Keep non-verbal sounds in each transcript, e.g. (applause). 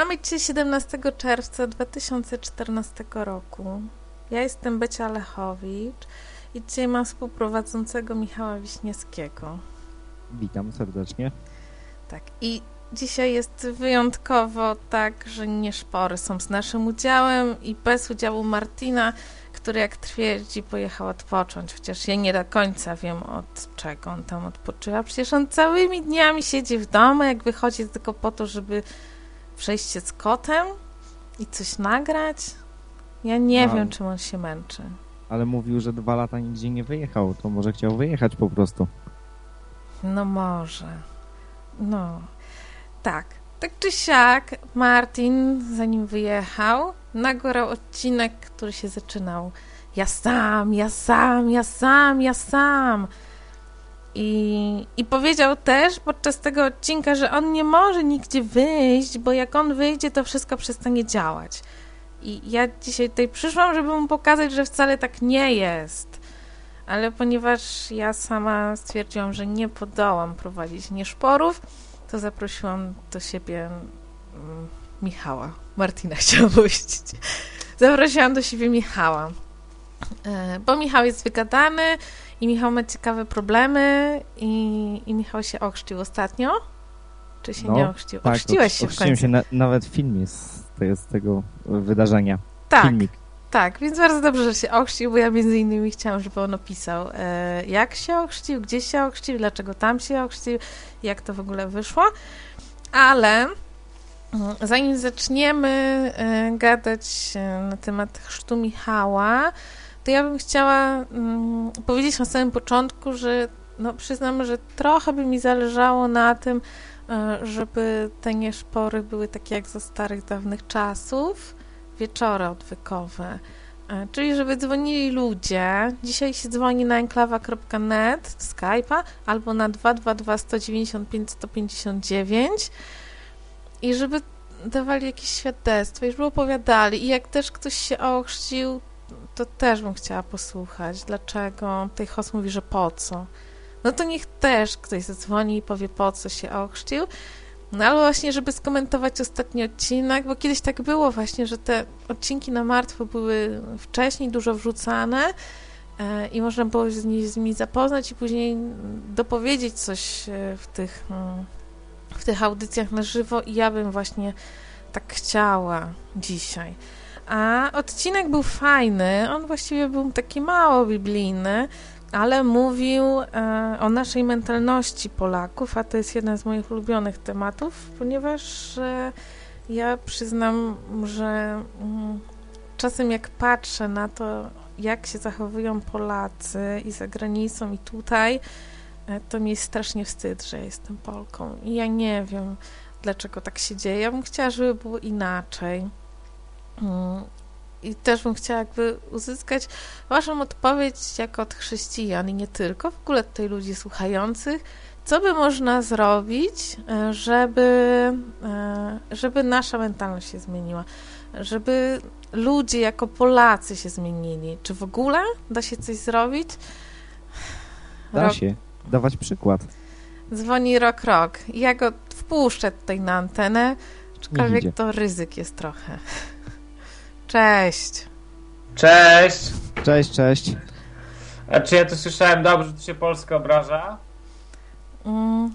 Mamy dzisiaj 17 czerwca 2014 roku. Ja jestem Becia Lechowicz i dzisiaj mam współprowadzącego Michała Wiśniewskiego. Witam serdecznie. Tak, i dzisiaj jest wyjątkowo tak, że nie szpory są z naszym udziałem i bez udziału Martina, który jak twierdzi pojechał odpocząć, chociaż ja nie do końca wiem od czego on tam odpoczywa. Przecież on całymi dniami siedzi w domu, jak wychodzi tylko po to, żeby przejść się z kotem i coś nagrać. Ja nie No. wiem, czym on się męczy. Ale mówił, że dwa lata nigdzie nie wyjechał, to może chciał wyjechać po prostu. No może. No. Tak. Tak czy siak, Martin, zanim wyjechał, nagrał odcinek, który się zaczynał ja sam, ja sam, ja sam, ja sam. I, I powiedział też podczas tego odcinka, że on nie może nigdzie wyjść, bo jak on wyjdzie, to wszystko przestanie działać. I ja dzisiaj tutaj przyszłam, żeby mu pokazać, że wcale tak nie jest. Ale ponieważ ja sama stwierdziłam, że nie podołam prowadzić nieszporów, to zaprosiłam do siebie mm, Michała. Martina (laughs) chciałam powiedzieć. Zaprosiłam do siebie Michała. E, Bo Michał jest wygadany i Michał ma ciekawe problemy i, i Michał się ochrzcił ostatnio. Czy się No, nie ochrzcił? Tak, Ochrzciłeś się w końcu. się, na, nawet film jest z, tego- z tego wydarzenia. tak, Filmik. tak, więc bardzo dobrze, że się ochrzcił, bo ja między innymi chciałam, żeby on opisał, e, jak się ochrzcił, gdzie się ochrzcił, dlaczego tam się ochrzcił, jak to w ogóle wyszło. Ale mm, zanim zaczniemy e, gadać e, na temat chrztu Michała, to ja bym chciała mm, powiedzieć na samym początku, że no, przyznam, że trochę by mi zależało na tym, e, żeby te nieszpory były takie jak za starych, dawnych czasów, wieczory odwykowe. E, Czyli, żeby dzwonili ludzie. Dzisiaj się dzwoni na enklawa.net, Skype'a, albo na 222 195 159 i żeby dawali jakieś świadectwa i żeby opowiadali. I jak też ktoś się ochrzcił, to też bym chciała posłuchać. Dlaczego? Tej host mówi, że po co? No to niech też ktoś zadzwoni i powie, po co się ochrzcił. No ale właśnie, żeby skomentować ostatni odcinek, bo kiedyś tak było właśnie, że te odcinki na martwo były wcześniej dużo wrzucane e, i można było z z nimi zapoznać i później dopowiedzieć coś e, w tych, mm, w tych audycjach na żywo i ja bym właśnie tak chciała dzisiaj. A odcinek był fajny, on właściwie był taki mało biblijny, ale mówił e, o naszej mentalności Polaków, a to jest jeden z moich ulubionych tematów, ponieważ e, ja przyznam, że mm, czasem jak patrzę na to, jak się zachowują Polacy i za granicą, i tutaj, e, to mi jest strasznie wstyd, że jestem Polką. I ja nie wiem, dlaczego tak się dzieje. Ja bym chciała, żeby było inaczej. Mm, I też bym chciała jakby uzyskać Waszą odpowiedź jako od chrześcijan i nie tylko, w ogóle tutaj ludzi słuchających, co by można zrobić, e, żeby, e, żeby nasza mentalność się zmieniła, żeby ludzie jako Polacy się zmienili. Czy w ogóle da się coś zrobić? Da się dawać przykład. Dzwoni rok rok. Ja go wpuszczę tutaj na antenę, aczkolwiek to ryzyk jest trochę. Cześć. Cześć! Cześć, cześć. A czy ja to słyszałem dobrze, że tu się Polska obraża? Mm,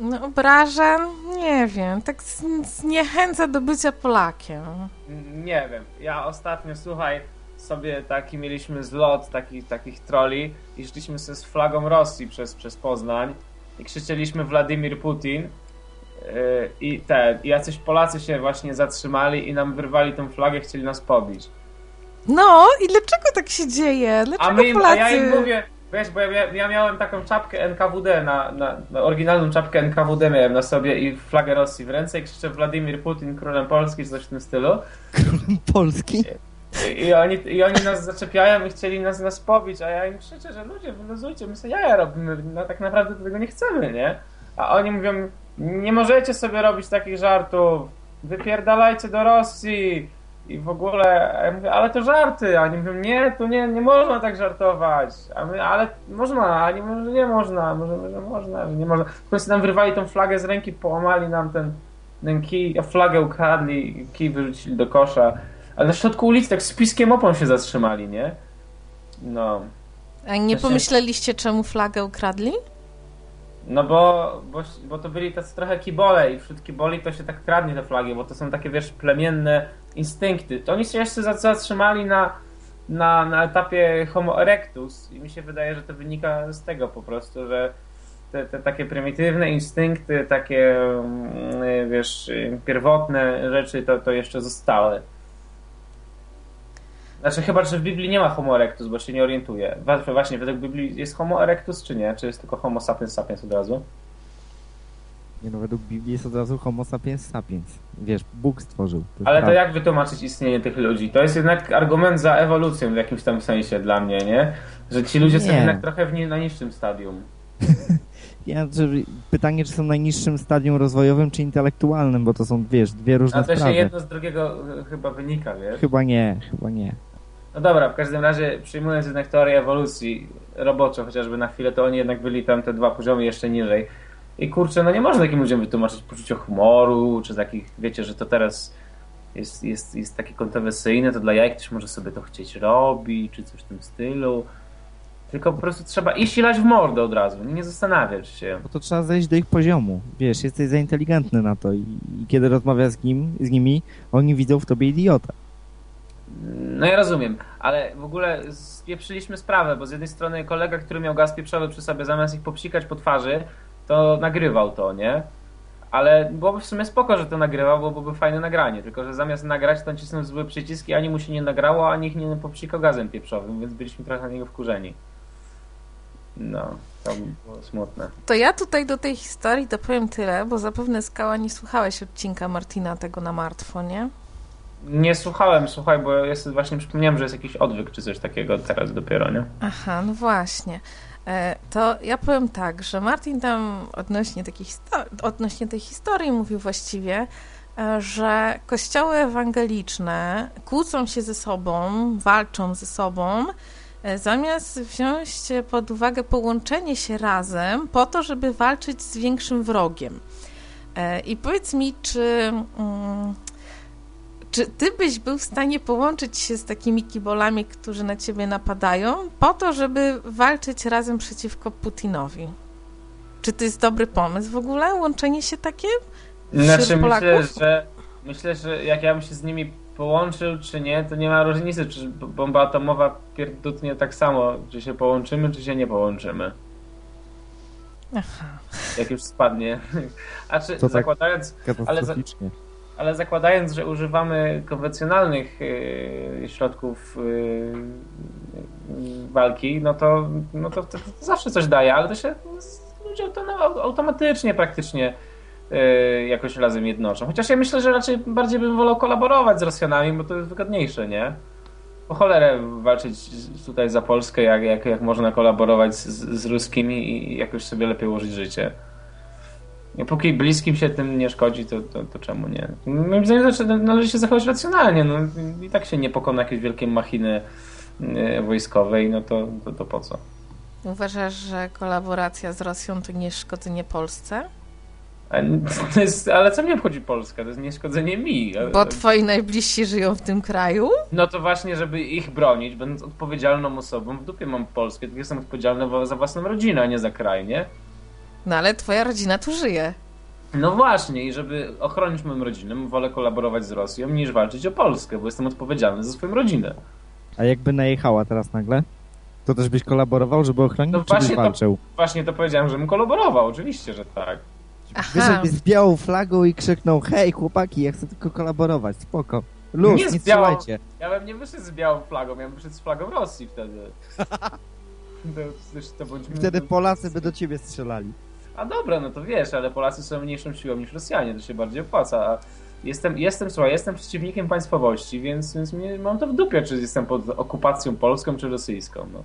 No, obraża, nie wiem, tak zniechęca do bycia Polakiem. Nie wiem. Ja ostatnio, słuchaj, sobie taki mieliśmy zlot takich, takich troli i szliśmy sobie z flagą Rosji przez, przez Poznań i krzyczeliśmy Władimir Putin i te, i jacyś Polacy się właśnie zatrzymali i nam wyrwali tą flagę, chcieli nas pobić. No i dlaczego tak się dzieje? Dlaczego A, my im, a Polacy... ja im mówię, wiesz, bo ja, ja miałem taką czapkę NKWD, na, na, na oryginalną czapkę NKWD miałem na sobie i flagę Rosji w ręce i krzyczę Władimir Putin, królem Polski, czy coś w tym stylu. Polski? I, i, oni, I oni nas zaczepiają i chcieli nas, nas pobić, a ja im krzyczę, że ludzie, wyluzujcie, my sobie jaja robimy, no tak naprawdę tego nie chcemy, nie? A oni mówią, nie możecie sobie robić takich żartów, wypierdalajcie do Rosji i w ogóle, ja mówię, ale to żarty, a oni mówią, nie, tu nie, nie można tak żartować, a my, ale można, a nie, że nie można, może, że można, że nie można. W końcu nam wyrwali tą flagę z ręki, połamali nam ten ten kij, flagę ukradli, kij wyrzucili do kosza, ale na środku ulicy tak z piskiem opon się zatrzymali, nie? No. A nie pomyśleliście, czemu flagę ukradli? No bo, bo, bo to byli tacy trochę kibole i wśród kiboli to się tak kradnie te flagi, bo to są takie, wiesz, plemienne instynkty. To oni się jeszcze za- zatrzymali na, na, na etapie Homo erectus i mi się wydaje, że to wynika z tego po prostu, że te, te takie prymitywne instynkty, takie, mm, wiesz, pierwotne rzeczy to, to jeszcze zostały. Znaczy chyba, że w Biblii nie ma Homo erectus, bo się nie orientuję. Właśnie, według Biblii jest Homo erectus czy nie? Czy jest tylko Homo sapiens sapiens od razu? Nie no, według Biblii jest od razu homo sapiens sapiens. Wiesz, Bóg stworzył. jest Ale to jak wytłumaczyć istnienie tych ludzi? To jest jednak argument za ewolucją w jakimś tam sensie dla mnie, nie? Że ci ludzie są Nie. jednak trochę w nie, na niższym stadium. (laughs) Ja, że pytanie, czy są w najniższym stadium rozwojowym, czy intelektualnym, bo to są, wiesz, dwie różne A to się sprawy. jedno z drugiego e, chyba wynika, wiesz? Chyba nie, chyba nie. No dobra, w każdym razie przyjmując jednak teorię ewolucji roboczo chociażby na chwilę, to oni jednak byli tam te dwa poziomy jeszcze niżej. I kurczę, no nie można takim ludziom wytłumaczyć poczucia humoru, czy takich, wiecie, że to teraz jest, jest, jest takie kontrowersyjne, to dla jaj ktoś może sobie to chcieć robić, czy coś w tym stylu. Tylko po prostu trzeba iść i lać w mordę od razu, nie zastanawiać się. Bo to trzeba zejść do ich poziomu. Wiesz, jesteś za inteligentny na to i, i kiedy rozmawiasz z, nim, z nimi, oni widzą w tobie idiota. No ja rozumiem, ale w ogóle spieprzyliśmy sprawę, bo z jednej strony kolega, który miał gaz pieprzowy przy sobie, zamiast ich popsikać po twarzy, to nagrywał to, nie? Ale byłoby w sumie spoko, że to nagrywał, bo byłoby fajne nagranie, tylko że zamiast nagrać, to nacisnął zły przycisk i ani mu się nie nagrało, ani ich nie popsikał gazem pieprzowym, więc byliśmy trochę na niego wkurzeni. No, to było smutne. To ja tutaj do tej historii dopowiem tyle, bo zapewne Skała nie słuchałeś odcinka Martina tego na martwo, nie? Nie słuchałem, słuchaj, bo sobie właśnie przypomniałem, że jest jakiś odwyk czy coś takiego teraz dopiero, nie? Aha, no właśnie. E, To ja powiem tak, że Martin tam odnośnie, histo- odnośnie tej historii mówił właściwie, e, że kościoły ewangeliczne kłócą się ze sobą, walczą ze sobą, e, zamiast wziąć pod uwagę połączenie się razem po to, żeby walczyć z większym wrogiem. I powiedz mi, czy, mm, czy ty byś był w stanie połączyć się z takimi kibolami, którzy na ciebie napadają, po to, żeby walczyć razem przeciwko Putinowi? Czy to jest dobry pomysł w ogóle, łączenie się takie? Znaczy myślę, że myślę, że jak ja bym się z nimi połączył, czy nie, to nie ma różnicy, czy bomba atomowa pierdutnie tak samo, czy się połączymy, czy się nie połączymy. Aha. Jak już spadnie. (laughs) A czy To tak- zakładając, Katastroficznie. Ale zakładając, że używamy konwencjonalnych yy, środków yy, walki, no to, no to, to, to zawsze coś daje, ale to się ludzie no, automatycznie praktycznie yy, jakoś razem jednoczą. Chociaż ja myślę, że raczej bardziej bym wolał kolaborować z Rosjanami, bo to jest wygodniejsze, nie? Po cholerę walczyć tutaj za Polskę, jak, jak, jak można kolaborować z, z ruskimi i jakoś sobie lepiej ułożyć życie. Póki bliskim się tym nie szkodzi, to, to, to czemu nie? Moim zdaniem znaczy, należy się zachować racjonalnie. No, I tak się nie pokona jakiejś wielkiej machiny e, wojskowej, no to, to, to po co? Uważasz, że kolaboracja z Rosją to nie szkodzenie Polsce? (laughs) Jest, ale co mnie obchodzi Polska? To jest nieszkodzenie mi. Bo twoi najbliżsi żyją w tym kraju? No to właśnie, żeby ich bronić, będąc odpowiedzialną osobą, w dupie mam Polskę, tylko jestem odpowiedzialny za własną rodzinę, a nie za kraj, nie? No ale twoja rodzina tu żyje. No właśnie, i żeby ochronić moją rodzinę, wolę kolaborować z Rosją niż walczyć o Polskę, bo jestem odpowiedzialny za swoją rodzinę. A jakby najechała teraz nagle? To też byś kolaborował, żeby ochronić, No czy byś właśnie to- walczył? Właśnie to powiedziałem, żebym kolaborował, oczywiście, że tak. Aha, Wyszedł z białą flagą i krzyknał hej chłopaki, ja chcę tylko kolaborować, spoko. Luz, Nie nie, z białą- strzelajcie. Ja bym nie wyszedł z białą flagą, ja bym wyszedł z flagą Rosji wtedy. (laughs) To, to, to bądźmy- Wtedy Polacy by do ciebie strzelali. A dobra, no to wiesz, ale Polacy są mniejszą siłą niż Rosjanie, to się bardziej opłaca. A jestem, jestem, słuchaj, jestem przeciwnikiem państwowości, więc, więc mnie, mam to w dupie, czy jestem pod okupacją polską, czy rosyjską. No.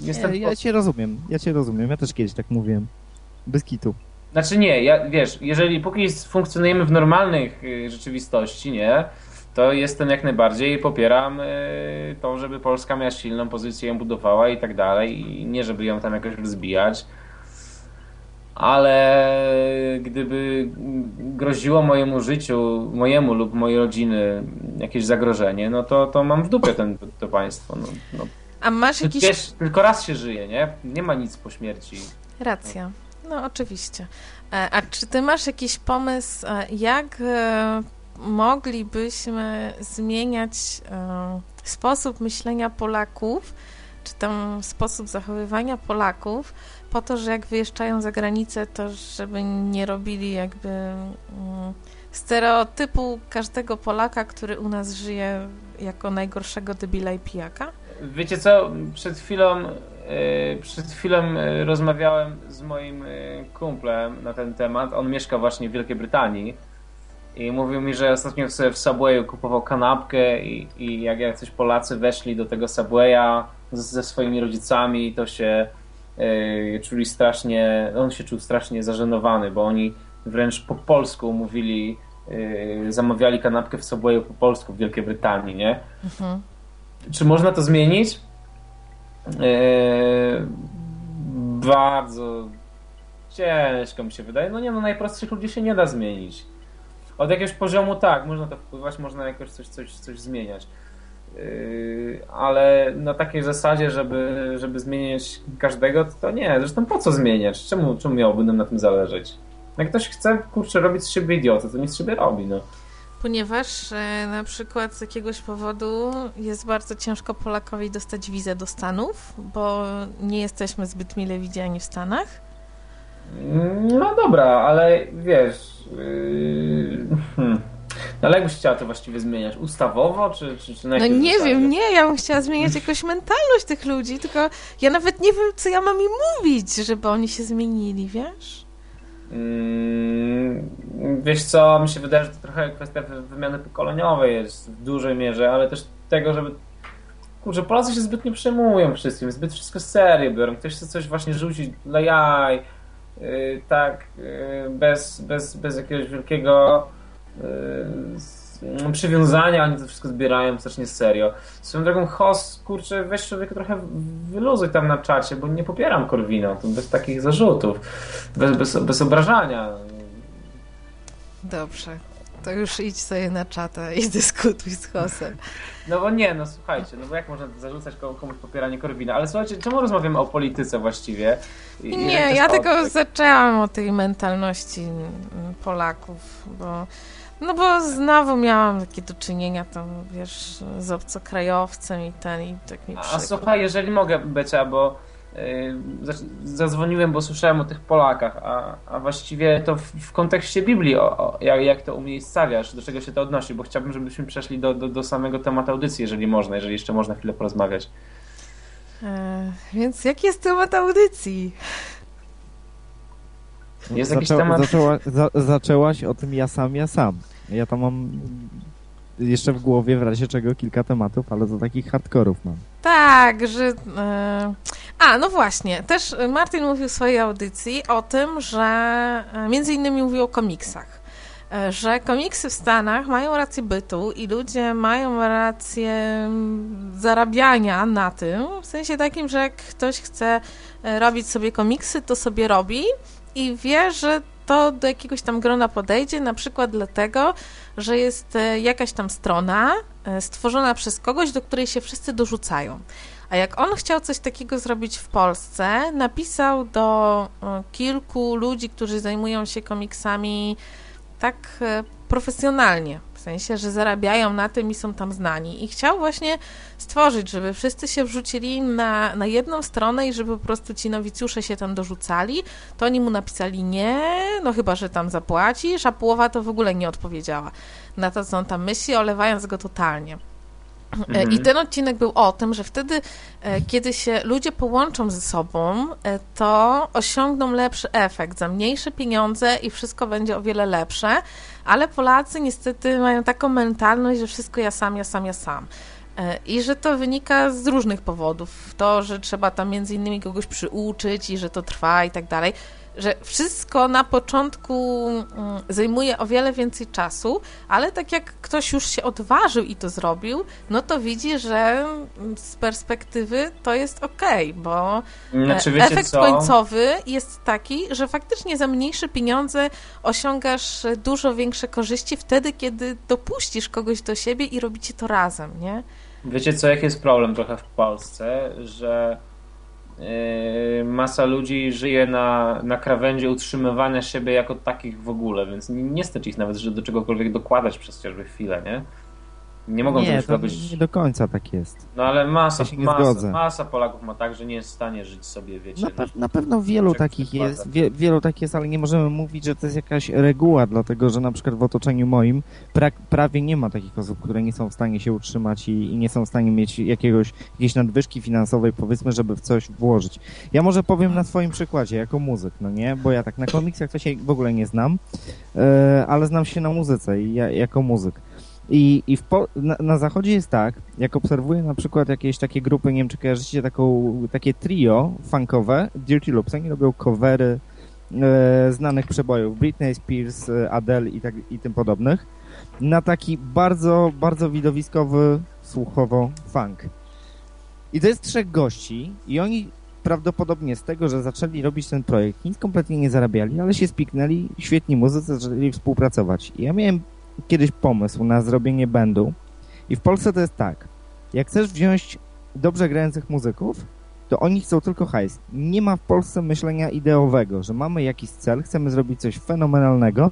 Jestem Nie, ja pod... cię rozumiem, ja cię rozumiem, ja też kiedyś tak mówiłem. Bez kitu. Znaczy nie, ja, wiesz, jeżeli póki funkcjonujemy w normalnych y, rzeczywistości, nie, to jestem jak najbardziej, popieram y, to, żeby Polska miała silną pozycję, ją budowała i tak dalej, i nie żeby ją tam jakoś rozbijać. Ale gdyby groziło mojemu życiu, mojemu lub mojej rodziny jakieś zagrożenie, no to, to mam w dupie ten, to, to państwo. No, no. A masz jakiś... Wiesz, tylko raz się żyje, nie? Nie ma nic po śmierci. Racja. No oczywiście. E, a czy ty masz jakiś pomysł, e, jak e, moglibyśmy zmieniać sposób myślenia Polaków, czy tam sposób zachowywania Polaków, po to, że jak wyjeżdżają za granicę, to żeby nie robili jakby mm, stereotypu każdego Polaka, który u nas żyje jako najgorszego debila i pijaka? Wiecie co, przed chwilą przed chwilą rozmawiałem z moim kumplem na ten temat. On mieszka właśnie w Wielkiej Brytanii i mówił mi, że ostatnio sobie w Subwayu kupował kanapkę i, i jak jacyś Polacy weszli do tego Subwaya ze swoimi rodzicami, to się czuli strasznie, on się czuł strasznie zażenowany, bo oni wręcz po polsku mówili, yy, zamawiali kanapkę w Subwayu po polsku w Wielkiej Brytanii, nie? Mhm. Czy można to zmienić? Yy, bardzo ciężko mi się wydaje. No nie, no najprostszych ludzi się nie da zmienić od jakiegoś poziomu tak, można to wpływać, można jakoś coś, coś, coś zmieniać. Yy, ale na takiej zasadzie, żeby, żeby zmieniać każdego, to, nie. Zresztą po co zmieniać? Czemu, czemu miałoby nam na tym zależeć? Jak ktoś chce, kurczę, robić z siebie idiotę, to niech z siebie robi, no. Ponieważ e, na przykład z jakiegoś powodu jest bardzo ciężko Polakowi dostać wizę do Stanów, bo nie jesteśmy zbyt mile widziani w Stanach. No dobra, ale wiesz, Yy, hmm. No ale jakbyś chciała to właściwie zmieniać? Ustawowo, czy, czy, czy na No nie wiem, nie, ja bym chciała zmieniać jakoś mentalność tych ludzi, tylko ja nawet nie wiem, co ja mam im mówić, żeby oni się zmienili, wiesz? Hmm, wiesz co, mi się wydaje, że to trochę kwestia wymiany pokoleniowej jest w dużej mierze, ale też tego, żeby kurczę, Polacy się zbyt nie przejmują wszystkim, zbyt wszystko serio biorą. Ktoś chce coś właśnie rzucić dla jaj, Y, tak y, bez, bez, bez jakiegoś wielkiego y, przywiązania, oni to wszystko zbierają strasznie serio. Swoją drogą host, kurczę, weź człowieku trochę wyluzuj tam na czacie, bo nie popieram Korwina, to bez takich zarzutów, bez, bez, bez obrażania. Dobrze, to już idź sobie na czata i (laughs) dyskutuj z Hosem. No bo nie, no słuchajcie, no bo jak można zarzucać komuś popieranie Korwina? Ale słuchajcie, czemu rozmawiamy o polityce właściwie? I, nie, ja tylko tak... zaczęłam o tej mentalności Polaków, bo no bo znowu miałam takie do czynienia tam, wiesz, z obcokrajowcem i ten i tak mi przykro. A słuchaj, jeżeli mogę, Becia, bo zadzwoniłem, bo słyszałem o tych Polakach, a, a właściwie to w, w kontekście Biblii, o, o, jak, jak to umiejscawiasz, do czego się to odnosi, bo chciałbym, żebyśmy przeszli do, do, do samego tematu audycji, jeżeli można, jeżeli jeszcze można chwilę porozmawiać. E, więc jaki jest temat audycji? Jest Zaczę, jakiś temat... Zaczęła, za, zaczęłaś o tym ja sam, ja sam. Ja tam mam jeszcze w głowie w razie czego kilka tematów, ale to takich hardkorów mam. Tak, że... E, a, no właśnie. Też Martin mówił w swojej audycji o tym, że e, między innymi mówił o komiksach. E, że komiksy w Stanach mają rację bytu i ludzie mają rację mm, zarabiania na tym, w sensie takim, że jak ktoś chce robić sobie komiksy, to sobie robi i wie, że to do jakiegoś tam grona podejdzie, na przykład dlatego, że jest e, jakaś tam strona e, stworzona przez kogoś, do której się wszyscy dorzucają. A jak on chciał coś takiego zrobić w Polsce, napisał do e, kilku ludzi, którzy zajmują się komiksami tak profesjonalnie, sensie, że zarabiają na tym i są tam znani. I chciał właśnie stworzyć, żeby wszyscy się wrzucili na, na jedną stronę i żeby po prostu ci nowicjusze się tam dorzucali, to oni mu napisali nie, no chyba, że tam zapłacisz, a połowa to w ogóle nie odpowiedziała na to, co on tam myśli, olewając go totalnie. Mhm. I ten odcinek był o tym, że wtedy, e, kiedy się ludzie połączą ze sobą, e, to osiągną lepszy efekt za mniejsze pieniądze i wszystko będzie o wiele lepsze, ale Polacy niestety mają taką mentalność, że wszystko ja sam, ja sam, ja sam. E, I że to wynika z różnych powodów. To, że trzeba tam między innymi kogoś przyuczyć i że to trwa i tak dalej. Że wszystko na początku mm, zajmuje o wiele więcej czasu, ale tak jak ktoś już się odważył i to zrobił, no to widzi, że mm, z perspektywy to jest okej, okay, bo znaczy, e, efekt co? końcowy jest taki, że faktycznie za mniejsze pieniądze osiągasz dużo większe korzyści wtedy, kiedy dopuścisz kogoś do siebie i robicie to razem, nie? Wiecie co, jaki jest problem trochę w Polsce, że masa ludzi żyje na, na krawędzi utrzymywania siebie jako takich w ogóle, więc nie, nie stać ich nawet, żeby do czegokolwiek dokładać przez chociażby chwilę, nie? Nie mogą nie, to być... nie do końca tak jest. No ale masa, ja masa, masa, Polaków ma tak, że nie jest w stanie żyć sobie, wiecie. Na, pe na pewno wielu takich jest, wie wielu takich jest, ale nie możemy mówić, że to jest jakaś reguła, dlatego że na przykład w otoczeniu moim pra prawie nie ma takich osób, które nie są w stanie się utrzymać i, i, nie są w stanie mieć jakiegoś, jakiejś nadwyżki finansowej, powiedzmy, żeby w coś włożyć. Ja może powiem na swoim przykładzie, jako muzyk, no nie? Bo ja tak na komiksach to się w ogóle nie znam, yy, ale znam się na muzyce i ja, jako muzyk. I, i po, na, na, zachodzie jest tak, jak obserwuję na przykład jakieś takie grupy, nie wiem czy kojarzycie taką, takie trio funkowe, Dirty Loops, oni robią covery e, znanych przebojów, Britney Spears, e, Adele i, tak, i tym podobnych, na taki bardzo, bardzo widowiskowy, słuchowo funk. I to jest trzech gości i oni prawdopodobnie z tego, że zaczęli robić ten projekt, nic kompletnie nie zarabiali, ale się spiknęli, świetni muzycy zaczęli współpracować. I ja miałem kiedyś pomysł na zrobienie bandu i w Polsce to jest tak, jak chcesz wziąć dobrze grających muzyków, to oni chcą tylko hajs. Nie ma w Polsce myślenia ideowego, że mamy jakiś cel, chcemy zrobić coś fenomenalnego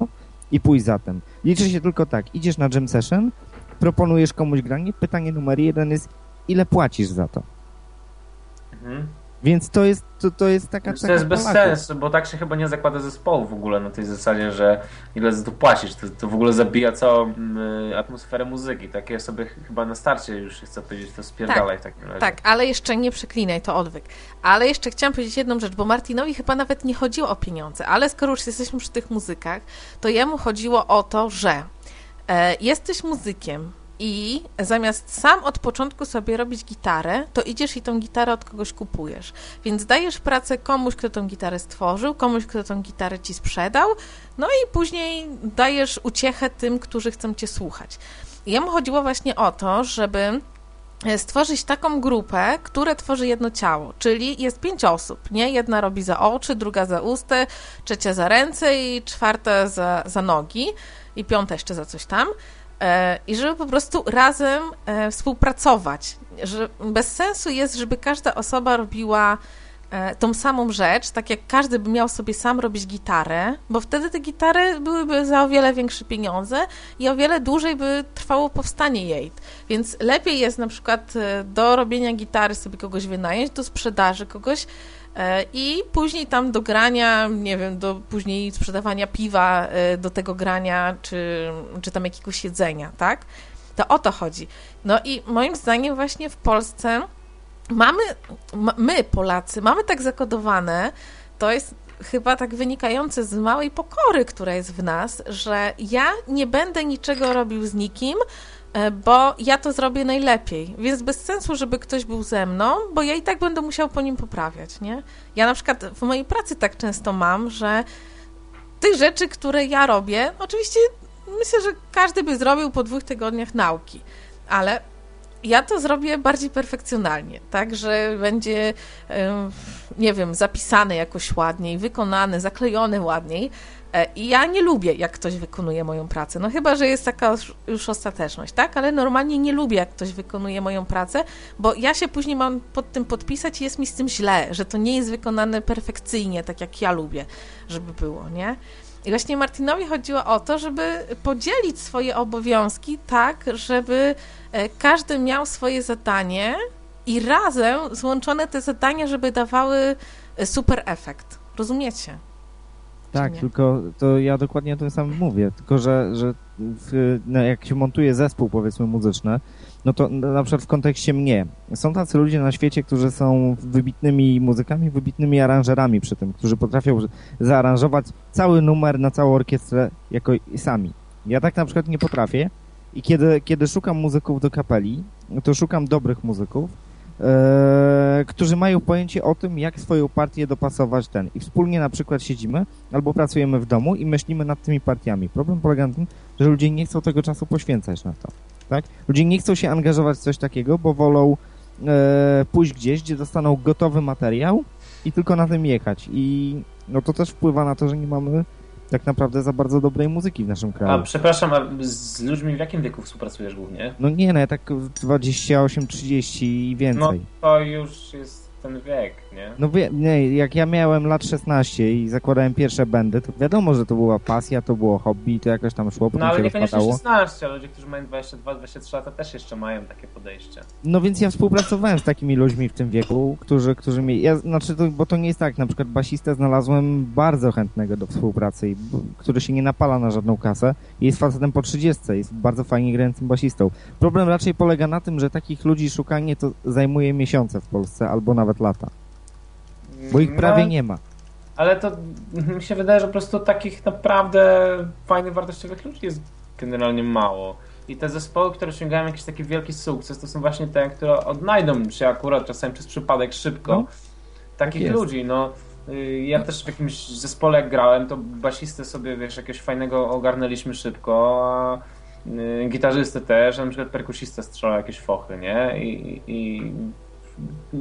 i pójść za tym. Liczy się tylko tak, idziesz na jam session, proponujesz komuś granie, pytanie numer jeden jest, ile płacisz za to? Mhm. Więc to jest, to, to jest taka... To jest bez sensu, bo tak się chyba nie zakłada zespołu w ogóle na tej zasadzie, że ile za to płacisz. To, to w ogóle zabija całą y, atmosferę muzyki. Takie sobie chyba na starcie już chcę powiedzieć, to spierdalaj tak, w takim razie. Tak, ale jeszcze nie przeklinaj, to odwyk. Ale jeszcze chciałam powiedzieć jedną rzecz, bo Martinowi chyba nawet nie chodziło o pieniądze, ale skoro już jesteśmy przy tych muzykach, to jemu chodziło o to, że e, jesteś muzykiem, i zamiast sam od początku sobie robić gitarę, to idziesz i tą gitarę od kogoś kupujesz. Więc dajesz pracę komuś, kto tą gitarę stworzył, komuś, kto tą gitarę ci sprzedał, no i później dajesz uciechę tym, którzy chcą cię słuchać. Jemu chodziło właśnie o to, żeby stworzyć taką grupę, która tworzy jedno ciało, czyli jest pięć osób, nie? Jedna robi za oczy, druga za usta, trzecia za ręce i czwarta za, za nogi i piąta jeszcze za coś tam. E, i żeby po prostu razem e, współpracować. Że bez sensu jest, żeby każda osoba robiła e, tą samą rzecz, tak jak każdy by miał sobie sam robić gitarę, bo wtedy te gitary byłyby za o wiele większe pieniądze i o wiele dłużej by trwało powstanie jej. Więc lepiej jest na przykład do robienia gitary sobie kogoś wynająć, do sprzedaży kogoś, I później tam do grania, nie wiem, do później sprzedawania piwa, e, do tego grania, czy, czy tam jakiegoś jedzenia, tak? To o to chodzi. No i moim zdaniem właśnie w Polsce mamy, my Polacy, mamy tak zakodowane, to jest chyba tak wynikające z małej pokory, która jest w nas, że ja nie będę niczego robił z nikim, E, bo ja to zrobię najlepiej, więc bez sensu, żeby ktoś był ze mną, bo ja i tak będę musiał po nim poprawiać, nie? Ja na przykład w mojej pracy tak często mam, że tych rzeczy, które ja robię, oczywiście myślę, że każdy by zrobił po dwóch tygodniach nauki, ale ja to zrobię bardziej perfekcjonalnie, tak, że będzie, nie wiem, zapisane jakoś ładniej, wykonane, zaklejone ładniej, E, I ja nie lubię, jak ktoś wykonuje moją pracę. No chyba, że jest taka już ostateczność, tak? Ale normalnie nie lubię, jak ktoś wykonuje moją pracę, bo ja się później mam pod tym podpisać i jest mi z tym źle, że to nie jest wykonane perfekcyjnie, tak jak ja lubię, żeby było, nie? I właśnie Martinowi chodziło o to, żeby podzielić swoje obowiązki tak, żeby e, każdy miał swoje zadanie i razem złączone te zadania, żeby dawały e, super efekt. Rozumiecie? Tak, tylko to ja dokładnie o tym samym mówię, tylko że, że w, no jak się montuje zespół powiedzmy muzyczny, no to na przykład w kontekście mnie, są tacy ludzie na świecie, którzy są wybitnymi muzykami, wybitnymi aranżerami przy tym, którzy potrafią zaaranżować cały numer na całą orkiestrę jako sami. Ja tak na przykład nie potrafię i kiedy, kiedy szukam muzyków do kapeli, to szukam dobrych muzyków, e, którzy mają pojęcie o tym, jak swoją partię dopasować ten. I wspólnie na przykład siedzimy albo pracujemy w domu i myślimy nad tymi partiami. Problem polega na tym, że ludzie nie chcą tego czasu poświęcać na to. Tak? Ludzie nie chcą się angażować w coś takiego, bo wolą e, pójść gdzieś, gdzie dostaną gotowy materiał i tylko na tym jechać. I no to też wpływa na to, że nie mamy tak naprawdę za bardzo dobrej muzyki w naszym kraju. A przepraszam, a z ludźmi w jakim wieku współpracujesz głównie? No nie, no tak 28-30 i więcej. No to już jest ten wiek, nie? No wie, nie, jak ja miałem lat 16 i zakładałem pierwsze bendy, to wiadomo, że to była pasja, to było hobby, to jakoś tam szło, potem No ale niekoniecznie rozpadało. 16, ale ludzie, którzy mają 22-23 lata też jeszcze mają takie podejście. No więc ja współpracowałem z takimi ludźmi w tym wieku, którzy, którzy mieli, ja, znaczy to, bo to nie jest tak, na przykład basistę znalazłem bardzo chętnego do współpracy, i, który się nie napala na żadną kasę i jest facetem po 30, jest bardzo fajnie grającym basistą. Problem raczej polega na tym, że takich ludzi szukanie to zajmuje miesiące w Polsce albo nawet lata, bo ich No, prawie nie ma. Ale to (laughs) mi się wydaje, że po prostu takich naprawdę fajnych, wartościowych ludzi jest generalnie mało. I te zespoły, które osiągają jakiś taki wielki sukces, to są właśnie te, które odnajdą się akurat czasem przez przypadek szybko. No, takich jest. ludzi, no. Y, Ja też w jakimś zespole jak grałem, to basistę sobie, wiesz, jakiegoś fajnego ogarnęliśmy szybko, a y, gitarzystę też, a na przykład perkusista strzelał jakieś fochy, nie? I, i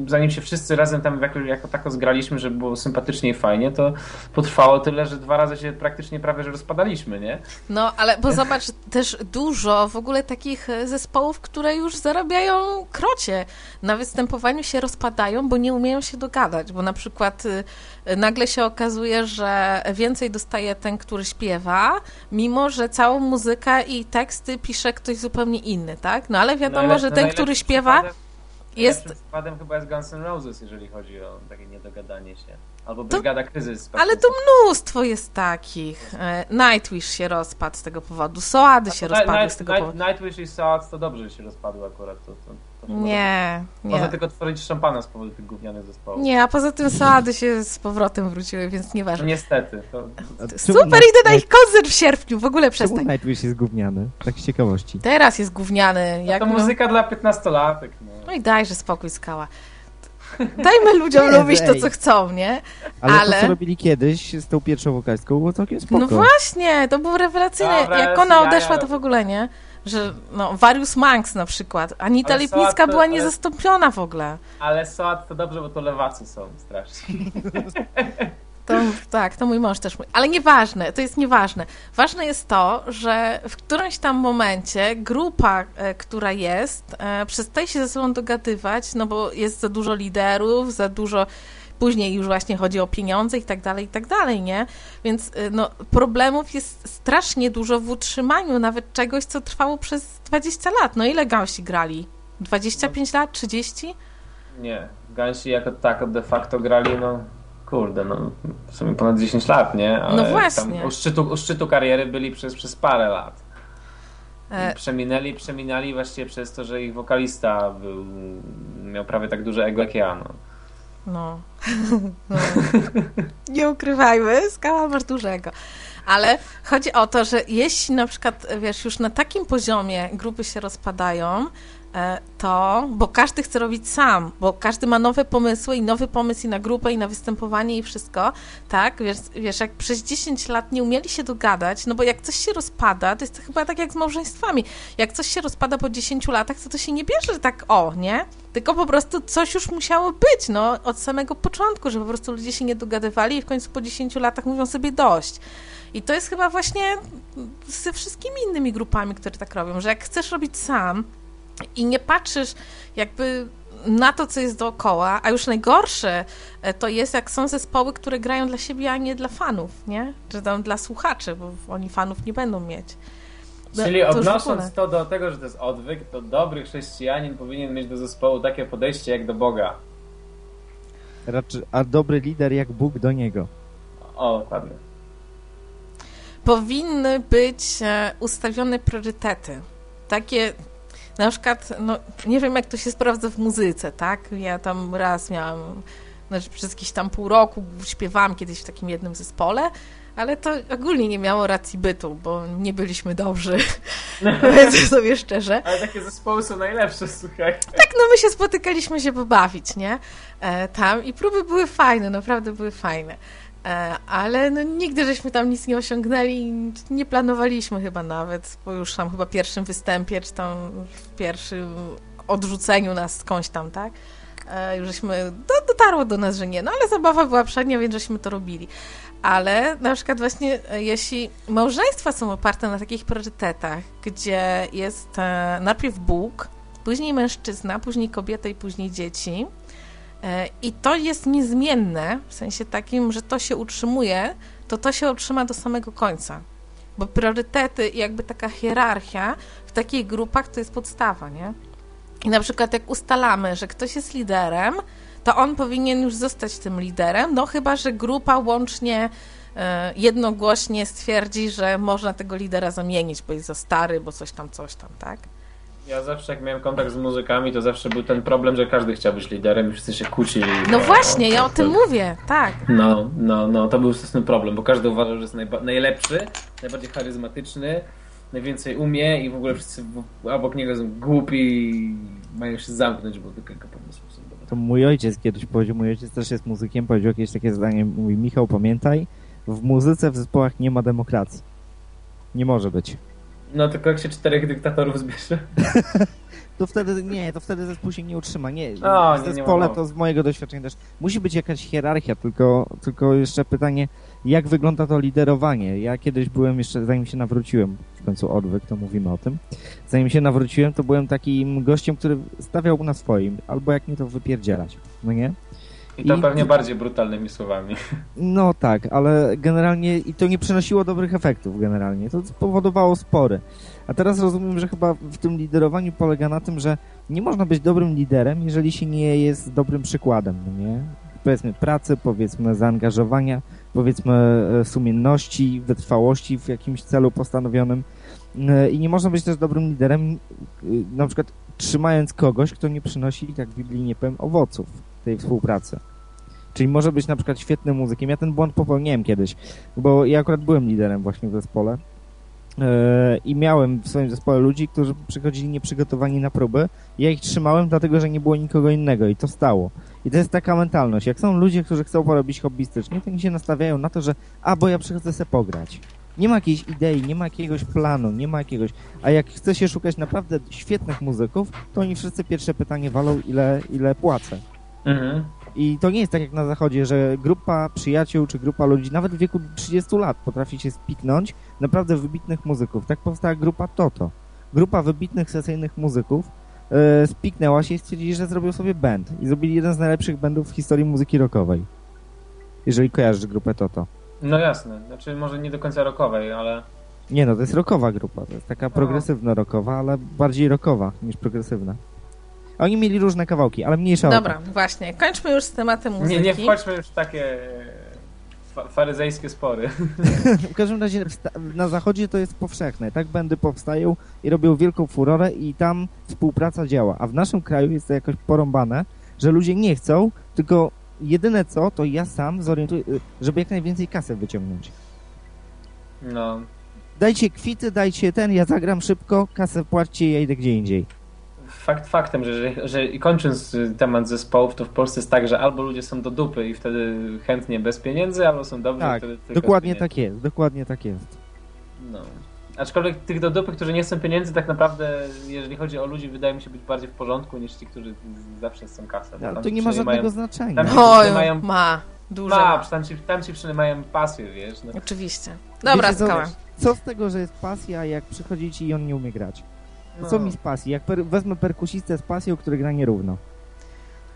zanim się wszyscy razem tam jako, jako tako zgraliśmy, że było sympatycznie i fajnie, to potrwało tyle, że dwa razy się praktycznie prawie, że rozpadaliśmy, nie? No, ale bo zobacz, też dużo w ogóle takich e, zespołów, które już zarabiają krocie. Na występowaniu się rozpadają, bo nie umieją się dogadać, bo na przykład y, nagle się okazuje, że więcej dostaje ten, który śpiewa, mimo że całą muzykę i teksty pisze ktoś zupełnie inny, tak? No ale wiadomo, Najle- że ten, który śpiewa, przykładem- jest... przykładem chyba jest Guns N' Roses, jeżeli chodzi o takie niedogadanie się. Albo Brygada Kryzys. Ale to mnóstwo jest takich. E, Nightwish się rozpadł z tego powodu, Soady się rozpadły z tego powodu. Nightwish i Soads to dobrze, że się rozpadły akurat. To, to, to chyba Nie. Można nie. tylko tworzyć szampana z powodu tych gównianych zespołów. Nie, a poza tym Soady się z powrotem wróciły, więc No nieważne. niestety. To, czemu Super, idę na ich koncert w sierpniu, w ogóle Czemu przestań. Nightwish jest gówniany? Tak z ciekawości. Teraz jest gówniany. Jak to no... muzyka dla 15-latek. No. no i dajże spokój, skała. Dajmy (laughs) ludziom Nie, lubić to, co chcą, nie? Ale, Ale- to, co robili kiedyś z tą pierwszą wokalistką, było całkiem spoko. No właśnie, to było rewelacyjne. Dobra, Jak ona odeszła, to w ogóle nie. Że, no, Various Monks na przykład. Anita Ale Lipnicka to- była niezastąpiona w ogóle. Ale Soad to dobrze, bo to lewacy są strasznie. (laughs) To, tak, to mój mąż też mówi. Ale nieważne, to jest nieważne. Ważne jest to, że w którymś tam momencie grupa, e, która jest, e, przestaje się ze sobą dogadywać, no bo jest za dużo liderów, za dużo. Później już właśnie chodzi o pieniądze i tak dalej, i tak dalej, nie? Więc e, no, problemów jest strasznie dużo w utrzymaniu nawet czegoś, co trwało przez 20 lat. No ile gałsi grali? 25 lat? 30? Nie, Gansi jako tak de facto grali, no kurde, no w sumie ponad 10 lat, nie? Ale No właśnie. Tam u, szczytu, u szczytu kariery byli przez, przez parę lat. E, I przeminęli, przeminęli właściwie przez to, że ich wokalista był, miał prawie tak duże ego jak ja, no. No. no. (laughs) Nie ukrywajmy, skała masz dużego. Ale chodzi o to, że jeśli na przykład, wiesz, już na takim poziomie grupy się rozpadają, to, bo każdy chce robić sam, bo każdy ma nowe pomysły i nowy pomysł i na grupę, i na występowanie i wszystko, tak? Wiesz, wiesz, jak przez 10 lat nie umieli się dogadać, no bo jak coś się rozpada, to jest to chyba tak jak z małżeństwami. Jak coś się rozpada po 10 latach, to to się nie bierze tak o, nie? Tylko po prostu coś już musiało być, no, od samego początku, że po prostu ludzie się nie dogadywali i w końcu po 10 latach mówią sobie dość. I to jest chyba właśnie ze wszystkimi innymi grupami, które tak robią, że jak chcesz robić sam i nie patrzysz jakby na to, co jest dookoła, a już najgorsze e, to jest, jak są zespoły, które grają dla siebie, a nie dla fanów, nie? Czy tam dla słuchaczy, bo oni fanów nie będą mieć. No, Czyli to odnosząc to do tego, że to jest odwyk, to dobry chrześcijanin powinien mieć do zespołu takie podejście jak do Boga. Raczej, a dobry lider jak Bóg do niego. O, dokładnie. powinny być e, ustawione priorytety. Takie, na przykład, no, nie wiem jak to się sprawdza w muzyce, tak? Ja tam raz miałam, znaczy przez jakieś tam pół roku śpiewałam kiedyś w takim jednym zespole, ale to ogólnie nie miało racji bytu, bo nie byliśmy dobrzy. (laughs) powiedzmy sobie szczerze. Ale takie zespoły są najlepsze, słuchaj. Tak, no my się spotykaliśmy się pobawić, nie? E, tam i próby były fajne, naprawdę były fajne. E, ale no, nigdy żeśmy tam nic nie osiągnęli, nie planowaliśmy chyba nawet, bo już tam chyba pierwszym występie, czy tam w pierwszym odrzuceniu nas skądś tam, tak? E, już żeśmy, do, dotarło do nas, że nie, no ale zabawa była przednia, więc żeśmy to robili. Ale na przykład właśnie e, jeśli małżeństwa są oparte na takich priorytetach, gdzie jest najpierw Bóg, później mężczyzna, później kobieta i później dzieci, i to jest niezmienne, w sensie takim, że to się utrzymuje, to to się utrzyma do samego końca. Bo priorytety i jakby taka hierarchia w takich grupach to jest podstawa, nie? I na przykład jak ustalamy, że ktoś jest liderem, to on powinien już zostać tym liderem, no chyba, że grupa łącznie e, jednogłośnie stwierdzi, że można tego lidera zamienić, bo jest za stary, bo coś tam, coś tam, tak? Ja zawsze jak miałem kontakt z muzykami, to zawsze był ten problem, że każdy chciał być liderem i wszyscy się kłócili. No właśnie, ja o tym mówię, tak. No, no, no, to był ten problem, bo każdy uważał, że jest najba- najlepszy, najbardziej charyzmatyczny, najwięcej umie i w ogóle wszyscy obok niego są głupi i mają się zamknąć, bo tylko jego pomysły są dobre. To mój ojciec kiedyś powiedział, mój ojciec też jest muzykiem, powiedział jakieś takie zdanie, mówi Michał, pamiętaj, w muzyce, w zespołach nie ma demokracji. Nie może być. No tylko jak się czterech dyktatorów zbierze. (laughs) To wtedy, nie, to wtedy zespół się nie utrzyma. Nie, O, w nie, nie zespole ma to z mojego doświadczenia też musi być jakaś hierarchia, tylko, tylko jeszcze pytanie, jak wygląda to liderowanie? Ja kiedyś byłem jeszcze, zanim się nawróciłem, w końcu odwyk, to mówimy o tym, zanim się nawróciłem, to byłem takim gościem, który stawiał na swoim, albo jak nie to wypierdzielać, no nie? I to I- pewnie bardziej brutalnymi słowami. (laughs) No tak, ale generalnie i to nie przynosiło dobrych efektów generalnie. To spowodowało spory. A teraz rozumiem, że chyba w tym liderowaniu polega na tym, że nie można być dobrym liderem, jeżeli się nie jest dobrym przykładem, no nie? Powiedzmy pracy, powiedzmy zaangażowania, powiedzmy e, sumienności, wytrwałości w jakimś celu postanowionym. E, I nie można być też dobrym liderem, e, na przykład trzymając kogoś, kto nie przynosi, jak w Biblii nie powiem, owoców tej współpracy. Czyli może być na przykład świetnym muzykiem. Ja ten błąd popełniłem kiedyś, bo ja akurat byłem liderem właśnie w zespole yy, i miałem w swoim zespole ludzi, którzy przychodzili nieprzygotowani na próby. Ja ich trzymałem dlatego, że nie było nikogo innego i to stało. I to jest taka mentalność. Jak są ludzie, którzy chcą porobić hobbystycznie, to oni się nastawiają na to, że a, bo ja przychodzę se pograć. Nie ma jakiejś idei, nie ma jakiegoś planu, nie ma jakiegoś... A jak chce się szukać naprawdę świetnych muzyków, to oni wszyscy pierwsze pytanie walą, ile, ile płacę. Mhm. I to nie jest tak jak na zachodzie, że grupa przyjaciół czy grupa ludzi, nawet w wieku 30 lat, potrafi się spiknąć naprawdę wybitnych muzyków. Tak powstała grupa Toto. Grupa wybitnych sesyjnych muzyków e, spiknęła się i stwierdzili, że zrobią sobie band. I zrobili jeden z najlepszych bandów w historii muzyki rockowej. Jeżeli kojarzysz grupę Toto. No jasne, znaczy może nie do końca rockowej, ale Nie no, to jest rockowa grupa. To jest taka progresywna rockowa, ale bardziej rockowa niż progresywna. Oni mieli różne kawałki, ale mniejsza o to. Dobra, właśnie, kończmy już z tematem muzyki. nie, nie wchodźmy już w takie fa- faryzejskie spory. (laughs) W każdym razie na zachodzie to jest powszechne. Tak bandy powstają i robią wielką furorę i tam współpraca działa. A w naszym kraju jest to jakoś porąbane, że ludzie nie chcą, tylko jedyne co, to ja sam zorientuję, żeby jak najwięcej kasy wyciągnąć. No, Dajcie kwity, dajcie ten, ja zagram szybko, kasę płaćcie, ja idę gdzie indziej. Fakt faktem, że, że, że i kończąc y, temat zespołów, to w Polsce jest tak, że albo ludzie są do dupy i wtedy chętnie bez pieniędzy, albo są dobrzy i Tak, wtedy tylko z dokładnie tak jest, dokładnie tak jest. No. Aczkolwiek tych do dupy, którzy nie chcą pieniędzy, tak naprawdę, jeżeli chodzi o ludzi, wydaje mi się być bardziej w porządku niż ci, którzy zawsze chcą kasę. tam to nie ma żadnego mają, znaczenia. tam- Oj, mają- ma, dużo Ma, ma. tam ci, tam ci przynajmniej mają pasję, wiesz. No. Oczywiście. Dobra, Wiecie co? skała. Co z tego, że jest pasja, jak przychodzi ci i on nie umie grać? No. Co mi z pasji? Jak per wezmę perkusistę z pasją, który gra nierówno.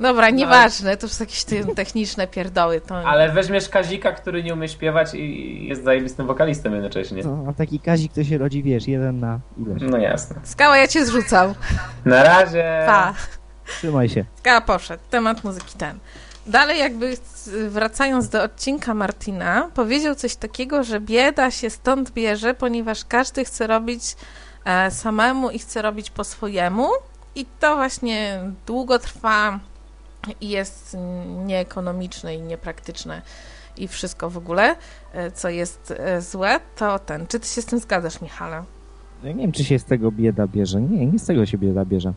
Dobra, nieważne, to już jakieś te (laughs) techniczne pierdoły. To... Ale weźmiesz Kazika, który nie umie śpiewać i jest zajebistym wokalistą jednocześnie. Co? A taki Kazik to się rodzi, wiesz, jeden na ileś. No jasne. Skała, ja cię zrzucał. Na razie. Pa. Trzymaj się. Skała poszedł. Temat muzyki ten. Dalej jakby wracając do odcinka Martina, powiedział coś takiego, że bieda się stąd bierze, ponieważ każdy chce robić samemu i chce robić po swojemu i to właśnie długo trwa i jest nieekonomiczne i niepraktyczne i wszystko w ogóle, e, co jest e, złe, to ten. Czy ty się z tym zgadzasz, Michale? Ja nie wiem, czy się z tego bieda bierze. Nie, nie z tego się bieda bierze.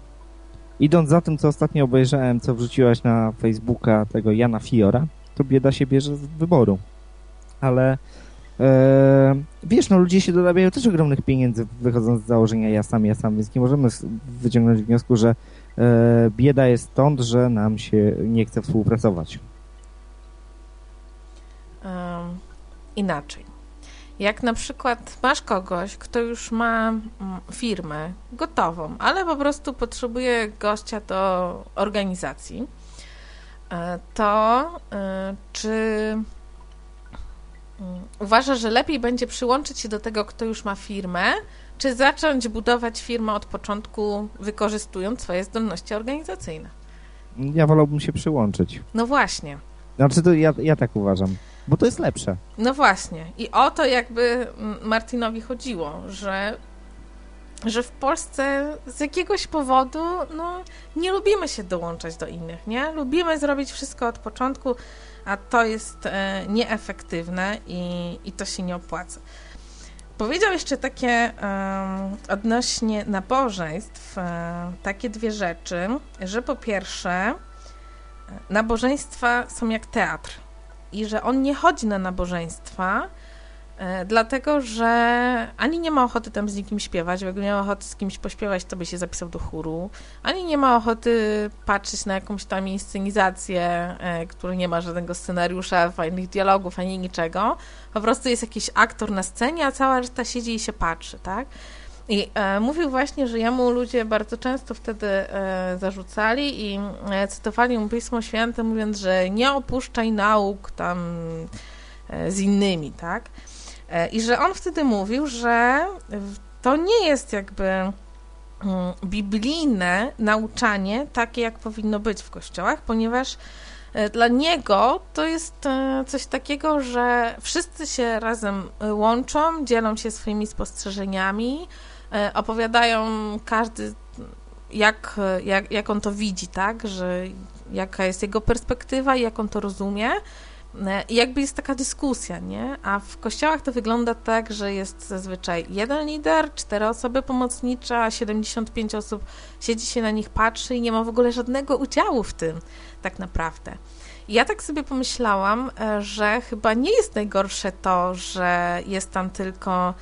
Idąc za tym, co ostatnio obejrzałem, co wrzuciłaś na Facebooka tego Jana Fiora, to bieda się bierze z wyboru. Ale e, wiesz, no ludzie się dodają też ogromnych pieniędzy, wychodząc z założenia ja sam, ja sam, więc nie możemy wyciągnąć wniosku, że e, bieda jest stąd, że nam się nie chce współpracować. Um, inaczej. Jak na przykład masz kogoś, kto już ma mm, firmę gotową, ale po prostu potrzebuje gościa do organizacji, e, to e, czy mm, uważasz, że lepiej będzie przyłączyć się do tego, kto już ma firmę, czy zacząć budować firmę od początku, wykorzystując swoje zdolności organizacyjne? Ja wolałbym się przyłączyć. No właśnie. Znaczy, to ja, ja tak uważam. Bo to jest lepsze. No właśnie. I o to jakby Martinowi chodziło, że, że w Polsce z jakiegoś powodu no, nie lubimy się dołączać do innych, nie? Lubimy zrobić wszystko od początku, a to jest e, nieefektywne i, i to się nie opłaca. Powiedział jeszcze takie odnośnie nabożeństw, e, takie dwie rzeczy, że po pierwsze, e, nabożeństwa są jak teatr i że on nie chodzi na nabożeństwa, dlatego że ani nie ma ochoty tam z nikim śpiewać, bo jakby miał ochotę z kimś pośpiewać, to by się zapisał do chóru, ani nie ma ochoty patrzeć na jakąś tam inscenizację, e, która nie ma żadnego scenariusza, fajnych dialogów, ani niczego. Po prostu jest jakiś aktor na scenie, a cała reszta siedzi i się patrzy, tak? I e, mówił właśnie, że jemu ludzie bardzo często wtedy e, zarzucali i e, cytowali mu Pismo Święte, mówiąc, że nie opuszczaj nauk tam e, z innymi, tak? E, I że on wtedy mówił, że to nie jest jakby mm, biblijne nauczanie takie, jak powinno być w kościołach, ponieważ e, dla niego to jest coś takiego, że wszyscy się razem łączą, dzielą się swoimi spostrzeżeniami, E, opowiadają każdy, jak, jak, jak on to widzi, tak, że jaka jest jego perspektywa i jak on to rozumie. E, I jakby jest taka dyskusja, nie? A w kościołach to wygląda tak, że jest zazwyczaj jeden lider, cztery osoby pomocnicze, a 75 osób siedzi się na nich, patrzy i nie ma w ogóle żadnego udziału w tym, tak naprawdę. I ja tak sobie pomyślałam, e, że chyba nie jest najgorsze to, że jest tam tylko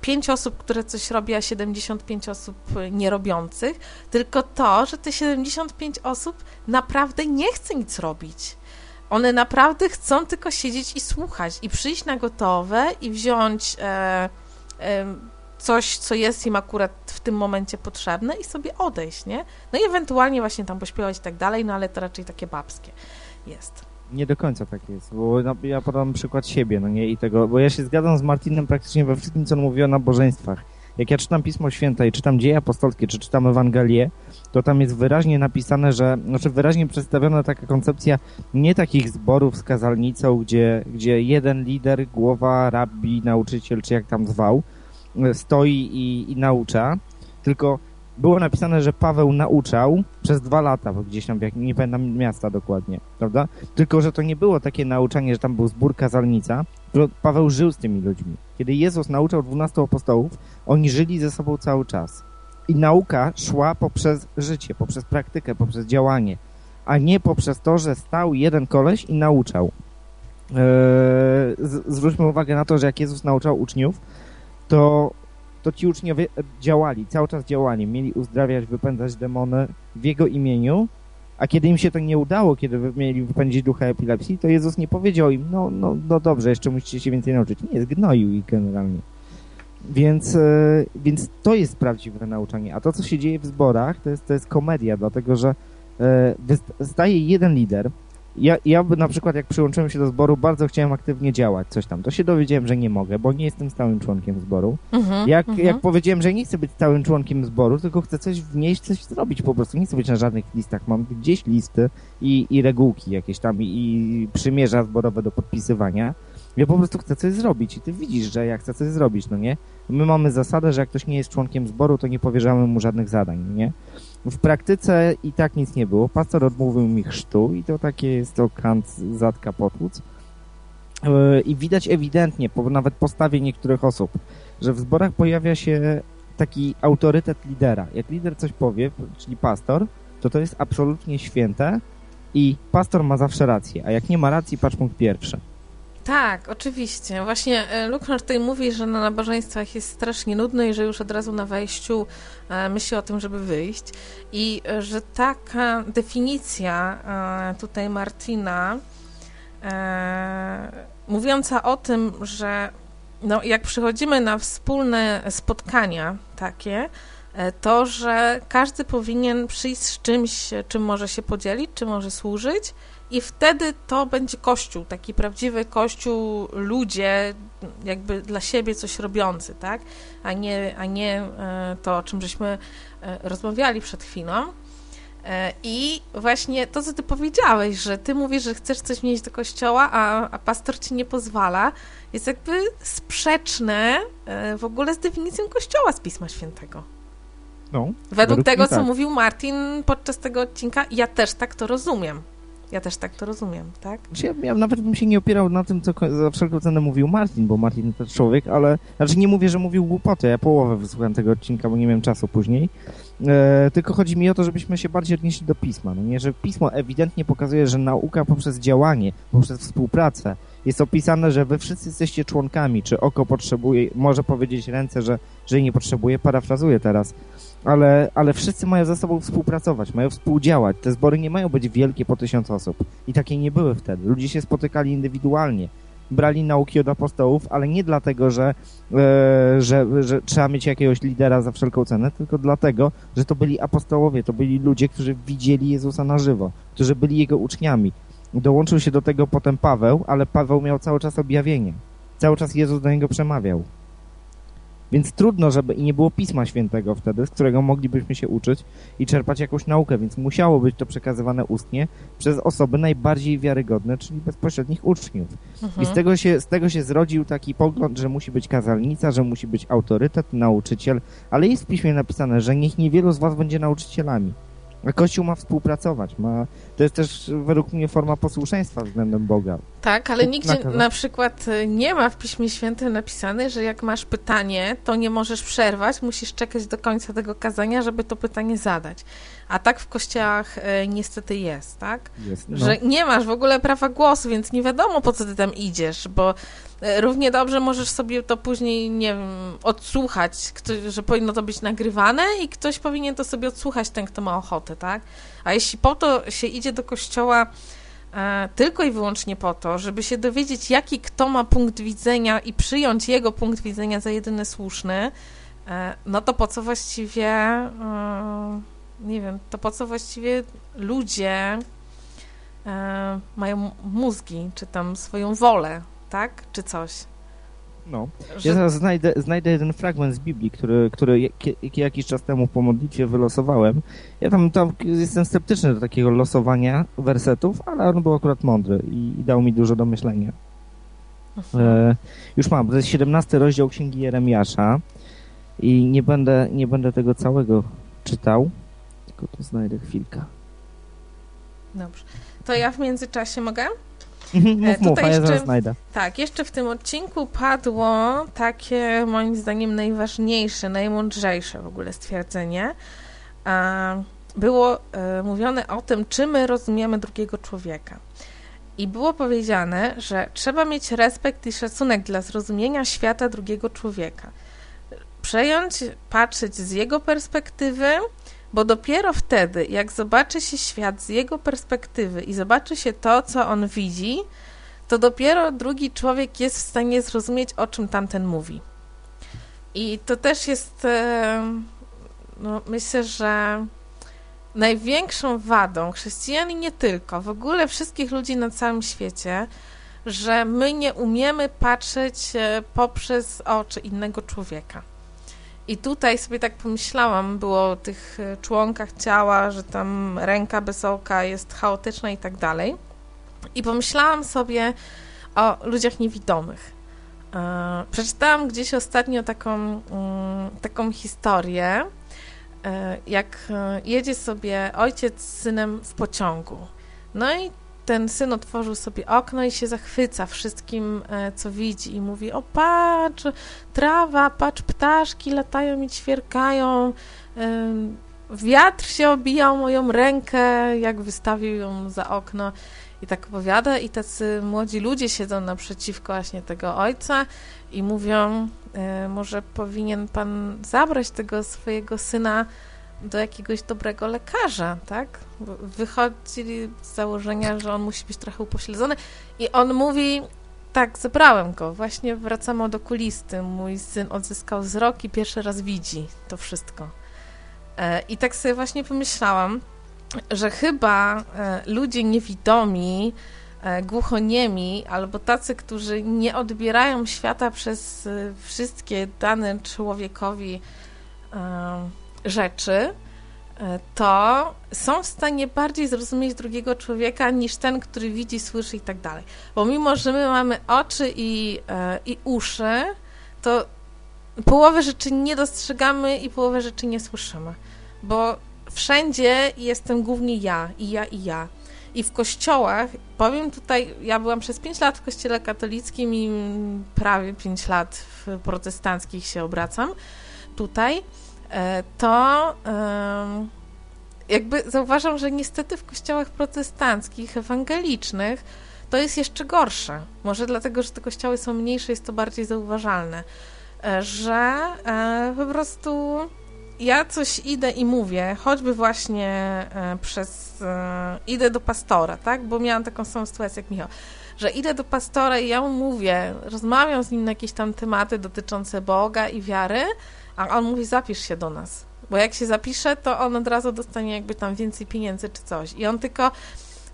5 osób, które coś robi, a 75 osób nierobiących, tylko to, że te 75 osób naprawdę nie chce nic robić. One naprawdę chcą tylko siedzieć i słuchać i przyjść na gotowe i wziąć e, e, coś, co jest im akurat w tym momencie potrzebne i sobie odejść, nie? No i ewentualnie właśnie tam pośpiewać i tak dalej, no ale to raczej takie babskie jest nie do końca tak jest, bo ja podam przykład siebie, no nie, i tego, bo ja się zgadzam z Martinem praktycznie we wszystkim, co on mówi o nabożeństwach. Jak ja czytam Pismo Święte i czytam Dzieje Apostolskie, czy czytam Ewangelię, to tam jest wyraźnie napisane, że, znaczy wyraźnie przedstawiona taka koncepcja nie takich zborów z kazalnicą, gdzie, gdzie jeden lider, głowa, rabbi, nauczyciel, czy jak tam zwał, stoi i, i naucza, tylko było napisane, że Paweł nauczał przez dwa lata, bo gdzieś tam, nie pamiętam miasta dokładnie, prawda? Tylko, że to nie było takie nauczanie, że tam był zbór kazalnica, Paweł żył z tymi ludźmi. Kiedy Jezus nauczał dwunastu apostołów, oni żyli ze sobą cały czas. I nauka szła poprzez życie, poprzez praktykę, poprzez działanie, a nie poprzez to, że stał jeden koleś i nauczał. Eee, zwróćmy uwagę na to, że jak Jezus nauczał uczniów, to to ci uczniowie działali, cały czas działali, mieli uzdrawiać, wypędzać demony w Jego imieniu, a kiedy im się to nie udało, kiedy mieli wypędzić ducha epilepsji, to Jezus nie powiedział im, no, no, no dobrze, jeszcze musicie się więcej nauczyć. Nie, zgnoił ich generalnie. Więc, e, więc to jest prawdziwe nauczanie. A to, co się dzieje w zborach, to jest, to jest komedia, dlatego że e, staje jeden lider, ja, ja na przykład jak przyłączyłem się do zboru, bardzo chciałem aktywnie działać, coś tam. To się dowiedziałem, że nie mogę, bo nie jestem stałym członkiem zboru. Mhm, jak, mhm. jak powiedziałem, że nie chcę być stałym członkiem zboru, tylko chcę coś wnieść, coś zrobić po prostu. Nie chcę być na żadnych listach. Mam gdzieś listy i, i regułki jakieś tam i, i przymierza zborowe do podpisywania. Ja po prostu chcę coś zrobić i ty widzisz, że ja chcę coś zrobić, no nie? My mamy zasadę, że jak ktoś nie jest członkiem zboru, to nie powierzamy mu żadnych zadań, no nie? W praktyce i tak nic nie było. Pastor odmówił mi chrztu i to takie jest to kant zatka potłuc. E, I widać ewidentnie, po nawet postawie niektórych osób, że w zborach pojawia się taki autorytet lidera. Jak lider coś powie, czyli pastor, to to jest absolutnie święte i pastor ma zawsze rację, a jak nie ma racji, patrz punkt pierwszy. Tak, oczywiście. Właśnie e, Luke tutaj mówi, że na nabożeństwach jest strasznie nudno i że już od razu na wejściu e, myśli o tym, żeby wyjść. I e, że taka definicja tutaj Martina, mówiąca o tym, że no, jak przychodzimy na wspólne spotkania takie, to, że każdy powinien przyjść z czymś, czym może się podzielić, czym może służyć, i wtedy to będzie kościół, taki prawdziwy kościół, ludzie jakby dla siebie coś robiący, tak? A nie, a nie e, to, o czym żeśmy e, rozmawiali przed chwilą. E, I właśnie to, co ty powiedziałeś, że ty mówisz, że chcesz coś wnieść do kościoła, a, a pastor ci nie pozwala, jest jakby sprzeczne w ogóle z definicją kościoła z Pisma Świętego. No, według, według tego, co tak. mówił Martin podczas tego odcinka, ja też tak to rozumiem. Ja też tak to rozumiem, tak? Znaczy, ja, ja nawet bym się nie opierał na tym, co za wszelką cenę mówił Martin, bo Martin to człowiek, ale znaczy nie mówię, że mówił głupoty. Ja połowę wysłuchałem tego odcinka, bo nie miałem czasu później. E, tylko chodzi mi o to, żebyśmy się bardziej odnieśli do pisma. No nie, że pismo ewidentnie pokazuje, że nauka poprzez działanie, poprzez współpracę jest opisane, że wy wszyscy jesteście członkami, czy oko potrzebuje, może powiedzieć ręce, że, że nie potrzebuje, parafrazuję teraz, ale, ale wszyscy mają ze sobą współpracować, mają współdziałać. Te zbory nie mają być wielkie po tysiąc osób. I takie nie były wtedy. Ludzie się spotykali indywidualnie. Brali nauki od apostołów, ale nie dlatego, że, e, że, że trzeba mieć jakiegoś lidera za wszelką cenę, tylko dlatego, że to byli apostołowie, to byli ludzie, którzy widzieli Jezusa na żywo, którzy byli Jego uczniami. Dołączył się do tego potem Paweł, ale Paweł miał cały czas objawienie. Cały czas Jezus do niego przemawiał. Więc trudno, żeby i nie było Pisma Świętego wtedy, z którego moglibyśmy się uczyć i czerpać jakąś naukę, więc musiało być to przekazywane ustnie przez osoby najbardziej wiarygodne, czyli bezpośrednich uczniów. Mhm. I z tego, się, z tego się zrodził taki pogląd, że musi być kazalnica, że musi być autorytet, nauczyciel, ale jest w piśmie napisane, że niech niewielu z was będzie nauczycielami. Kościół ma współpracować, ma, to jest też według mnie forma posłuszeństwa względem Boga. Tak, ale nigdzie na przykład y, nie ma w Piśmie Świętym napisane, że jak masz pytanie, to nie możesz przerwać, musisz czekać do końca tego kazania, żeby to pytanie zadać. A tak w kościołach e, niestety jest, tak? Jest, no. Że nie masz w ogóle prawa głosu, więc nie wiadomo po co ty tam idziesz, bo e, równie dobrze możesz sobie to później, nie wiem, odsłuchać, że powinno to być nagrywane i ktoś powinien to sobie odsłuchać, ten, kto ma ochotę, tak? A jeśli po to się idzie do kościoła e, tylko i wyłącznie po to, żeby się dowiedzieć, jaki kto ma punkt widzenia i przyjąć jego punkt widzenia za jedyny słuszny, e, no to po co właściwie e, nie wiem, to po co właściwie ludzie e, mają mózgi, czy tam swoją wolę, tak? Czy coś. No. Że... Ja zaraz znajdę, znajdę jeden fragment z Biblii, który, który jakiś czas temu po modlitwie wylosowałem. Ja tam, tam jestem sceptyczny do takiego losowania wersetów, ale on był akurat mądry i, i dał mi dużo do myślenia. E, już mam, to jest 17 rozdział Księgi Jeremiasza i nie będę, nie będę tego całego czytał tylko to znajdę chwilkę. Dobrze. To ja w międzyczasie mogę? Mhm, (laughs) mów, mów, ja jeszcze, znajdę. Tak, jeszcze w tym odcinku padło takie, moim zdaniem, najważniejsze, najmądrzejsze w ogóle stwierdzenie. Było e, mówione o tym, czy my rozumiemy drugiego człowieka. I było powiedziane, że trzeba mieć respekt i szacunek dla zrozumienia świata drugiego człowieka. Przejąć, patrzeć z jego perspektywy, bo dopiero wtedy, jak zobaczy się świat z jego perspektywy i zobaczy się to, co on widzi, to dopiero drugi człowiek jest w stanie zrozumieć, o czym tamten mówi. I to też jest, e, no, myślę, że największą wadą chrześcijan i nie tylko, w ogóle wszystkich ludzi na całym świecie, że my nie umiemy patrzeć e, poprzez oczy innego człowieka. I tutaj sobie tak pomyślałam, było o tych e, członkach ciała, że tam ręka bez oka jest chaotyczna i tak dalej. I pomyślałam sobie o ludziach niewidomych. E, przeczytałam gdzieś ostatnio taką, mm, taką historię, e, jak jedzie sobie ojciec z synem w pociągu. No i ten syn otworzył sobie okno i się zachwyca wszystkim, e, co widzi i mówi, o patrz, trawa, patrz, ptaszki latają i ćwierkają, wiatr się obija o moją rękę, jak wystawił ją za okno. I tak opowiada i tacy młodzi ludzie siedzą naprzeciwko właśnie tego ojca i mówią, e, może powinien pan zabrać tego swojego syna do jakiegoś dobrego lekarza, tak? Wychodzili z założenia, że on musi być trochę upośledzony i on mówi, tak, zebrałem go, właśnie wracamy od okulisty, mój syn odzyskał wzrok i pierwszy raz widzi to wszystko. E, I tak sobie właśnie pomyślałam, że chyba e, ludzie niewidomi, e, głuchoniemi, albo tacy, którzy nie odbierają świata przez wszystkie dane człowiekowi rzeczy, e, to są w stanie bardziej zrozumieć drugiego człowieka niż ten, który widzi, słyszy i tak dalej. Bo mimo, że my mamy oczy i, e, i uszy, to połowę rzeczy nie dostrzegamy i połowę rzeczy nie słyszymy. Bo wszędzie jestem głównie ja, i ja, i ja. I w kościołach, powiem tutaj, ja byłam przez 5 lat w kościele katolickim i prawie 5 lat w protestanckich się obracam tutaj. E, to jakby zauważam, że niestety w kościołach protestanckich, ewangelicznych, to jest jeszcze gorsze. Może dlatego, że te kościoły są mniejsze, jest to bardziej zauważalne, e, że e, po prostu ja coś idę i mówię, choćby właśnie przez. idę do pastora, tak? Bo miałam taką samą sytuację jak Michał, że idę do pastora i ja mu mówię, rozmawiam z nim na jakieś tam tematy dotyczące Boga i wiary, a on mówi, zapisz się do nas. Bo jak się zapisze, to on od razu dostanie jakby tam więcej pieniędzy czy coś. I on tylko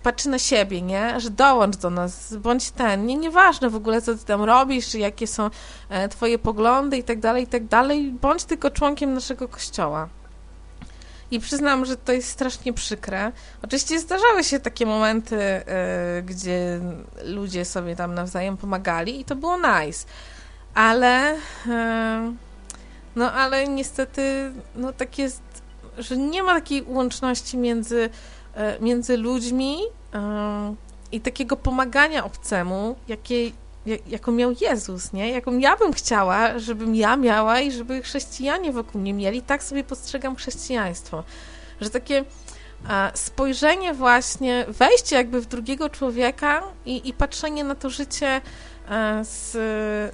patrzy na siebie, nie? Że dołącz do nas, bądź ten. Nie, nieważne w ogóle, co ty tam robisz, jakie są e, twoje poglądy i tak dalej, i tak dalej. Bądź tylko członkiem naszego kościoła. I przyznam, że to jest strasznie przykre. Oczywiście zdarzały się takie momenty, y, gdzie ludzie sobie tam nawzajem pomagali i to było nice. Ale... Y, no ale niestety, no tak jest, że nie ma takiej łączności między, e, między ludźmi e, i takiego pomagania obcemu, jakie, jaką miał Jezus, nie? Jaką ja bym chciała, żebym ja miała i żeby chrześcijanie wokół mnie mieli. Tak sobie postrzegam chrześcijaństwo. Że takie spojrzenie właśnie, wejście jakby w drugiego człowieka i, i patrzenie na to życie E, z,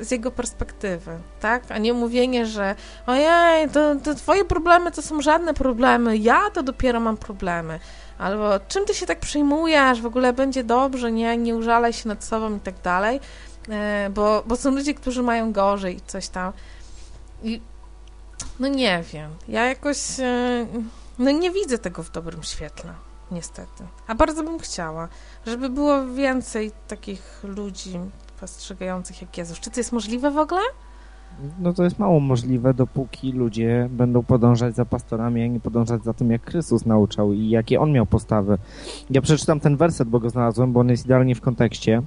z jego perspektywy, tak? A nie mówienie, że ojej, to, to twoje problemy to są żadne problemy, ja to dopiero mam problemy. Albo czym ty się tak przejmujesz, w ogóle będzie dobrze, nie, nie użalaj się nad sobą i tak dalej, e, bo, bo są ludzie, którzy mają gorzej i coś tam. I no nie wiem, ja jakoś e, no nie widzę tego w dobrym świetle, niestety. A bardzo bym chciała, żeby było więcej takich ludzi, postrzegających jak Jezus. Czy to jest możliwe w ogóle? No to jest mało możliwe, dopóki ludzie będą podążać za pastorami, a nie podążać za tym, jak Chrystus nauczał i jakie On miał postawy. Ja przeczytam ten werset, bo go znalazłem, bo on jest idealnie w kontekście.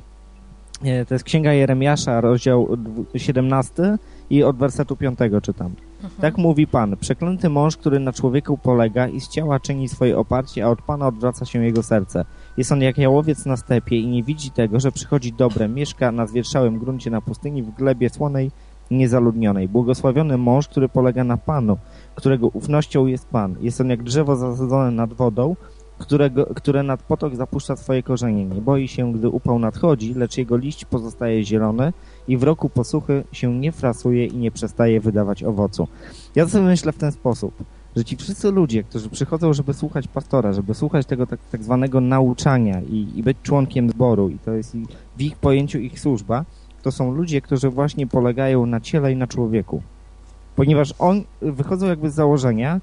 E, to jest Księga Jeremiasza, rozdział 17 i od wersetu 5 czytam. Mhm. Tak mówi Pan, przeklęty mąż, który na człowieku polega i z ciała czyni swoje oparcie, a od Pana odwraca się jego serce. Jest on jak jałowiec na stepie i nie widzi tego, że przychodzi dobre, mieszka na zwietrzałym gruncie na pustyni w glebie słonej, niezaludnionej. Błogosławiony mąż, który polega na Panu, którego ufnością jest Pan. Jest on jak drzewo zasadzone nad wodą, którego, które nad potok zapuszcza swoje korzenie. Nie boi się, gdy upał nadchodzi, lecz jego liść pozostaje zielony i w roku posłuchy się nie frasuje i nie przestaje wydawać owocu. Ja sobie myślę w ten sposób – że ci wszyscy ludzie, którzy przychodzą, żeby słuchać pastora, żeby słuchać tego tak, tak zwanego nauczania i, i, być członkiem zboru, i to jest w ich pojęciu ich służba, to są ludzie, którzy właśnie polegają na ciele i na człowieku. Ponieważ on wychodzą jakby z założenia,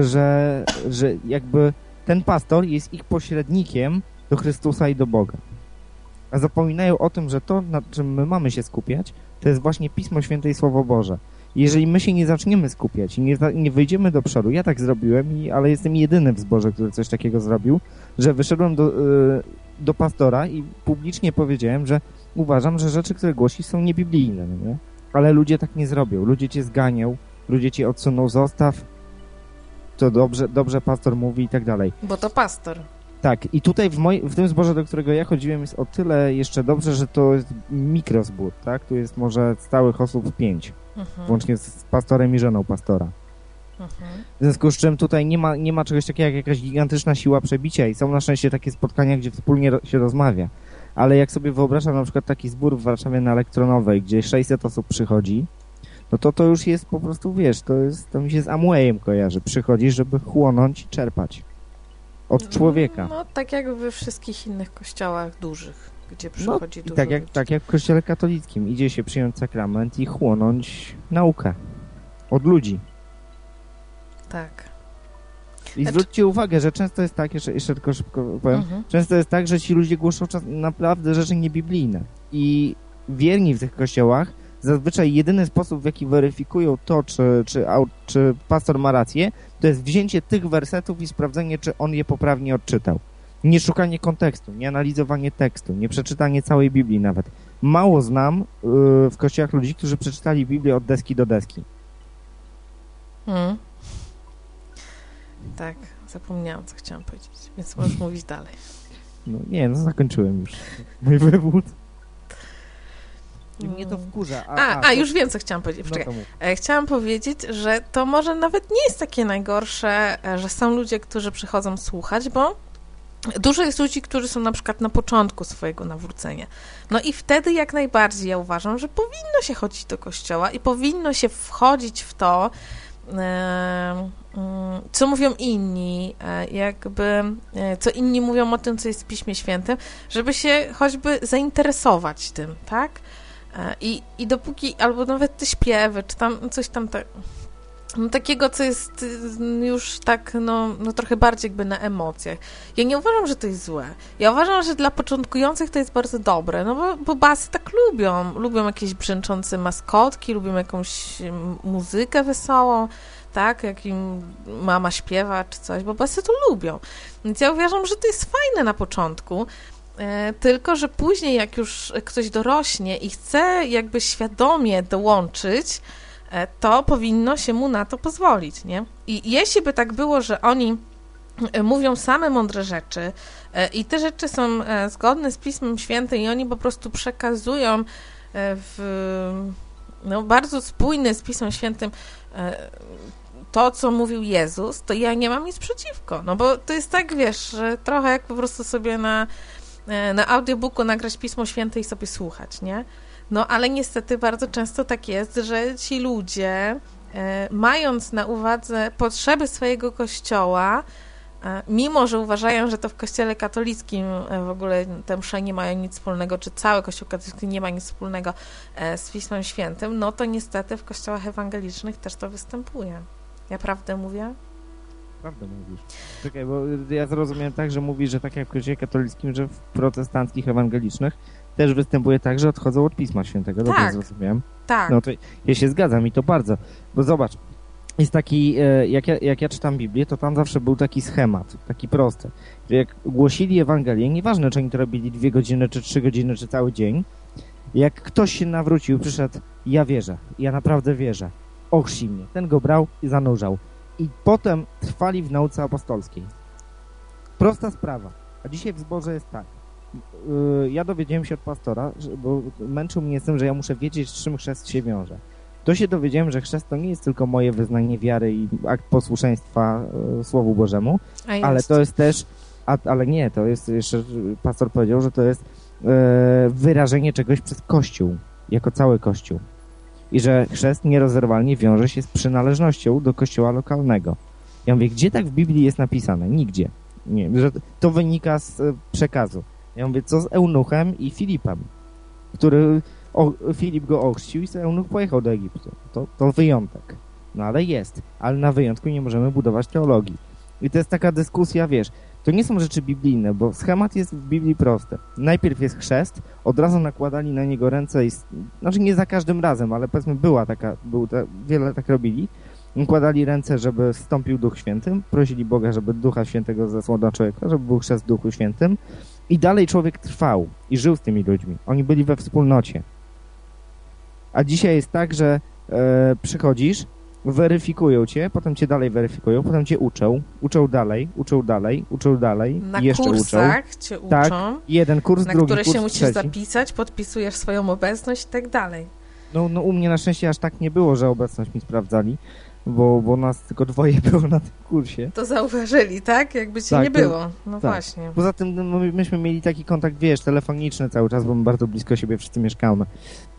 że, że jakby ten pastor jest ich pośrednikiem do Chrystusa i do Boga. A zapominają o tym, że to, na czym my mamy się skupiać, to jest właśnie Pismo Święte i Słowo Boże. Jeżeli my się nie zaczniemy skupiać i nie, nie wyjdziemy do przodu, ja tak zrobiłem, i, ale jestem jedyny w zborze, który coś takiego zrobił, że wyszedłem do, y, do pastora i publicznie powiedziałem, że uważam, że rzeczy, które głosi są niebiblijne, no nie? Ale ludzie tak nie zrobią. Ludzie cię zganią, ludzie cię odsuną, zostaw, to dobrze, dobrze pastor mówi i tak dalej. Bo to pastor. Tak, i tutaj w, moj, w tym zborze, do którego ja chodziłem, jest o tyle jeszcze dobrze, że to jest mikrozbór, tak? Tu jest może stałych osób pięć, Mhm. włącznie z pastorem i żoną pastora. Mhm. W związku z czym tutaj nie ma, nie ma czegoś takiego jak jakaś gigantyczna siła przebicia i są na szczęście takie spotkania, gdzie wspólnie się rozmawia. Ale jak sobie wyobrażam na przykład taki zbór w Warszawie na Elektronowej, gdzie 600 osób przychodzi, no to to już jest po prostu, wiesz, to, jest, to mi się z Amwayem kojarzy. Przychodzisz, żeby chłonąć i czerpać. Od człowieka. No, tak jak we wszystkich innych kościołach dużych, gdzie No, przychodzi I dużo tak jak, ludzi. tak jak w kościele katolickim. Idzie się przyjąć sakrament i chłonąć naukę. Od ludzi. Tak. I Znaczy- zwróćcie uwagę, że często jest tak, jeszcze, jeszcze tylko szybko powiem, Mhm. często jest tak, że ci ludzie głoszą naprawdę rzeczy niebiblijne. I wierni w tych kościołach zazwyczaj jedyny sposób, w jaki weryfikują to, czy, czy, czy pastor ma rację, to jest wzięcie tych wersetów i sprawdzenie, czy on je poprawnie odczytał. Nie szukanie kontekstu, nie analizowanie tekstu, nie przeczytanie całej Biblii nawet. Mało znam yy, w kościołach ludzi, którzy przeczytali Biblię od deski do deski. Mhm. Tak, zapomniałam, co chciałam powiedzieć, więc możesz mówić dalej. No nie, no zakończyłem już mój wywód. I mnie to Mm. wkurza. A, a, to- już wiem, co chciałam powiedzieć. No Poczekaj. to. E, Chciałam powiedzieć, że to może nawet nie jest takie najgorsze, e, że są ludzie, którzy przychodzą słuchać, bo dużo jest ludzi, którzy są na przykład na początku swojego nawrócenia. No i wtedy jak najbardziej ja uważam, że powinno się chodzić do kościoła i powinno się wchodzić w to, e, mm, co mówią inni, jakby, co inni mówią o tym, co jest w Piśmie Świętym, żeby się choćby zainteresować tym, tak? I, I dopóki, albo nawet te śpiewy, czy tam coś tam tak, no, takiego, co jest y, już tak, no, no trochę bardziej jakby na emocjach. Ja nie uważam, że to jest złe. Ja uważam, że dla początkujących to jest bardzo dobre, no bo, bo basy tak lubią. Lubią jakieś brzęczące maskotki, lubią jakąś mm, muzykę wesołą, tak, jak im mama śpiewa czy coś, bo basy to lubią. Więc ja uważam, że to jest fajne na początku, Tylko, że później, jak już ktoś dorośnie i chce jakby świadomie dołączyć, e, to powinno się mu na to pozwolić, nie? I jeśli by tak było, że oni e, mówią same mądre rzeczy e, i te rzeczy są e, zgodne z Pismem Świętym i oni po prostu przekazują e, w no, bardzo spójny z Pismem Świętym e, to, co mówił Jezus, to ja nie mam nic przeciwko. No bo to jest tak, wiesz, trochę jak po prostu sobie na, e, na audiobooku nagrać Pismo Święte i sobie słuchać, nie? No ale niestety bardzo często tak jest, że ci ludzie, e, mając na uwadze potrzeby swojego kościoła, e, mimo że uważają, że to w kościele katolickim e, w ogóle te msze nie mają nic wspólnego, czy cały kościół katolicki nie ma nic wspólnego e, z Pismem Świętym, no to niestety w kościołach ewangelicznych też to występuje. Ja prawdę mówię? Prawdę mówisz. Czekaj, bo ja zrozumiałem tak, że mówisz, że tak jak w kościele katolickim, że w protestanckich, ewangelicznych też występuje tak, że odchodzą od Pisma Świętego. Dobrze Tak. zrozumiałem? Tak. No to ja się zgadzam i to bardzo. Bo zobacz, jest taki, e, jak ja, jak ja czytam Biblię, to tam zawsze był taki schemat, taki prosty. Że jak głosili Ewangelię, nieważne czy oni to robili dwie godziny, czy trzy godziny, czy cały dzień, jak ktoś się nawrócił, przyszedł, ja wierzę, ja naprawdę wierzę, ochrzci mnie. Ten go brał i zanurzał. I potem trwali w nauce apostolskiej. Prosta sprawa. A dzisiaj w zborze jest tak. Yy, ja dowiedziałem się od pastora, bo męczył mnie z tym, że ja muszę wiedzieć, z czym chrzest się wiąże. To się dowiedziałem, że chrzest to nie jest tylko moje wyznanie wiary i akt posłuszeństwa yy, Słowu Bożemu, ale to jest też, a, ale nie, to jest jeszcze, pastor powiedział, że to jest e, wyrażenie czegoś przez Kościół, jako cały Kościół. I że chrzest nierozerwalnie wiąże się z przynależnością do kościoła lokalnego. Ja mówię, gdzie tak w Biblii jest napisane? Nigdzie. Nie, że to wynika z e, przekazu. Ja mówię, co z Eunuchem i Filipem, który o, Filip go ochrzcił i Eunuch pojechał do Egiptu. To, to wyjątek. No ale jest. Ale na wyjątku nie możemy budować teologii. I to jest taka dyskusja, wiesz, to nie są rzeczy biblijne, bo schemat jest w Biblii prosty. Najpierw jest chrzest, od razu nakładali na niego ręce i, znaczy nie za każdym razem, ale powiedzmy była taka, był te, wiele tak robili. Nakładali ręce, żeby wstąpił Duch Święty, prosili Boga, żeby Ducha Świętego zesłał na człowieka, żeby był chrzest Duchu Świętym i dalej człowiek trwał i żył z tymi ludźmi. Oni byli we wspólnocie. A dzisiaj jest tak, że e, przychodzisz weryfikują cię, potem cię dalej weryfikują, potem cię uczą, uczą dalej, uczą dalej, uczą dalej, Na jeszcze kursach uczą. cię uczą, Tak, Jeden kurs, na drugi które kurs, się musisz trzeci. zapisać, podpisujesz swoją obecność i tak dalej. No, no u mnie na szczęście aż tak nie było, że obecność mi sprawdzali, bo, bo nas tylko dwoje (laughs) było na tym kursie. To zauważyli, tak? Jakby cię Tak, nie było. No tak. właśnie. Poza tym no, my- myśmy mieli taki kontakt, wiesz, telefoniczny cały czas, bo my bardzo blisko siebie wszyscy mieszkamy.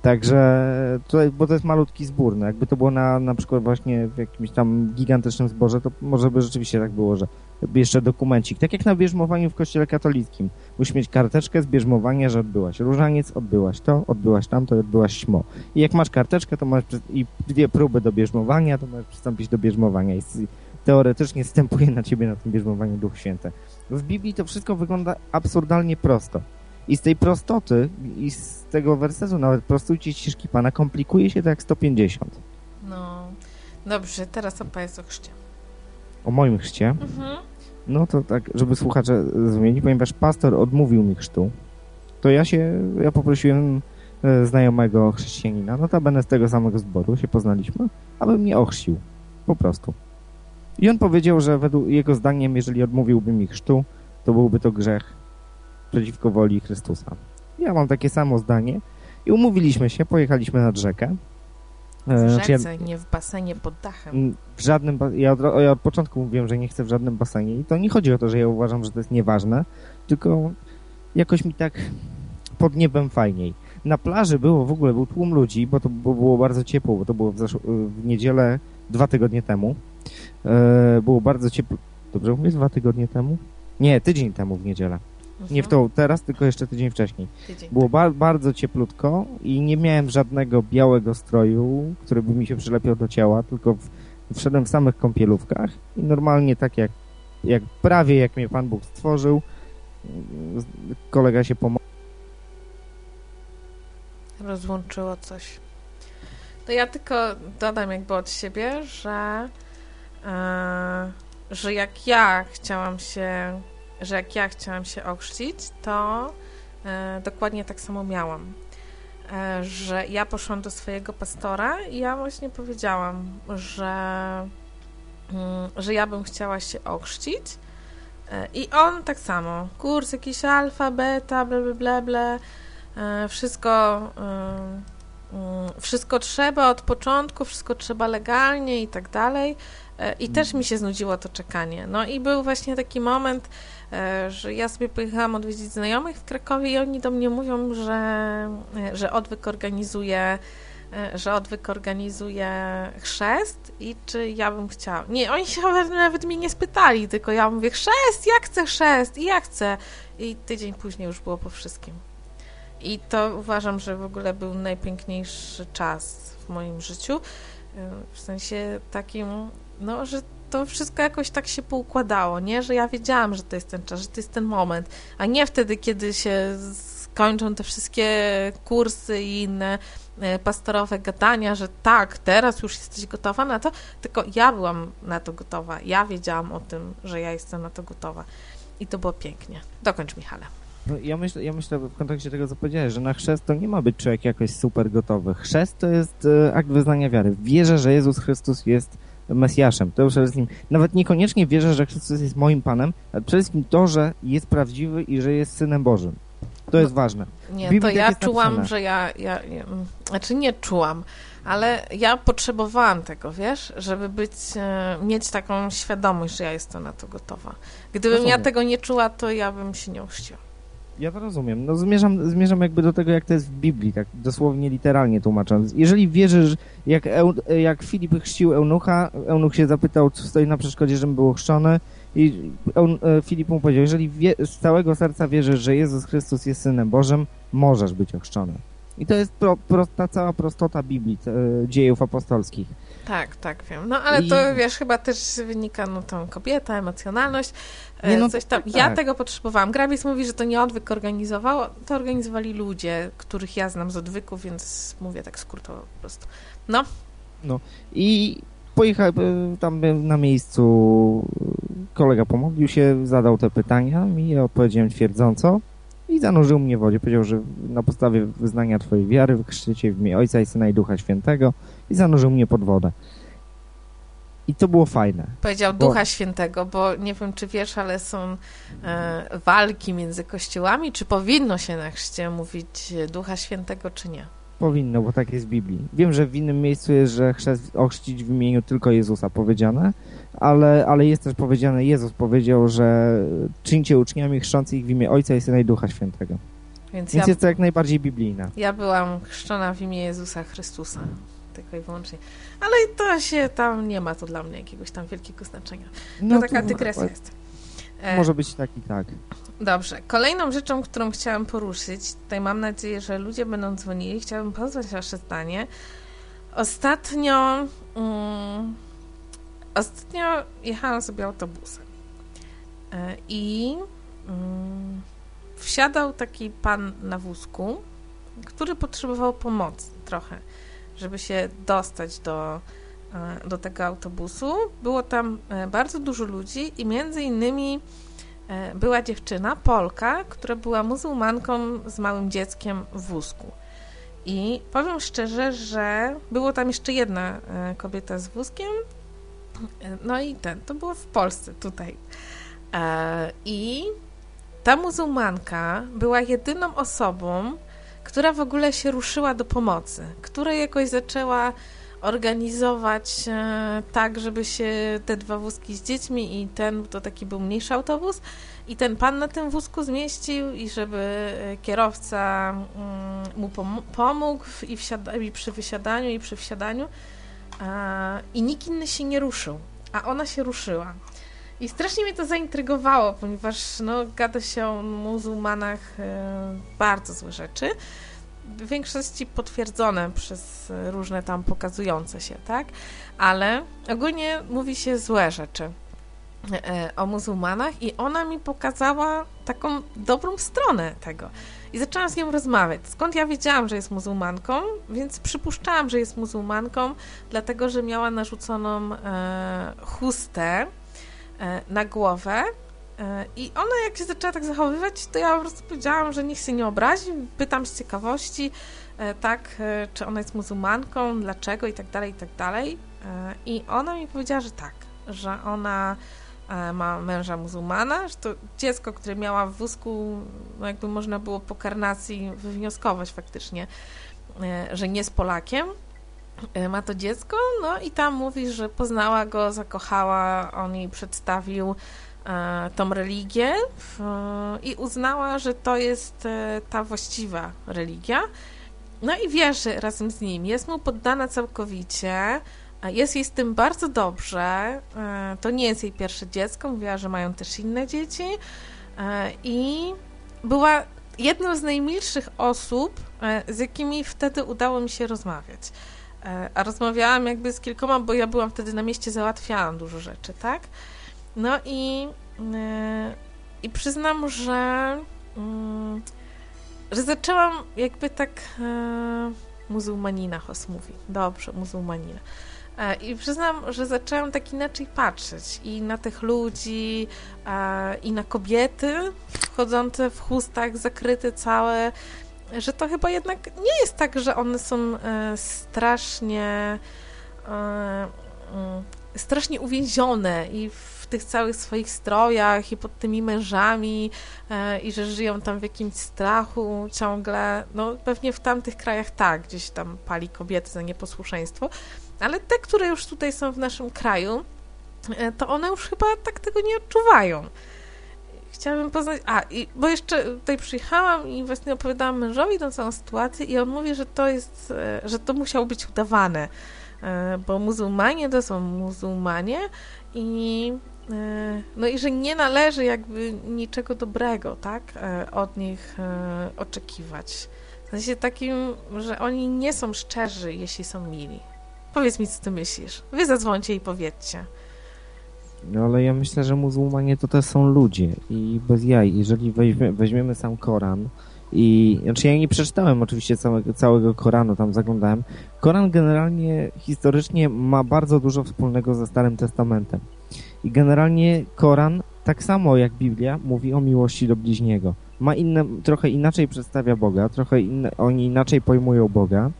Także, to, bo to jest malutki zbór, no jakby to było na, na przykład właśnie w jakimś tam gigantycznym zborze, to może by rzeczywiście tak było, że jeszcze dokumencik. Tak jak na bierzmowaniu w kościele katolickim. Musisz mieć karteczkę z bierzmowania, że odbyłaś różaniec, odbyłaś to, odbyłaś tamto odbyłaś śmo. I jak masz karteczkę, to masz i dwie próby do bierzmowania, to możesz przystąpić do bierzmowania i teoretycznie stępuje na ciebie na tym bierzmowaniu Duch Święty. W Biblii to wszystko wygląda absurdalnie prosto. I z tej prostoty, i z tego wersetu nawet prostujcie ścieżki Pana, komplikuje się to jak 150. No. Dobrze, teraz opowiedz o chrzcie. O moim chrzcie, Mhm. no to tak, żeby słuchacze zrozumieli, ponieważ pastor odmówił mi chrztu, to ja się, ja poprosiłem e, znajomego chrześcijanina, notabene z tego samego zboru się poznaliśmy, aby mnie ochrzcił. Po prostu. I on powiedział, że według jego zdaniem, jeżeli odmówiłby mi chrztu, to byłby to grzech przeciwko woli Chrystusa. Ja mam takie samo zdanie i umówiliśmy się, pojechaliśmy nad rzekę. E, W znaczy ja- rzece, nie w basenie pod dachem. Mm, W żadnym. Ja od, ja od początku mówiłem, że nie chcę w żadnym basenie. I to nie chodzi o to, że ja uważam, że to jest nieważne, tylko jakoś mi tak pod niebem fajniej. Na plaży było w ogóle był tłum ludzi, bo to było bardzo ciepło, bo to było w, w niedzielę dwa tygodnie temu. E, było bardzo ciepło. Dobrze mówię? Dwa tygodnie temu? Nie, tydzień temu w niedzielę. Nie w Mhm. tą teraz, tylko jeszcze tydzień wcześniej. Tydzień. Było ba bardzo cieplutko i nie miałem żadnego białego stroju, który by mi się przylepiał do ciała, tylko w, wszedłem w samych kąpielówkach i normalnie tak jak, jak prawie jak mnie Pan Bóg stworzył, kolega się pomógł. rozłączyło coś. To ja tylko dodam jakby od siebie, że, e, że jak ja chciałam się, że jak ja chciałam się ochrzcić, to e, dokładnie tak samo miałam. E, że ja poszłam do swojego pastora i ja właśnie powiedziałam, że, mm, że ja bym chciała się ochrzcić. E, I on tak samo. Kurs jakiś alfa, beta, bla, bla, bla. E, Wszystko, y, y, wszystko trzeba od początku, wszystko trzeba legalnie i tak dalej. E, I też mi się znudziło to czekanie. No i był właśnie taki moment, e, że ja sobie pojechałam odwiedzić znajomych w Krakowie i oni do mnie mówią, że, e, że odwyk organizuje e, że odwyk organizuje chrzest i czy ja bym chciała. Nie, oni się nawet, mnie nie spytali, tylko ja mówię chrzest, ja chcę chrzest i ja chcę. I tydzień później już było po wszystkim. I to uważam, że w ogóle był najpiękniejszy czas w moim życiu. E, W sensie takim, no, że to wszystko jakoś tak się poukładało, nie? Że ja wiedziałam, że to jest ten czas, że to jest ten moment, a nie wtedy, kiedy się skończą te wszystkie kursy i inne e, pastorowe gadania, że tak, teraz już jesteś gotowa na to, tylko ja byłam na to gotowa. Ja wiedziałam o tym, że ja jestem na to gotowa. I to było pięknie. Dokończ, Michale. No, ja, myślę, ja myślę w kontekście tego, co powiedziałeś, że na chrzest to nie ma być człowiek jakoś super gotowy. Chrzest to jest e, akt wyznania wiary. Wierzę, że Jezus Chrystus jest Mesjaszem. To przede wszystkim, nawet niekoniecznie wierzę, że Chrystus jest moim Panem, ale przede wszystkim to, że jest prawdziwy i że jest Synem Bożym. To jest ważne. Nie, to ja czułam, napisane. że ja, ja, ja. mm, Znaczy nie czułam, ale ja potrzebowałam tego, wiesz, żeby być, e, mieć taką świadomość, że ja jestem na to gotowa. Gdybym ja Rozumiem. tego nie czuła, to ja bym się nie ochrzciła. Ja to rozumiem. No zmierzam, zmierzam jakby do tego, jak to jest w Biblii, tak dosłownie literalnie tłumacząc. Jeżeli wierzysz, jak, jak Filip chrzcił Eunucha, Eunuch się zapytał, co stoi na przeszkodzie, żebym był ochrzczony i Eun, e, Filip mu powiedział, jeżeli wie, z całego serca wierzysz, że Jezus Chrystus jest Synem Bożym, możesz być ochrzczony. I to jest pro, ta cała prostota Biblii, e, dziejów apostolskich. Tak, tak, wiem. No ale I- to, wiesz, chyba też wynika, no, tą kobieta, emocjonalność, e, Nie, no, coś tam. tak, Ja tego potrzebowałam. Grabis mówi, że to nie odwyk organizował, to organizowali ludzie, których ja znam z odwyku, więc mówię tak skrótowo po prostu. No, I pojechałem tam na miejscu, e, kolega pomodlił się, zadał te pytania mi, ja odpowiedziałem twierdząco i zanurzył mnie w wodzie. Powiedział, że na podstawie wyznania twojej wiary wykrzyczycie w imię Ojca i Syna i Ducha Świętego i zanurzył mnie pod wodę. I to było fajne. Powiedział Ducha bo... Świętego, bo nie wiem, czy wiesz, ale są e, walki między kościołami, czy powinno się na chrzcie mówić Ducha Świętego, czy nie? Powinno, bo tak jest w Biblii. Wiem, że w innym miejscu jest, że chrzest ochrzcić w imieniu tylko Jezusa powiedziane, ale, ale jest też powiedziane, Jezus powiedział, że czyńcie uczniami chrzący ich w imię Ojca i Syna i Ducha Świętego. Więc, Więc ja, jest to jak najbardziej biblijne. Ja byłam chrzczona w imię Jezusa Chrystusa tylko i wyłącznie. Ale to się tam nie ma to dla mnie jakiegoś tam wielkiego znaczenia. No, no taka dygresja jest. E, może być tak i tak. Dobrze. Kolejną rzeczą, którą chciałam poruszyć, tutaj mam nadzieję, że ludzie będą dzwonili, chciałabym poznać wasze zdanie. Ostatnio um, ostatnio jechałam sobie autobusem e, i um, wsiadał taki pan na wózku, który potrzebował pomocy trochę żeby się dostać do, e, do tego autobusu. Było tam e, bardzo dużo ludzi i między innymi e, była dziewczyna, Polka, która była muzułmanką z małym dzieckiem w wózku. I powiem szczerze, że było tam jeszcze jedna kobieta z wózkiem. No i ten, to było w Polsce, tutaj. I ta muzułmanka była jedyną osobą, która w ogóle się ruszyła do pomocy, która jakoś zaczęła organizować e, tak, żeby się te dwa wózki z dziećmi i ten, to taki był mniejszy autobus, i ten pan na tym wózku zmieścił i żeby e, kierowca mm, mu pomógł i, i przy wysiadaniu i przy wsiadaniu i nikt inny się nie ruszył, a ona się ruszyła. I strasznie mnie to zaintrygowało, ponieważ no, gada się o muzułmanach e, bardzo złe rzeczy. W większości potwierdzone przez różne tam pokazujące się, tak? Ale ogólnie mówi się złe rzeczy e, o muzułmanach i ona mi pokazała taką dobrą stronę tego. I zaczęłam z nią rozmawiać. Skąd ja wiedziałam, że jest muzułmanką? Więc przypuszczałam, że jest muzułmanką, dlatego że miała narzuconą e, chustę na głowę. E, I ona jak się zaczęła tak zachowywać, to ja po prostu powiedziałam, że niech się nie obrazi. Pytam z ciekawości, e, tak, czy ona jest muzułmanką, dlaczego i tak dalej, i tak dalej. I ona mi powiedziała, że tak, że ona ma męża muzułmana, że to dziecko, które miała w wózku, no jakby można było po karnacji wywnioskować faktycznie, że nie z Polakiem, E, ma to dziecko, no i tam mówi, że poznała go, zakochała, on jej przedstawił e, tą religię i uznała, że to jest e, ta właściwa religia. No i wierzy razem z nim. Jest mu poddana całkowicie. Jest jej z tym bardzo dobrze. E, to nie jest jej pierwsze dziecko. Mówiła, że mają też inne dzieci. E, I była jedną z najmilszych osób, e, z jakimi wtedy udało mi się rozmawiać. E, a rozmawiałam jakby z kilkoma, bo ja byłam wtedy na mieście, załatwiałam dużo rzeczy, tak? No i, e, i przyznam, że, mm, że zaczęłam jakby tak e, muzułmanina Hos mówi. Dobrze, muzułmanina. I przyznam, że zaczęłam tak inaczej patrzeć i na tych ludzi, i na kobiety wchodzące w chustach, zakryte całe, że to chyba jednak nie jest tak, że one są e, strasznie e, mm, strasznie uwięzione i w tych całych swoich strojach i pod tymi mężami e, i że żyją tam w jakimś strachu ciągle. No pewnie w tamtych krajach tak, gdzieś tam pali kobiety za nieposłuszeństwo, ale te, które już tutaj są w naszym kraju, to one już chyba tak tego nie odczuwają. Chciałabym poznać. A, i, bo jeszcze tutaj przyjechałam i właśnie opowiadałam mężowi tą całą sytuację, i on mówi, że to jest, e, że to musiało być udawane, e, bo muzułmanie to są muzułmanie i e, no i że nie należy jakby niczego dobrego, tak, od nich oczekiwać. W sensie takim, że oni nie są szczerzy, jeśli są mili. Powiedz mi, co ty myślisz. Wy zadzwońcie i powiedzcie. No ale ja myślę, że muzułmanie to też są ludzie i bez jaj. Jeżeli weźmie, weźmiemy sam Koran i... Znaczy ja nie przeczytałem oczywiście całego, całego Koranu, tam zaglądałem. Koran generalnie historycznie ma bardzo dużo wspólnego ze Starym Testamentem. I generalnie Koran, tak samo jak Biblia, mówi o miłości do bliźniego. Ma inne, trochę inaczej przedstawia Boga, trochę inne, oni inaczej pojmują Boga,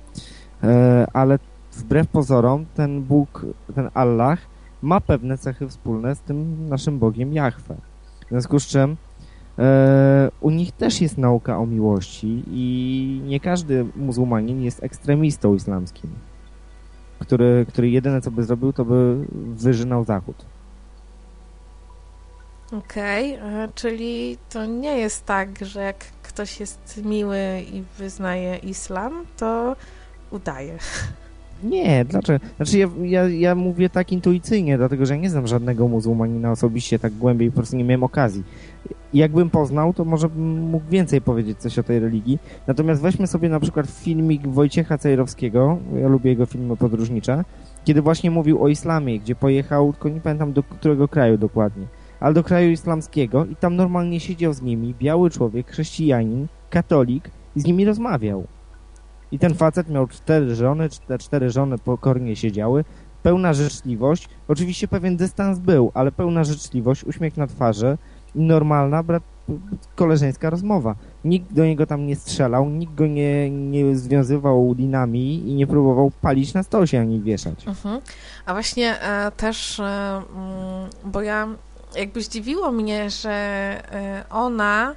e, ale wbrew pozorom ten Bóg, ten Allah ma pewne cechy wspólne z tym naszym Bogiem Jahwe. W związku z czym e, u nich też jest nauka o miłości i nie każdy muzułmanin jest ekstremistą islamskim, który, który jedyne co by zrobił, to by wyżynał Zachód. Okej, okay, czyli to nie jest tak, że jak ktoś jest miły i wyznaje islam, to udaje. (laughs) Nie, dlaczego? Znaczy ja, ja, ja mówię tak intuicyjnie, dlatego że ja nie znam żadnego muzułmanina osobiście tak głębiej, po prostu nie miałem okazji. Jakbym poznał, to może bym mógł więcej powiedzieć coś o tej religii. Natomiast weźmy sobie na przykład filmik Wojciecha Cejrowskiego, ja lubię jego filmy podróżnicze, kiedy właśnie mówił o islamie, gdzie pojechał, tylko nie pamiętam do którego kraju dokładnie, ale do kraju islamskiego i tam normalnie siedział z nimi biały człowiek, chrześcijanin, katolik i z nimi rozmawiał. I ten facet miał cztery żony, te cztery żony pokornie siedziały, pełna życzliwość, oczywiście pewien dystans był, ale pełna życzliwość, uśmiech na twarzy normalna, brat, koleżeńska rozmowa. Nikt do niego tam nie strzelał, nikt go nie, nie związywał linami i nie próbował palić na stosie ani wieszać. Mhm. A właśnie e, też, e, mm, bo ja jakby zdziwiło mnie, że e, ona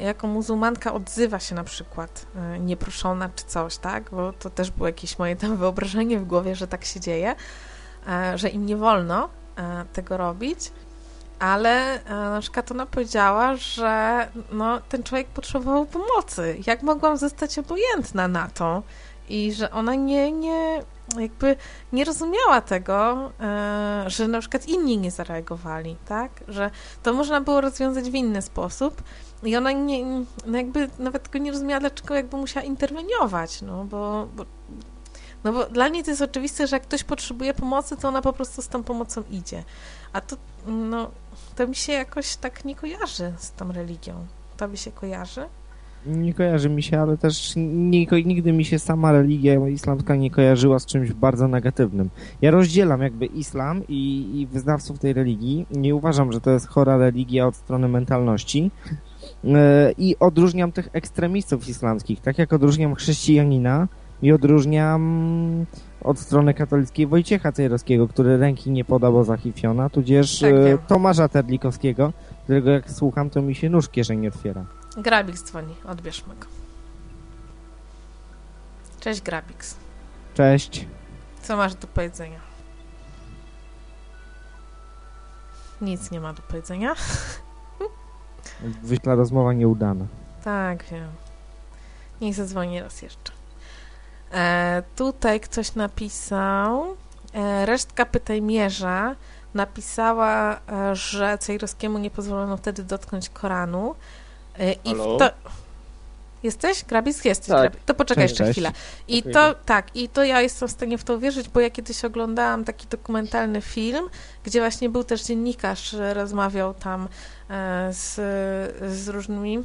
jako muzułmanka odzywa się na przykład e, nieproszona czy coś, tak? Bo to też było jakieś moje tam wyobrażenie w głowie, że tak się dzieje, e, że im nie wolno e, tego robić, ale na przykład ona powiedziała, że no, ten człowiek potrzebował pomocy. Jak mogłam zostać obojętna na to? I że ona nie, nie, jakby nie rozumiała tego, że na przykład inni nie zareagowali, tak? Że to można było rozwiązać w inny sposób i ona nie, no jakby nawet tego nie rozumiała, dlaczego jakby musiała interweniować, no bo, bo, no bo dla niej to jest oczywiste, że jak ktoś potrzebuje pomocy, to ona po prostu z tą pomocą idzie. A to, no, to mi się jakoś tak nie kojarzy z tą religią. To by się kojarzy? Nie kojarzy mi się, ale też nie, nigdy mi się sama religia islamska nie kojarzyła z czymś bardzo negatywnym. Ja rozdzielam jakby islam i, i wyznawców tej religii. Nie uważam, że to jest chora religia od strony mentalności, i odróżniam tych ekstremistów islamskich, tak jak odróżniam chrześcijanina i odróżniam od strony katolickiej Wojciecha Cejrowskiego, który ręki nie podał, bo zachifiona, tudzież tak, e, Tomasza Terlikowskiego, którego jak słucham, to mi się nóż kieszeń otwiera. Grabik dzwoni, odbierzmy go. Cześć Grabix. Cześć. Co masz do powiedzenia? Nic nie ma do powiedzenia. (laughs) Wyśla rozmowa nieudana. Tak, wiem. Niech zadzwoni raz jeszcze. E, tutaj ktoś napisał, e, resztka pytajmierza napisała, e, że Cejrowskiemu nie pozwolono wtedy dotknąć Koranu. E, I to... Jesteś? Grabis? Jesteś. Tak. Grabis. To poczekaj cześć, jeszcze chwilę. I okay. to, tak, i to ja jestem w stanie w to uwierzyć, bo ja kiedyś oglądałam taki dokumentalny film, gdzie właśnie był też dziennikarz, rozmawiał tam E, z, z różnymi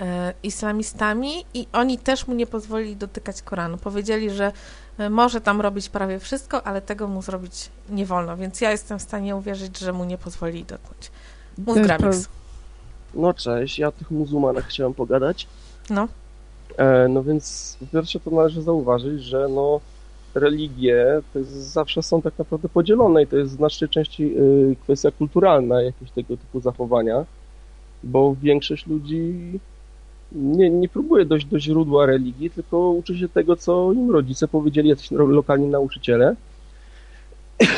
e, islamistami i oni też mu nie pozwolili dotykać Koranu. Powiedzieli, że e, może tam robić prawie wszystko, ale tego mu zrobić nie wolno, więc ja jestem w stanie uwierzyć, że mu nie pozwolili dotknąć. Mów Grabix. No cześć, ja o tych muzułmanach chciałem pogadać. No. E, no więc pierwsze to należy zauważyć, że no religie to jest, zawsze są tak naprawdę podzielone i to jest w znacznej części y, kwestia kulturalna, jakieś tego typu zachowania, bo większość ludzi nie, nie próbuje dojść do źródła religii, tylko uczy się tego, co im rodzice powiedzieli, jacyś lokalni nauczyciele.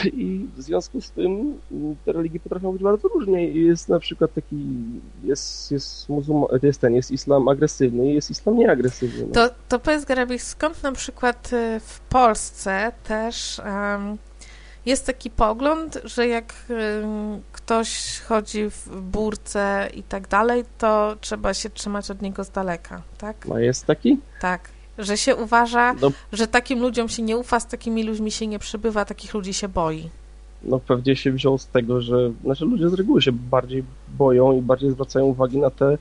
I w związku z tym te religie potrafią być bardzo różnie. Jest na przykład taki, jest, jest, muzułman, jest ten, jest islam agresywny i jest islam nieagresywny. No. To, to powiedz Garabik, skąd na przykład y, w Polsce też um, jest taki pogląd, że jak um, ktoś chodzi w burce i tak dalej, to trzeba się trzymać od niego z daleka, tak? A jest taki? Tak. Że się uważa, no, że takim ludziom się nie ufa, z takimi ludźmi się nie przybywa, takich ludzi się boi. No pewnie się wziął z tego, że znaczy ludzie z reguły się bardziej boją i bardziej zwracają uwagi na te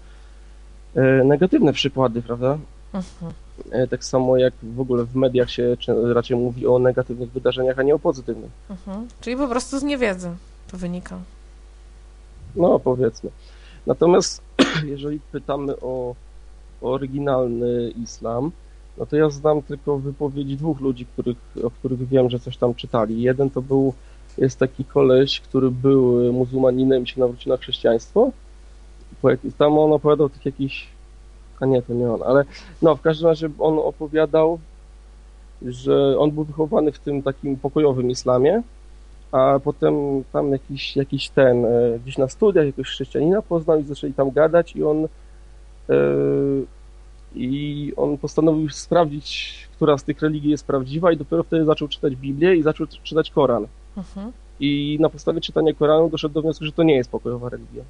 e, negatywne przykłady, prawda? Mhm. E, tak samo jak w ogóle w mediach się raczej mówi o negatywnych wydarzeniach, a nie o pozytywnych. Mhm. Czyli po prostu z niewiedzy to wynika. No powiedzmy. Natomiast (clears throat) jeżeli pytamy o oryginalny islam, no to ja znam tylko wypowiedzi dwóch ludzi, których, o których wiem, że coś tam czytali. Jeden to był jest taki koleś, który był muzułmaninem i się nawrócił na chrześcijaństwo. Tam on opowiadał tych jakichś, a nie, to nie on, ale no w każdym razie on opowiadał, że on był wychowany w tym takim pokojowym islamie, a potem tam jakiś, jakiś ten, e, gdzieś na studiach jakoś chrześcijanina poznał i zaczęli tam gadać i on e, i on postanowił sprawdzić, która z tych religii jest prawdziwa i dopiero wtedy zaczął czytać Biblię i zaczął czytać Koran. Mhm. I na podstawie czytania Koranu doszedł do wniosku, że to nie jest pokojowa religia.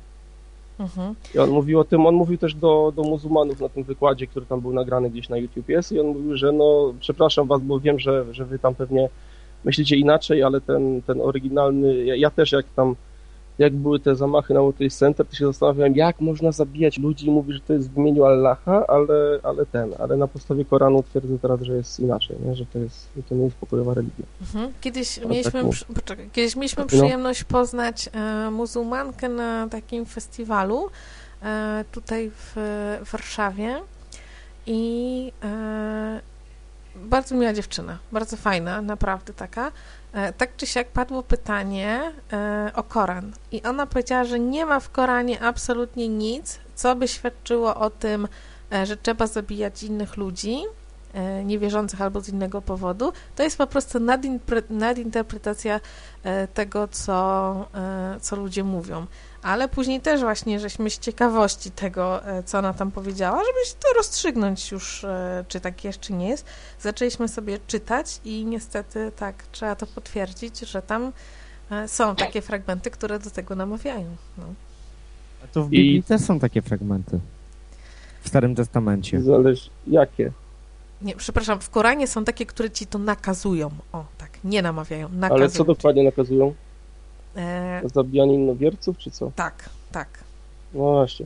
Mhm. I on mówił o tym, on mówił też do, do muzułmanów na tym wykładzie, który tam był nagrany gdzieś na YouTube jest i on mówił, że no przepraszam was, bo wiem, że, że wy tam pewnie myślicie inaczej, ale ten, ten oryginalny, ja, ja też jak tam jak były te zamachy na World Trade Center, to się zastanawiałem, jak można zabijać ludzi i mówić, że to jest w imieniu Allaha, ale, ale ten, ale na podstawie Koranu twierdzę teraz, że jest inaczej, nie? że to, jest, to nie jest pokojowa religia. Mhm. Kiedyś, mieliśmy, tak poczekaj, kiedyś mieliśmy no. przyjemność poznać e, muzułmankę na takim festiwalu e, tutaj w, w Warszawie i e, bardzo miła dziewczyna, bardzo fajna, naprawdę taka. E, tak czy siak padło pytanie e, o Koran i ona powiedziała, że nie ma w Koranie absolutnie nic, co by świadczyło o tym, e, że trzeba zabijać innych ludzi, niewierzących albo z innego powodu. To jest po prostu nadinterpretacja tego, co, co ludzie mówią ale później też właśnie, żeśmy z ciekawości tego, e, co ona tam powiedziała, żeby się to rozstrzygnąć już, e, czy tak jest, czy nie jest, zaczęliśmy sobie czytać i niestety tak, trzeba to potwierdzić, że tam e, są takie fragmenty, które do tego namawiają. No. A to w Biblii I... też są takie fragmenty. W Starym Testamencie. Zależy, jakie? Nie, przepraszam, w Koranie są takie, które ci to nakazują. O, tak, nie namawiają, nakazują. Ale co dokładnie nakazują? E... Zabijanie innowierców, czy co? Tak, tak. No właśnie.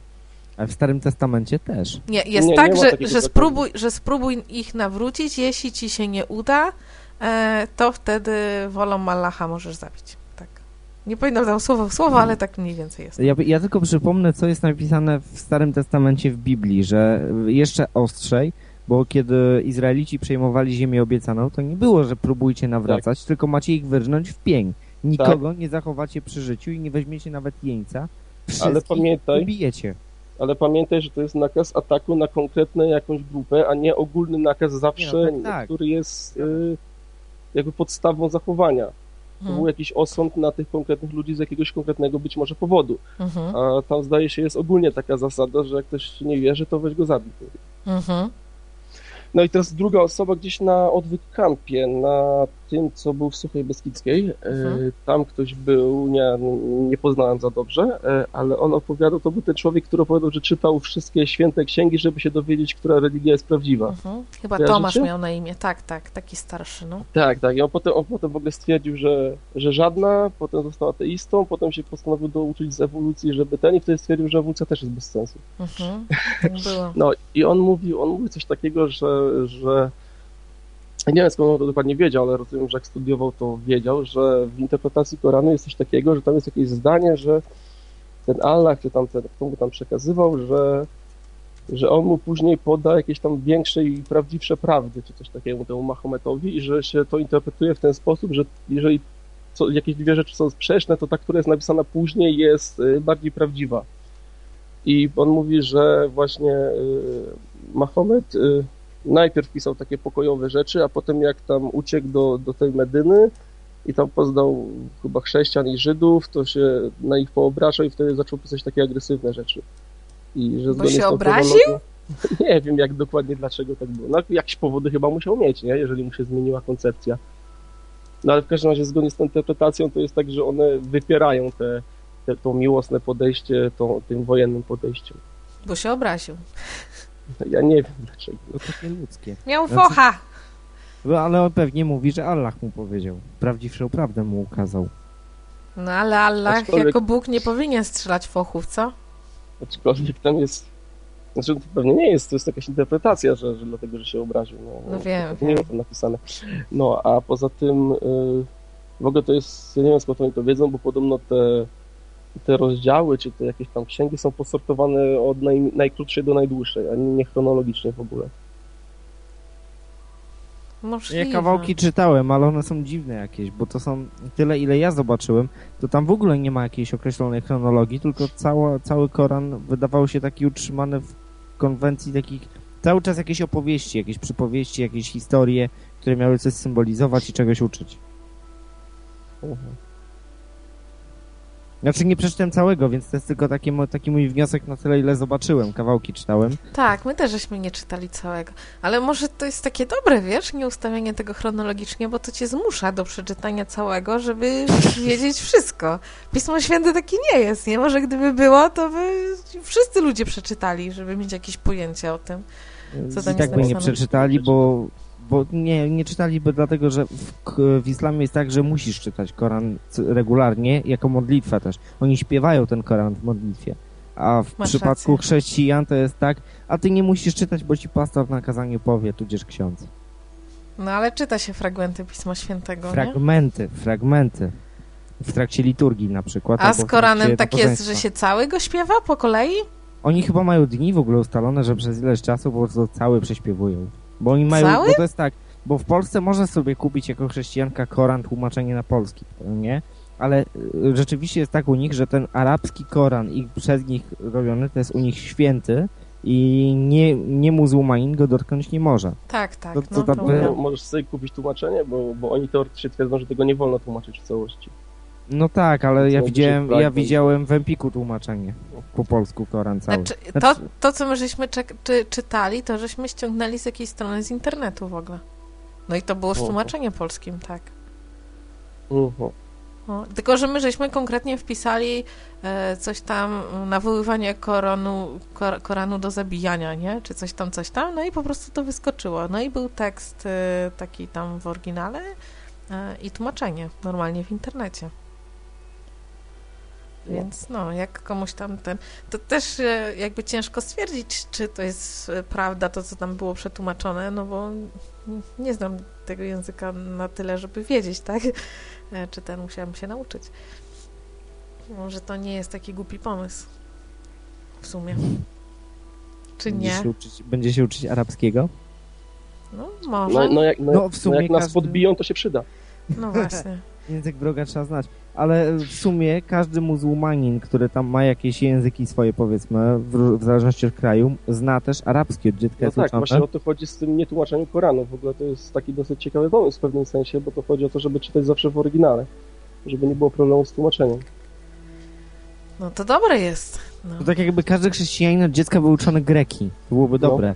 Ale w Starym Testamencie też. Nie, jest nie, tak, nie że, że, spróbuj, że spróbuj ich nawrócić, jeśli ci się nie uda, e, to wtedy wolą Malacha możesz zabić. Tak. Nie pamiętam tam słowo w słowo, ale tak mniej więcej jest. Ja, ja tylko przypomnę, co jest napisane w Starym Testamencie w Biblii, że jeszcze ostrzej, bo kiedy Izraelici przejmowali ziemię obiecaną, to nie było, że próbujcie nawracać, tak. tylko macie ich wyrżnąć w pień. Nikogo tak. nie zachowacie przy życiu i nie weźmiecie nawet jeńca. Ale pamiętaj, ubijecie. Ale pamiętaj, że to jest nakaz ataku na konkretną jakąś grupę, a nie ogólny nakaz zawsze, nie, no tak, tak. który jest y, jakby podstawą zachowania. To hmm. był jakiś osąd na tych konkretnych ludzi z jakiegoś konkretnego być może powodu. Mhm. A tam zdaje się jest ogólnie taka zasada, że jak ktoś nie wierzy, to weź go zabij. Mhm. No i teraz druga osoba gdzieś na odwyk kampie, na tym, co był w Suchej Beskidzkiej. E, mhm. Tam ktoś był, nie, nie poznałem za dobrze, e, ale on opowiadał, to był ten człowiek, który opowiadał, że czytał wszystkie święte księgi, żeby się dowiedzieć, która religia jest prawdziwa. Mhm. Chyba Kojarzycie? Tomasz miał na imię, tak, tak, taki starszy, no. Tak, tak. I on potem, on potem w ogóle stwierdził, że, że żadna, potem został ateistą, potem się postanowił douczyć z ewolucji, żeby ten i wtedy stwierdził, że ewolucja też jest bez sensu. Mhm. Tak (laughs) było. No i on mówił, on mówił coś takiego, że, że nie wiem skąd on to dokładnie wiedział, ale rozumiem, że jak studiował, to wiedział, że w interpretacji Koranu jest coś takiego, że tam jest jakieś zdanie, że ten Allah, czy tam ten, kto mu tam przekazywał, że, że on mu później poda jakieś tam większe i prawdziwsze prawdy, czy coś takiego temu Mahometowi i że się to interpretuje w ten sposób, że jeżeli co, jakieś dwie rzeczy są sprzeczne, to ta, która jest napisana później jest y, bardziej prawdziwa. I on mówi, że właśnie y, Mahomet y, najpierw pisał takie pokojowe rzeczy, a potem jak tam uciekł do, do tej Medyny i tam poznał chyba chrześcijan i Żydów, to się na nich poobrażał i wtedy zaczął pisać takie agresywne rzeczy. I że Bo się obraził? (laughs) Nie wiem jak dokładnie dlaczego tak było. No jakieś powody chyba musiał mieć, nie? Jeżeli mu się zmieniła koncepcja. No ale w każdym razie zgodnie z tą interpretacją to jest tak, że one wypierają te, te, to miłosne podejście to, tym wojennym podejściem. Bo się obraził. Ja nie wiem dlaczego. No takie ludzkie. Miał znaczy, focha! No, ale on pewnie mówi, że Allah mu powiedział. Prawdziwszą prawdę mu ukazał. No ale Allah Aczkolwiek... jako Bóg nie powinien strzelać fochów, co? Aczkolwiek tam jest... Znaczy to pewnie nie jest, to jest jakaś interpretacja, że, że dlatego, że się obraził. No, no wiem. Nie wiem, tam napisane. No, a poza tym yy, w ogóle to jest, ja nie wiem skąd oni to wiedzą, bo podobno te te rozdziały, czy te jakieś tam księgi są posortowane od naj, najkrótszej do najdłuższej, a nie chronologicznie w ogóle. Możliwe. Ja kawałki czytałem, ale one są dziwne jakieś, bo to są tyle, ile ja zobaczyłem, to tam w ogóle nie ma jakiejś określonej chronologii, tylko cała, cały Koran wydawał się taki utrzymany w konwencji takich, cały czas jakieś opowieści, jakieś przypowieści, jakieś historie, które miały coś symbolizować i czegoś uczyć. Mhm. Znaczy nie przeczytałem całego, więc to jest tylko taki, taki mój wniosek na tyle, ile zobaczyłem. Kawałki czytałem. Tak, my też żeśmy nie czytali całego. Ale może to jest takie dobre, wiesz, nie ustawianie tego chronologicznie, bo to cię zmusza do przeczytania całego, żeby wiedzieć wszystko. Pismo Święte takie nie jest, nie? Może gdyby było, to by wszyscy ludzie przeczytali, żeby mieć jakieś pojęcie o tym. Co tam I jest tak by nie przeczytali, bo, bo nie, nie czytaliby dlatego, że w, w islamie jest tak, że musisz czytać Koran regularnie, jako modlitwę też. Oni śpiewają ten Koran w modlitwie. A w Masz przypadku rację. chrześcijan to jest tak, a ty nie musisz czytać, bo ci pastor na kazaniu powie, tudzież ksiądz. No ale czyta się fragmenty Pisma Świętego, nie? Fragmenty, fragmenty. W trakcie liturgii na przykład. A z w Koranem tak jest, że się cały go śpiewa po kolei? Oni chyba mają dni w ogóle ustalone, że przez ileś czasu po prostu cały prześpiewują. Bo oni mają, Cały? bo to jest tak, bo w Polsce można sobie kupić jako chrześcijanka Koran tłumaczenie na polski, nie? Ale y, rzeczywiście jest tak u nich, że ten arabski Koran i przez nich robiony to jest u nich święty i nie, nie muzułmanin go dotknąć nie może. Tak, tak. To- to no, to by- No, możesz sobie kupić tłumaczenie, bo, bo oni teoretycznie twierdzą, że tego nie wolno tłumaczyć w całości. No tak, ale ja widziałem, ja widziałem w Empiku tłumaczenie po polsku Koran cały. Znaczy, to, Znaczy- to, co my żeśmy czy, czytali, to żeśmy ściągnęli z jakiejś strony z internetu w ogóle. No i to było z tłumaczeniem polskim, tak. Mhm. No, tylko, że my żeśmy konkretnie wpisali e, coś tam, nawoływanie Koranu, kor, Koranu do zabijania, nie? Czy coś tam, coś tam, no i po prostu to wyskoczyło. No i był tekst e, taki tam w oryginale e, i tłumaczenie normalnie w internecie. Więc no, jak komuś tam ten. To też e, jakby ciężko stwierdzić, czy to jest e, prawda, to co tam było przetłumaczone, no bo nie znam tego języka na tyle, żeby wiedzieć, tak? E, Czy ten musiałam się nauczyć. Może to nie jest taki głupi pomysł. W sumie. Czy Będzie nie? się uczyć, będzie się uczyć arabskiego? No, może. No, no, jak, no, No, w sumie no jak nas każdy- podbiją, to się przyda. No właśnie. (laughs) Język wroga trzeba znać. Ale w sumie każdy muzułmanin, który tam ma jakieś języki swoje, powiedzmy, w, w zależności od kraju, zna też arabski od dziecka No tak, właśnie o to chodzi z tym nietłumaczeniem Koranu. W ogóle to jest taki dosyć ciekawy pomysł w pewnym sensie, bo to chodzi o to, żeby czytać zawsze w oryginale. Żeby nie było problemu z tłumaczeniem. No to dobre jest. No. To tak jakby każdy chrześcijanin od dziecka był uczony greki. To byłoby No. dobre.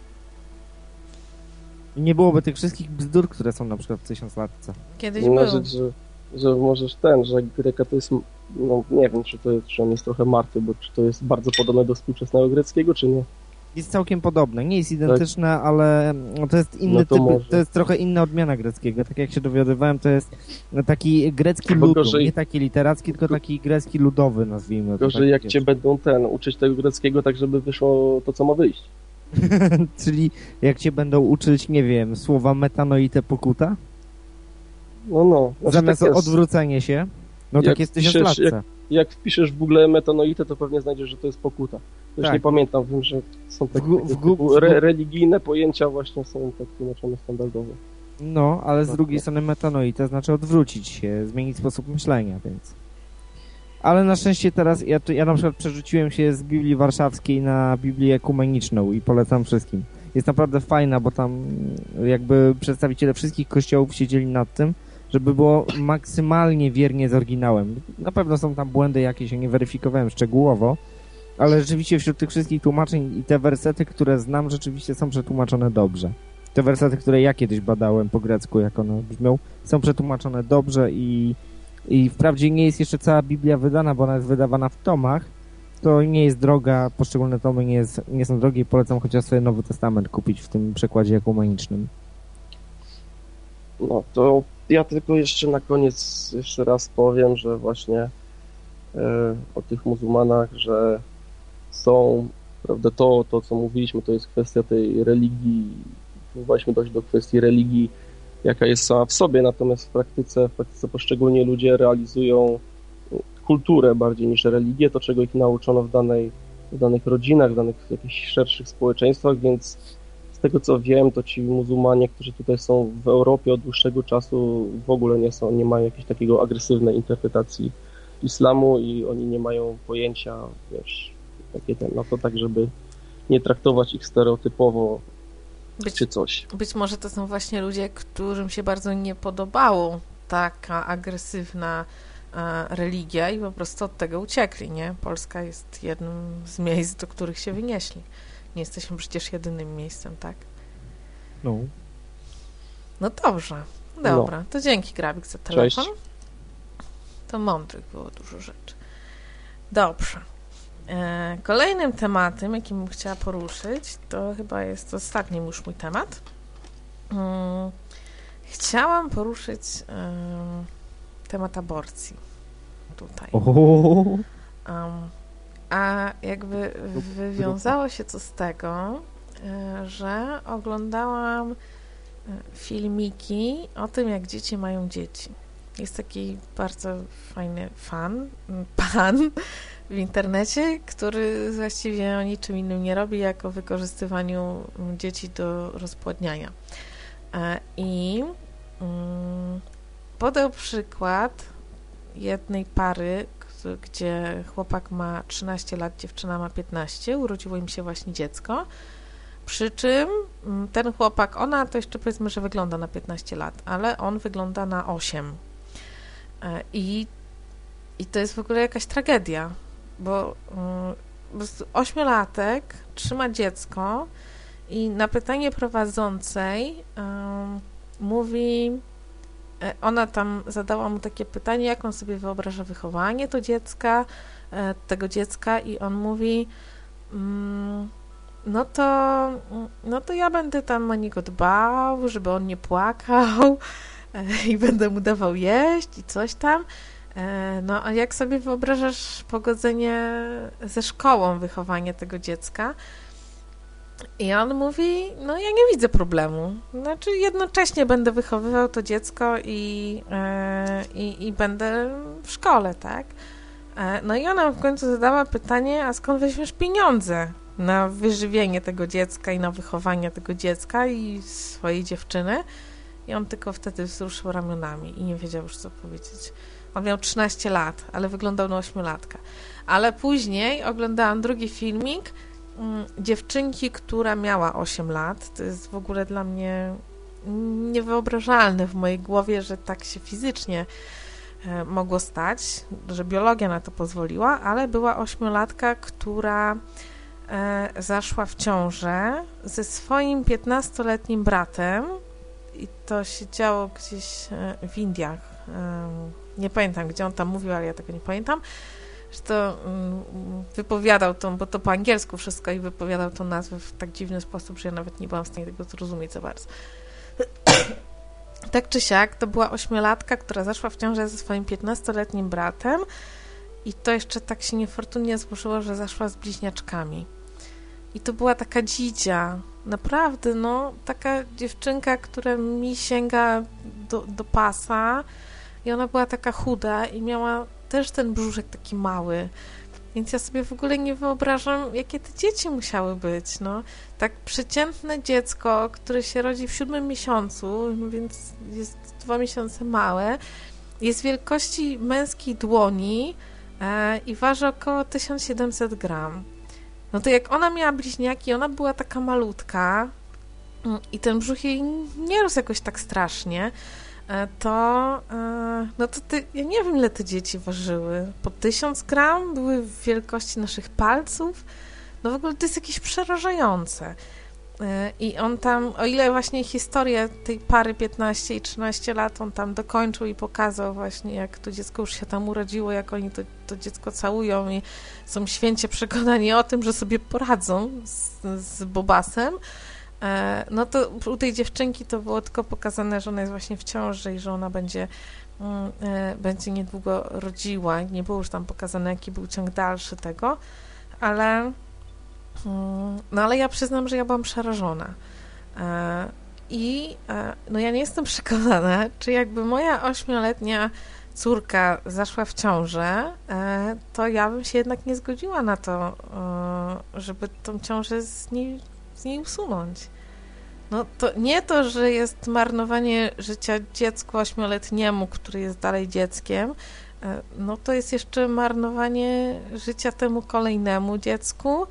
I nie byłoby tych wszystkich bzdur, które są na przykład w tysiąclatce. Kiedyś Inna był. rzecz, że, że możesz ten, że Greka to jest, no nie wiem, czy, to jest, czy on jest trochę martwy, bo czy to jest bardzo podobne do współczesnego greckiego, czy nie? Jest całkiem podobne. Nie jest identyczne, ale no, to jest inny No to typ, może. to jest trochę inna odmiana greckiego. Tak jak się dowiadywałem, to jest taki grecki ludum. gorzej- Nie taki literacki, tylko taki grecki ludowy, nazwijmy to. Że tak jak cię będą ten, uczyć tego greckiego tak, żeby wyszło to, co ma wyjść. (laughs) Czyli jak cię będą uczyć, nie wiem, słowa metanoite pokuta, No, no. Znaczy, zamiast tak jest. odwrócenie się, no Jak tak jest w piszesz, tysiąclatce. Jak wpiszesz w Google metanoite, to pewnie znajdziesz, że to jest pokuta. Już Tak. nie pamiętam, wiem, że są takie, w w gu- re, religijne pojęcia właśnie są tak tłumaczone standardowo. No, ale z No, drugiej no. strony metanoite znaczy odwrócić się, zmienić sposób myślenia, więc... Ale na szczęście teraz, ja, ja na przykład przerzuciłem się z Biblii Warszawskiej na Biblię Ekumeniczną i polecam wszystkim. Jest naprawdę fajna, bo tam jakby przedstawiciele wszystkich kościołów siedzieli nad tym, żeby było maksymalnie wiernie z oryginałem. Na pewno są tam błędy jakieś, ja nie weryfikowałem szczegółowo, ale rzeczywiście wśród tych wszystkich tłumaczeń i te wersety, które znam, rzeczywiście są przetłumaczone dobrze. Te wersety, które ja kiedyś badałem po grecku, jak one brzmią, są przetłumaczone dobrze i, i wprawdzie nie jest jeszcze cała Biblia wydana, bo ona jest wydawana w tomach, to nie jest droga, poszczególne tomy nie, jest, nie są drogie i polecam chociaż sobie Nowy Testament kupić w tym przekładzie ekumenicznym. No to ja tylko jeszcze na koniec jeszcze raz powiem, że właśnie e, o tych muzułmanach, że są, prawda, to, to co mówiliśmy, to jest kwestia tej religii, próbowaliśmy dojść do kwestii religii, jaka jest sama w sobie, natomiast w praktyce, w praktyce poszczególni ludzie realizują kulturę bardziej niż religię, to czego ich nauczono w danej w danych rodzinach, w danych jakichś szerszych społeczeństwach, więc tego co wiem, to ci muzułmanie, którzy tutaj są w Europie od dłuższego czasu w ogóle nie są, nie mają jakiejś takiego agresywnej interpretacji islamu i oni nie mają pojęcia, wiesz, takie ten, no to tak, żeby nie traktować ich stereotypowo być, czy coś. Być może to są właśnie ludzie, którym się bardzo nie podobało taka agresywna e, religia i po prostu od tego uciekli, nie? Polska jest jednym z miejsc, do których się wynieśli. Nie jesteśmy przecież jedynym miejscem, tak? No. No dobrze. Dobra, no. to dzięki Grabik za telefon. Cześć. To mądrych było dużo rzeczy. Dobrze. E, kolejnym tematem, jakim bym chciała poruszyć, to chyba jest ostatni już mój temat. Mm, chciałam poruszyć temat aborcji tutaj. Um, a jakby wywiązało się to z tego, e, że oglądałam e, filmiki o tym, jak dzieci mają dzieci. Jest taki bardzo fajny fan, pan w internecie, który właściwie o niczym innym nie robi, jak o wykorzystywaniu dzieci do rozpładniania. E, I mm, podał przykład jednej pary, gdzie chłopak ma 13 lat, dziewczyna ma 15, urodziło im się właśnie dziecko. Przy czym mm, ten chłopak, ona to jeszcze powiedzmy, że wygląda na 15 lat, ale on wygląda na 8. E, I, i to jest w ogóle jakaś tragedia, bo mm, ośmiolatek trzyma dziecko i na pytanie prowadzącej um, mówi, ona tam zadała mu takie pytanie, jak on sobie wyobraża wychowanie to dziecka, e, tego dziecka i on mówi mm, no to, no to ja będę tam o niego dbał, żeby on nie płakał (laughs) i będę mu dawał jeść i coś tam. E, no, a jak sobie wyobrażasz pogodzenie ze szkołą, wychowanie tego dziecka? I on mówi, no ja nie widzę problemu. Znaczy jednocześnie będę wychowywał to dziecko i, e, i, i będę w szkole, tak? E, no i ona w końcu zadała pytanie, a skąd weźmiesz pieniądze na wyżywienie tego dziecka i na wychowanie tego dziecka i swojej dziewczyny? I on tylko wtedy wzruszył ramionami i nie wiedział już co powiedzieć. On miał 13 lat, ale wyglądał na 8-latka. Ale później oglądałam drugi filmik dziewczynki, która miała 8 lat. To jest w ogóle dla mnie niewyobrażalne w mojej głowie, że tak się fizycznie e, mogło stać, że biologia na to pozwoliła, ale była ośmiolatka, która e, zaszła w ciążę ze swoim 15-letnim bratem i to się działo gdzieś e, w Indiach nie pamiętam, gdzie on tam mówił, ale ja tego nie pamiętam, to mm, wypowiadał to, bo to po angielsku wszystko i wypowiadał tą nazwę w tak dziwny sposób, że ja nawet nie byłam w stanie tego zrozumieć za bardzo. tak czy siak, to była ośmiolatka, która zaszła w ciążę ze swoim 15-letnim bratem i to jeszcze tak się niefortunnie złożyło, że zaszła z bliźniaczkami. I to była taka dzidzia, naprawdę, no, taka dziewczynka, która mi sięga do, do pasa, i ona była taka chuda i miała też ten brzuszek taki mały. Więc ja sobie w ogóle nie wyobrażam, jakie te dzieci musiały być, no. Tak przeciętne dziecko, które się rodzi w siódmym miesiącu, więc jest dwa miesiące małe, jest wielkości męskiej dłoni e, i waży około 1700 gram. No to jak ona miała bliźniaki, ona była taka malutka mm, i ten brzuch jej nie rósł jakoś tak strasznie, to e, no to ty, ja nie wiem ile te dzieci ważyły, po tysiąc gram, były w wielkości naszych palców, no w ogóle to jest jakieś przerażające. E, I on tam, o ile właśnie historię tej pary 15 i 13 lat, on tam dokończył i pokazał właśnie, jak to dziecko już się tam urodziło, jak oni to, to dziecko całują i są święcie przekonani o tym, że sobie poradzą z, z Bobasem, E, no to u tej dziewczynki to było tylko pokazane, że ona jest właśnie w ciąży i że ona będzie, mm, e, będzie niedługo rodziła. Nie było już tam pokazane, jaki był ciąg dalszy tego, ale mm, no ale ja przyznam, że ja byłam przerażona. E, I no ja nie jestem (laughs) przekonana, czy jakby moja ośmioletnia córka zaszła w ciążę, to ja bym się jednak nie zgodziła na to, żeby tą ciążę z niej, z niej usunąć. No to nie to, że jest marnowanie życia dziecku ośmioletniemu, który jest dalej dzieckiem, e, no to jest jeszcze marnowanie życia temu kolejnemu dziecku,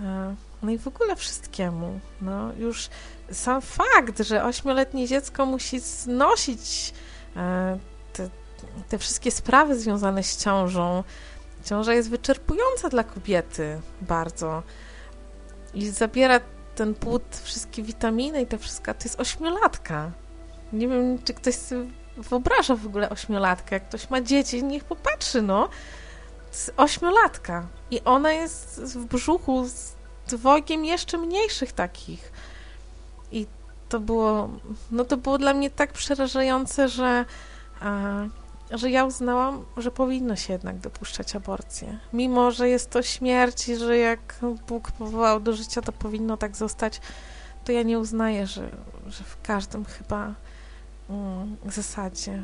e, no i w ogóle wszystkiemu. No już sam fakt, że ośmioletnie dziecko musi znosić e, te, te wszystkie sprawy związane z ciążą. Ciąża jest wyczerpująca dla kobiety bardzo i zabiera ten płód, wszystkie witaminy i to wszystko, to jest ośmiolatka. Nie wiem, czy ktoś sobie wyobraża w ogóle ośmiolatkę. Jak ktoś ma dzieci, niech popatrzy, no. Ośmiolatka. I ona jest w brzuchu z dwojgiem jeszcze mniejszych takich. I to było, no to było dla mnie tak przerażające, że, że ja uznałam, że powinno się jednak dopuszczać aborcję. Mimo, że jest to śmierć i że jak Bóg powołał do życia, to powinno tak zostać, to ja nie uznaję, że, że w każdym chyba mm, zasadzie.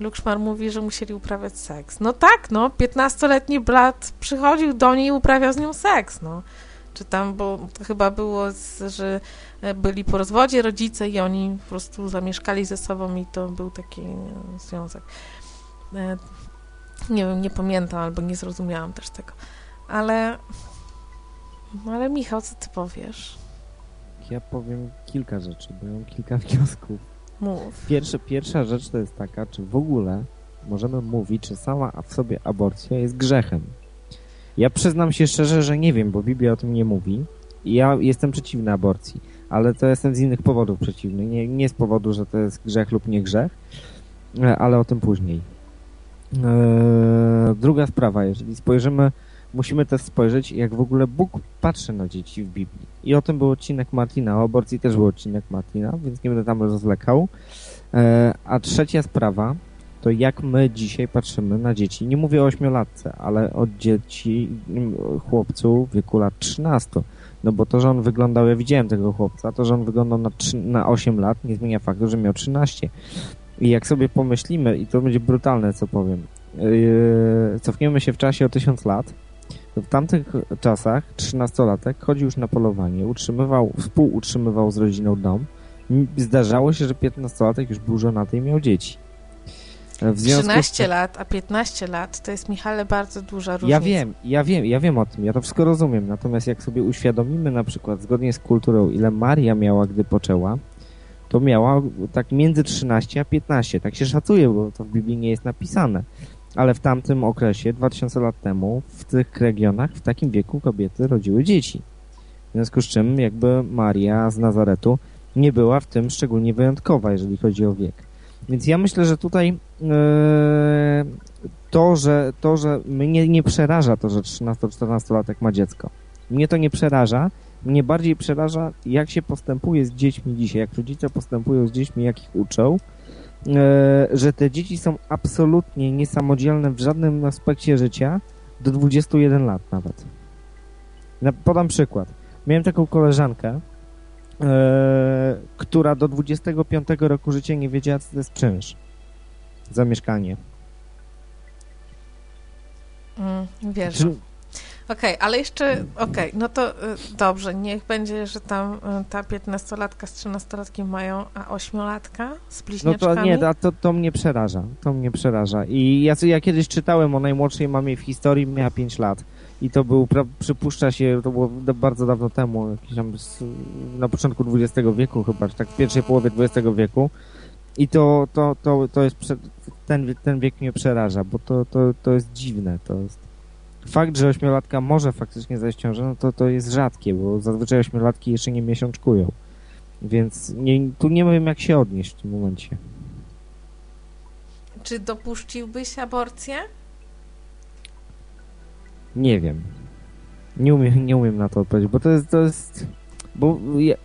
Lukszmar mówi, że musieli uprawiać seks. No tak, no, 15-letni brat przychodził do niej i uprawiał z nią seks, no czy tam, bo chyba było, z, że e, byli po rozwodzie rodzice i oni po prostu zamieszkali ze sobą i to był taki e, związek. E, nie wiem, nie pamiętam albo nie zrozumiałam też tego. Ale, no ale Michał, co ty powiesz? Ja powiem kilka rzeczy, bo mam kilka (laughs) wniosków. Mów. Pierwsza, pierwsza rzecz to jest taka, czy w ogóle możemy mówić, czy sama w sobie aborcja jest grzechem. Ja przyznam się szczerze, że nie wiem, bo Biblia o tym nie mówi. Ja jestem przeciwny aborcji, ale to jestem z innych powodów przeciwny. Nie, nie z powodu, że to jest grzech lub nie grzech, e, ale o tym później. Eee, druga sprawa, jeżeli spojrzymy, musimy też spojrzeć, jak w ogóle Bóg patrzy na dzieci w Biblii. I o tym był odcinek Martina, o aborcji też był odcinek Martina, więc nie będę tam rozlekał. Eee, a trzecia sprawa, to jak my dzisiaj patrzymy na dzieci. Nie mówię o ośmiolatce, ale o dzieci, chłopcu w wieku lat 13. No bo to, że on wyglądał, ja widziałem tego chłopca, to, że on wyglądał na, 3, na 8 lat, nie zmienia faktu, że miał 13. I jak sobie pomyślimy, i to będzie brutalne, co powiem, yy, cofniemy się w czasie o 1000 lat, w tamtych czasach 13-latek chodził już na polowanie, utrzymywał, współutrzymywał z rodziną dom. Zdarzało się, że 15-latek już był żonaty i miał dzieci. 13 z... lat, a 15 lat to jest, Michale, bardzo duża różnica. Ja wiem, ja wiem, ja wiem o tym, ja to wszystko rozumiem. Natomiast jak sobie uświadomimy na przykład, zgodnie z kulturą, ile Maria miała, gdy poczęła, to miała tak między 13 a 15. Tak się szacuje, bo to w Biblii nie jest napisane. Ale w tamtym okresie, 2000 lat temu, w tych regionach, w takim wieku kobiety rodziły dzieci. W związku z czym jakby Maria z Nazaretu nie była w tym szczególnie wyjątkowa, jeżeli chodzi o wiek. Więc ja myślę, że tutaj e, to, że, to, że mnie nie przeraża to, że 13-14-latek ma dziecko. Mnie to nie przeraża. Mnie bardziej przeraża, jak się postępuje z dziećmi dzisiaj, jak rodzice postępują z dziećmi, jak ich uczą, e, że te dzieci są absolutnie niesamodzielne w żadnym aspekcie życia do 21 lat nawet. Podam przykład. Miałem taką koleżankę, e, która do 25 roku życia nie wiedziała, co to jest czynsz za mieszkanie. Mm, wiesz. Czy... Okej, okay, ale jeszcze, okej, okay, no to y, dobrze, niech będzie, że tam y, ta 15-latka z 13-latkiem mają, a 8-latka z bliźniaczkami? No to nie, to, to mnie przeraża, to mnie przeraża. I ja, ja kiedyś czytałem o najmłodszej mamie w historii, miała 5 lat i to był, przypuszcza się, to było bardzo dawno temu, jakiś tam na początku XX wieku chyba, czy tak w pierwszej połowie XX wieku i to, to, to, to jest, ten, ten wiek mnie przeraża, bo to, to, to jest dziwne, to jest fakt, że ośmiolatka może faktycznie zajść ciążę, no to, to jest rzadkie, bo zazwyczaj ośmiolatki jeszcze nie miesiączkują. Więc nie, tu nie wiem, jak się odnieść w tym momencie. Czy dopuściłbyś aborcję? Nie wiem. Nie umiem, nie umiem na to odpowiedzieć, bo to jest, to jest... Bo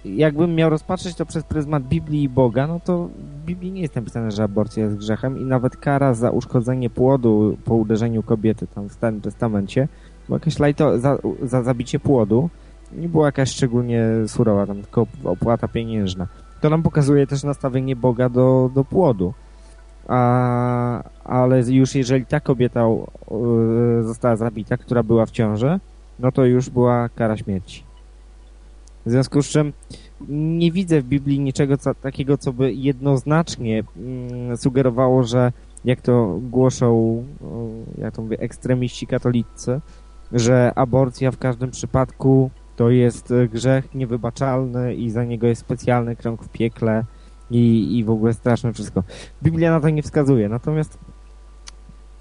jakbym miał rozpatrzeć to przez pryzmat Biblii i Boga, no to w Biblii nie jest napisane, że aborcja jest grzechem i nawet kara za uszkodzenie płodu po uderzeniu kobiety tam w Starym Testamencie, bo jakaś lajto, za, za zabicie płodu nie była jakaś szczególnie surowa, tam tylko opłata pieniężna. To nam pokazuje też nastawienie Boga do, do płodu. A, ale już jeżeli ta kobieta została zabita, która była w ciąży, no to już była kara śmierci. W związku z czym nie widzę w Biblii niczego co, takiego, co by jednoznacznie mm, sugerowało, że jak to głoszą, jak to mówię, ekstremiści katolicy, że aborcja w każdym przypadku to jest grzech niewybaczalny i za niego jest specjalny krąg w piekle i, i w ogóle straszne wszystko. Biblia na to nie wskazuje, natomiast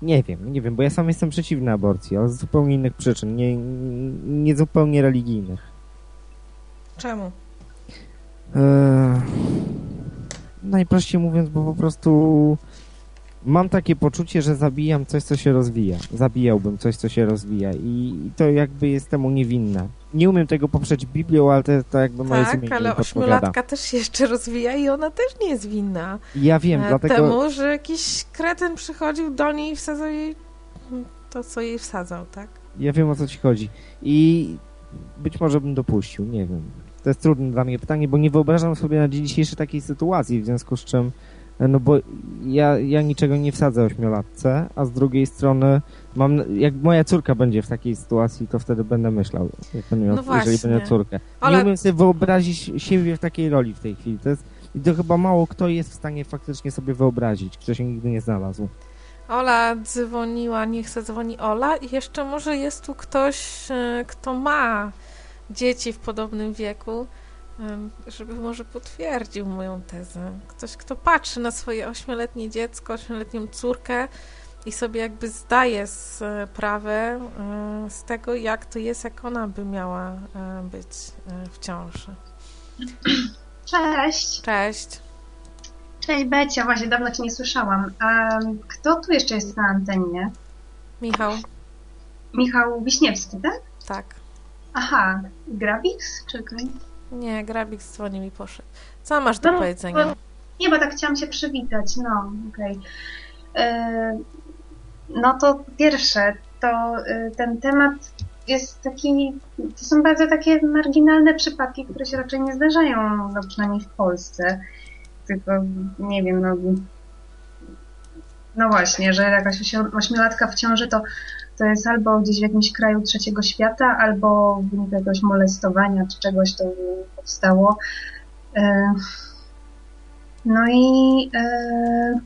nie wiem, nie wiem, bo ja sam jestem przeciwny aborcji, ale z zupełnie innych przyczyn, nie, nie zupełnie religijnych. Czemu? Eee, najprościej mówiąc, bo po prostu mam takie poczucie, że zabijam coś, co się rozwija. Zabijałbym coś, co się rozwija i to jakby jest temu niewinne. Nie umiem tego poprzeć Biblią, ale to, to jakby moje Tak, ale ośmiolatka też się jeszcze rozwija i ona też nie jest winna. Ja wiem, e, dlatego... Temu, że jakiś kretyn przychodził do niej i wsadzał jej to, co jej wsadzał, tak? Ja wiem, o co ci chodzi. I być może bym dopuścił, nie wiem. To jest trudne dla mnie pytanie, bo nie wyobrażam sobie na dzień dzisiejszy takiej sytuacji, w związku z czym no bo ja, ja niczego nie wsadzę ośmiolatce, a z drugiej strony mam, jak moja córka będzie w takiej sytuacji, to wtedy będę myślał, jak będę miał, no jeżeli będę córkę. Ale... Nie umiem sobie wyobrazić siebie w takiej roli w tej chwili. To jest, I to chyba mało kto jest w stanie faktycznie sobie wyobrazić, kto się nigdy nie znalazł. Ola dzwoniła, nie chce dzwoni Ola i jeszcze może jest tu ktoś, e, kto ma dzieci w podobnym wieku żeby może potwierdził moją tezę. Ktoś, kto patrzy na swoje ośmioletnie dziecko, ośmioletnią córkę i sobie jakby zdaje sprawę e, z tego, jak to jest, jak ona by miała e, być e, w ciąży. (clears throat) Cześć. Cześć. Cześć Becia, właśnie dawno Cię nie słyszałam. Kto tu jeszcze jest na antenie? Michał. Michał Wiśniewski, tak? Tak. Aha, Grabix? Czekaj. Nie, Grabik dzwoni mi poszedł. Co masz do no, powiedzenia? Bo, nie, bo tak chciałam się przywitać. No, okej. Okay. E, no to pierwsze, to y, ten temat jest taki, to są bardzo takie marginalne przypadki, które się raczej nie zdarzają, no przynajmniej w Polsce. Tylko, nie wiem, no, no właśnie, że jakaś ośmiolatka w ciąży to to jest albo gdzieś w jakimś kraju trzeciego świata, albo w wyniku jakiegoś molestowania czy czegoś to powstało. E, no i e,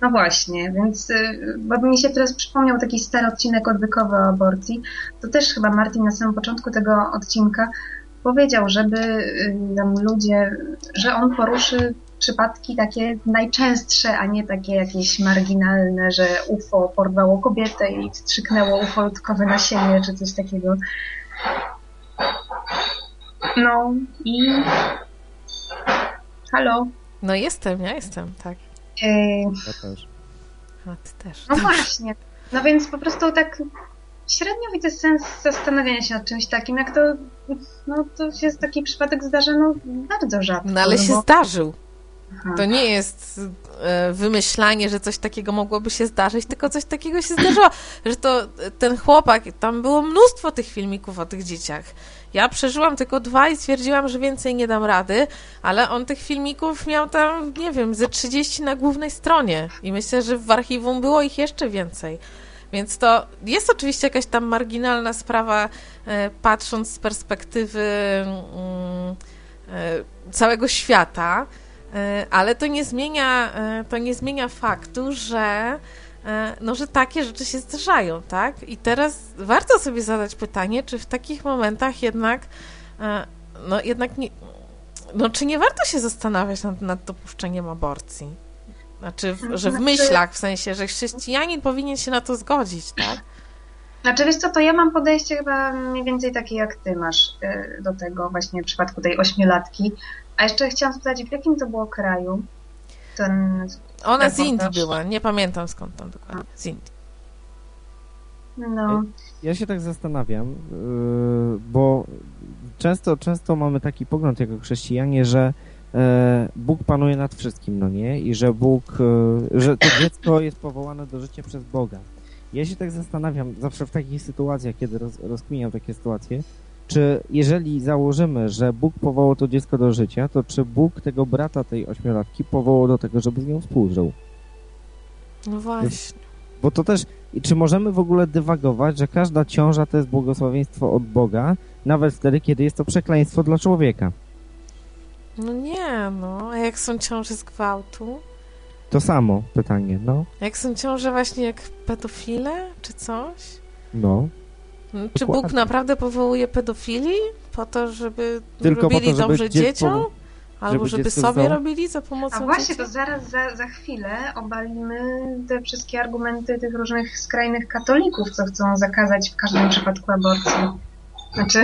no właśnie, więc e, bo mi się teraz przypomniał taki stary odcinek odwykowy o aborcji. To też chyba Martin na samym początku tego odcinka powiedział, żeby ludzie, że on poruszy przypadki takie najczęstsze, a nie takie jakieś marginalne, że UFO porwało kobietę i strzyknęło UFO tylko na siebie, czy coś takiego. No i... Halo? No jestem, ja jestem, tak. Yy... Ja też. A ty też. No właśnie. No więc po prostu tak średnio widzę sens zastanawiania się nad czymś takim, jak to, no to się taki przypadek zdarza, no bardzo rzadko. No ale no się bo... zdarzył. To nie jest e, wymyślanie, że coś takiego mogłoby się zdarzyć, tylko coś takiego się zdarzyło, że to ten chłopak, tam było mnóstwo tych filmików o tych dzieciach. Ja przeżyłam tylko dwa i stwierdziłam, że więcej nie dam rady, ale on tych filmików miał tam, nie wiem, ze 30 na głównej stronie i myślę, że w archiwum było ich jeszcze więcej. Więc to jest oczywiście jakaś tam marginalna sprawa, e, patrząc z perspektywy mm, e, całego świata, ale to nie zmienia, e, to nie zmienia faktu, że e, no, że takie rzeczy się zdarzają, tak? I teraz warto sobie zadać pytanie, czy w takich momentach jednak no jednak nie, no, czy nie warto się zastanawiać nad, nad dopuszczeniem aborcji? Znaczy, w, że w znaczy- myślach, w sensie, że chrześcijanin powinien się na to zgodzić, tak? Znaczy, wiesz co, to ja mam podejście chyba mniej więcej takie, jak ty masz do tego właśnie w przypadku tej ośmiolatki, a jeszcze chciałam spytać, w jakim to było kraju? Ten Ona z Indii była, nie pamiętam skąd tam dokładnie. Z Indii. No. Ja się tak zastanawiam, yy, bo często, często mamy taki pogląd jako chrześcijanie, że e, Bóg panuje nad wszystkim, no nie? I że Bóg, e, że to dziecko jest powołane do życia przez Boga. Ja się tak zastanawiam zawsze w takich sytuacjach, kiedy roz, rozkminiam takie sytuacje, czy jeżeli założymy, że Bóg powołał to dziecko do życia, to czy Bóg tego brata tej ośmiolatki powołał do tego, żeby z nią współżył? No właśnie. Bo to też, czy możemy w ogóle dywagować, że każda ciąża to jest błogosławieństwo od Boga, nawet wtedy, kiedy jest to przekleństwo dla człowieka. No nie, no. A jak są ciąże z gwałtu? To samo pytanie, no. Jak są ciąże właśnie jak pedofile, czy coś? No. Czy Dokładnie. Bóg naprawdę powołuje pedofili po to, żeby Tylko robili to, żeby dobrze dzieciom? Albo żeby żeby, sobie zdało- robili za pomocą A właśnie, dzieci? to zaraz za, za chwilę obalimy te wszystkie argumenty tych różnych skrajnych katolików, co chcą zakazać w każdym przypadku aborcji. Znaczy,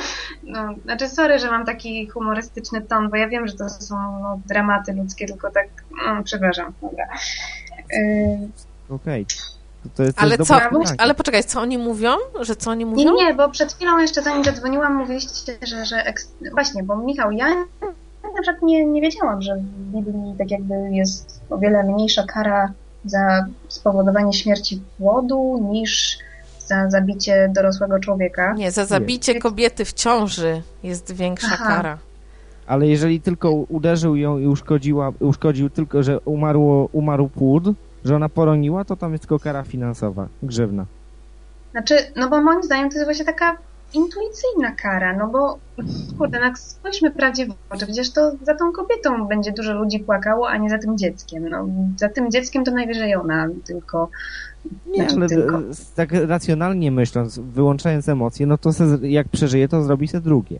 (laughs) no, znaczy sorry, że mam taki humorystyczny ton, bo ja wiem, że to są no, dramaty ludzkie, tylko tak, no, przepraszam, dobra. Yy, Okej. Jest Ale co? pytanie. Ale poczekaj, co oni mówią? Że co oni Nie, mówią? nie, bo przed chwilą jeszcze zanim zadzwoniłam, mówiliście, że, że eks... właśnie, bo Michał, ja na przykład nie, nie wiedziałam, że w Biblii tak jakby jest o wiele mniejsza kara za spowodowanie śmierci płodu niż za zabicie dorosłego człowieka. Nie, za zabicie Nie. kobiety w ciąży jest większa Aha. kara. Ale jeżeli tylko uderzył ją i uszkodziła, uszkodził tylko, że umarło, umarł płód, że ona poroniła, to tam jest tylko kara finansowa, grzywna. Znaczy, no bo moim zdaniem to jest właśnie taka intuicyjna kara, no bo kurde, no spójrzmy prawdzie w oczy, przecież to za tą kobietą będzie dużo ludzi płakało, a nie za tym dzieckiem. No, za tym dzieckiem to najwyżej ona tylko Nie, ale tylko. tak racjonalnie myśląc, wyłączając emocje, no to se, jak przeżyje, to zrobi se drugie.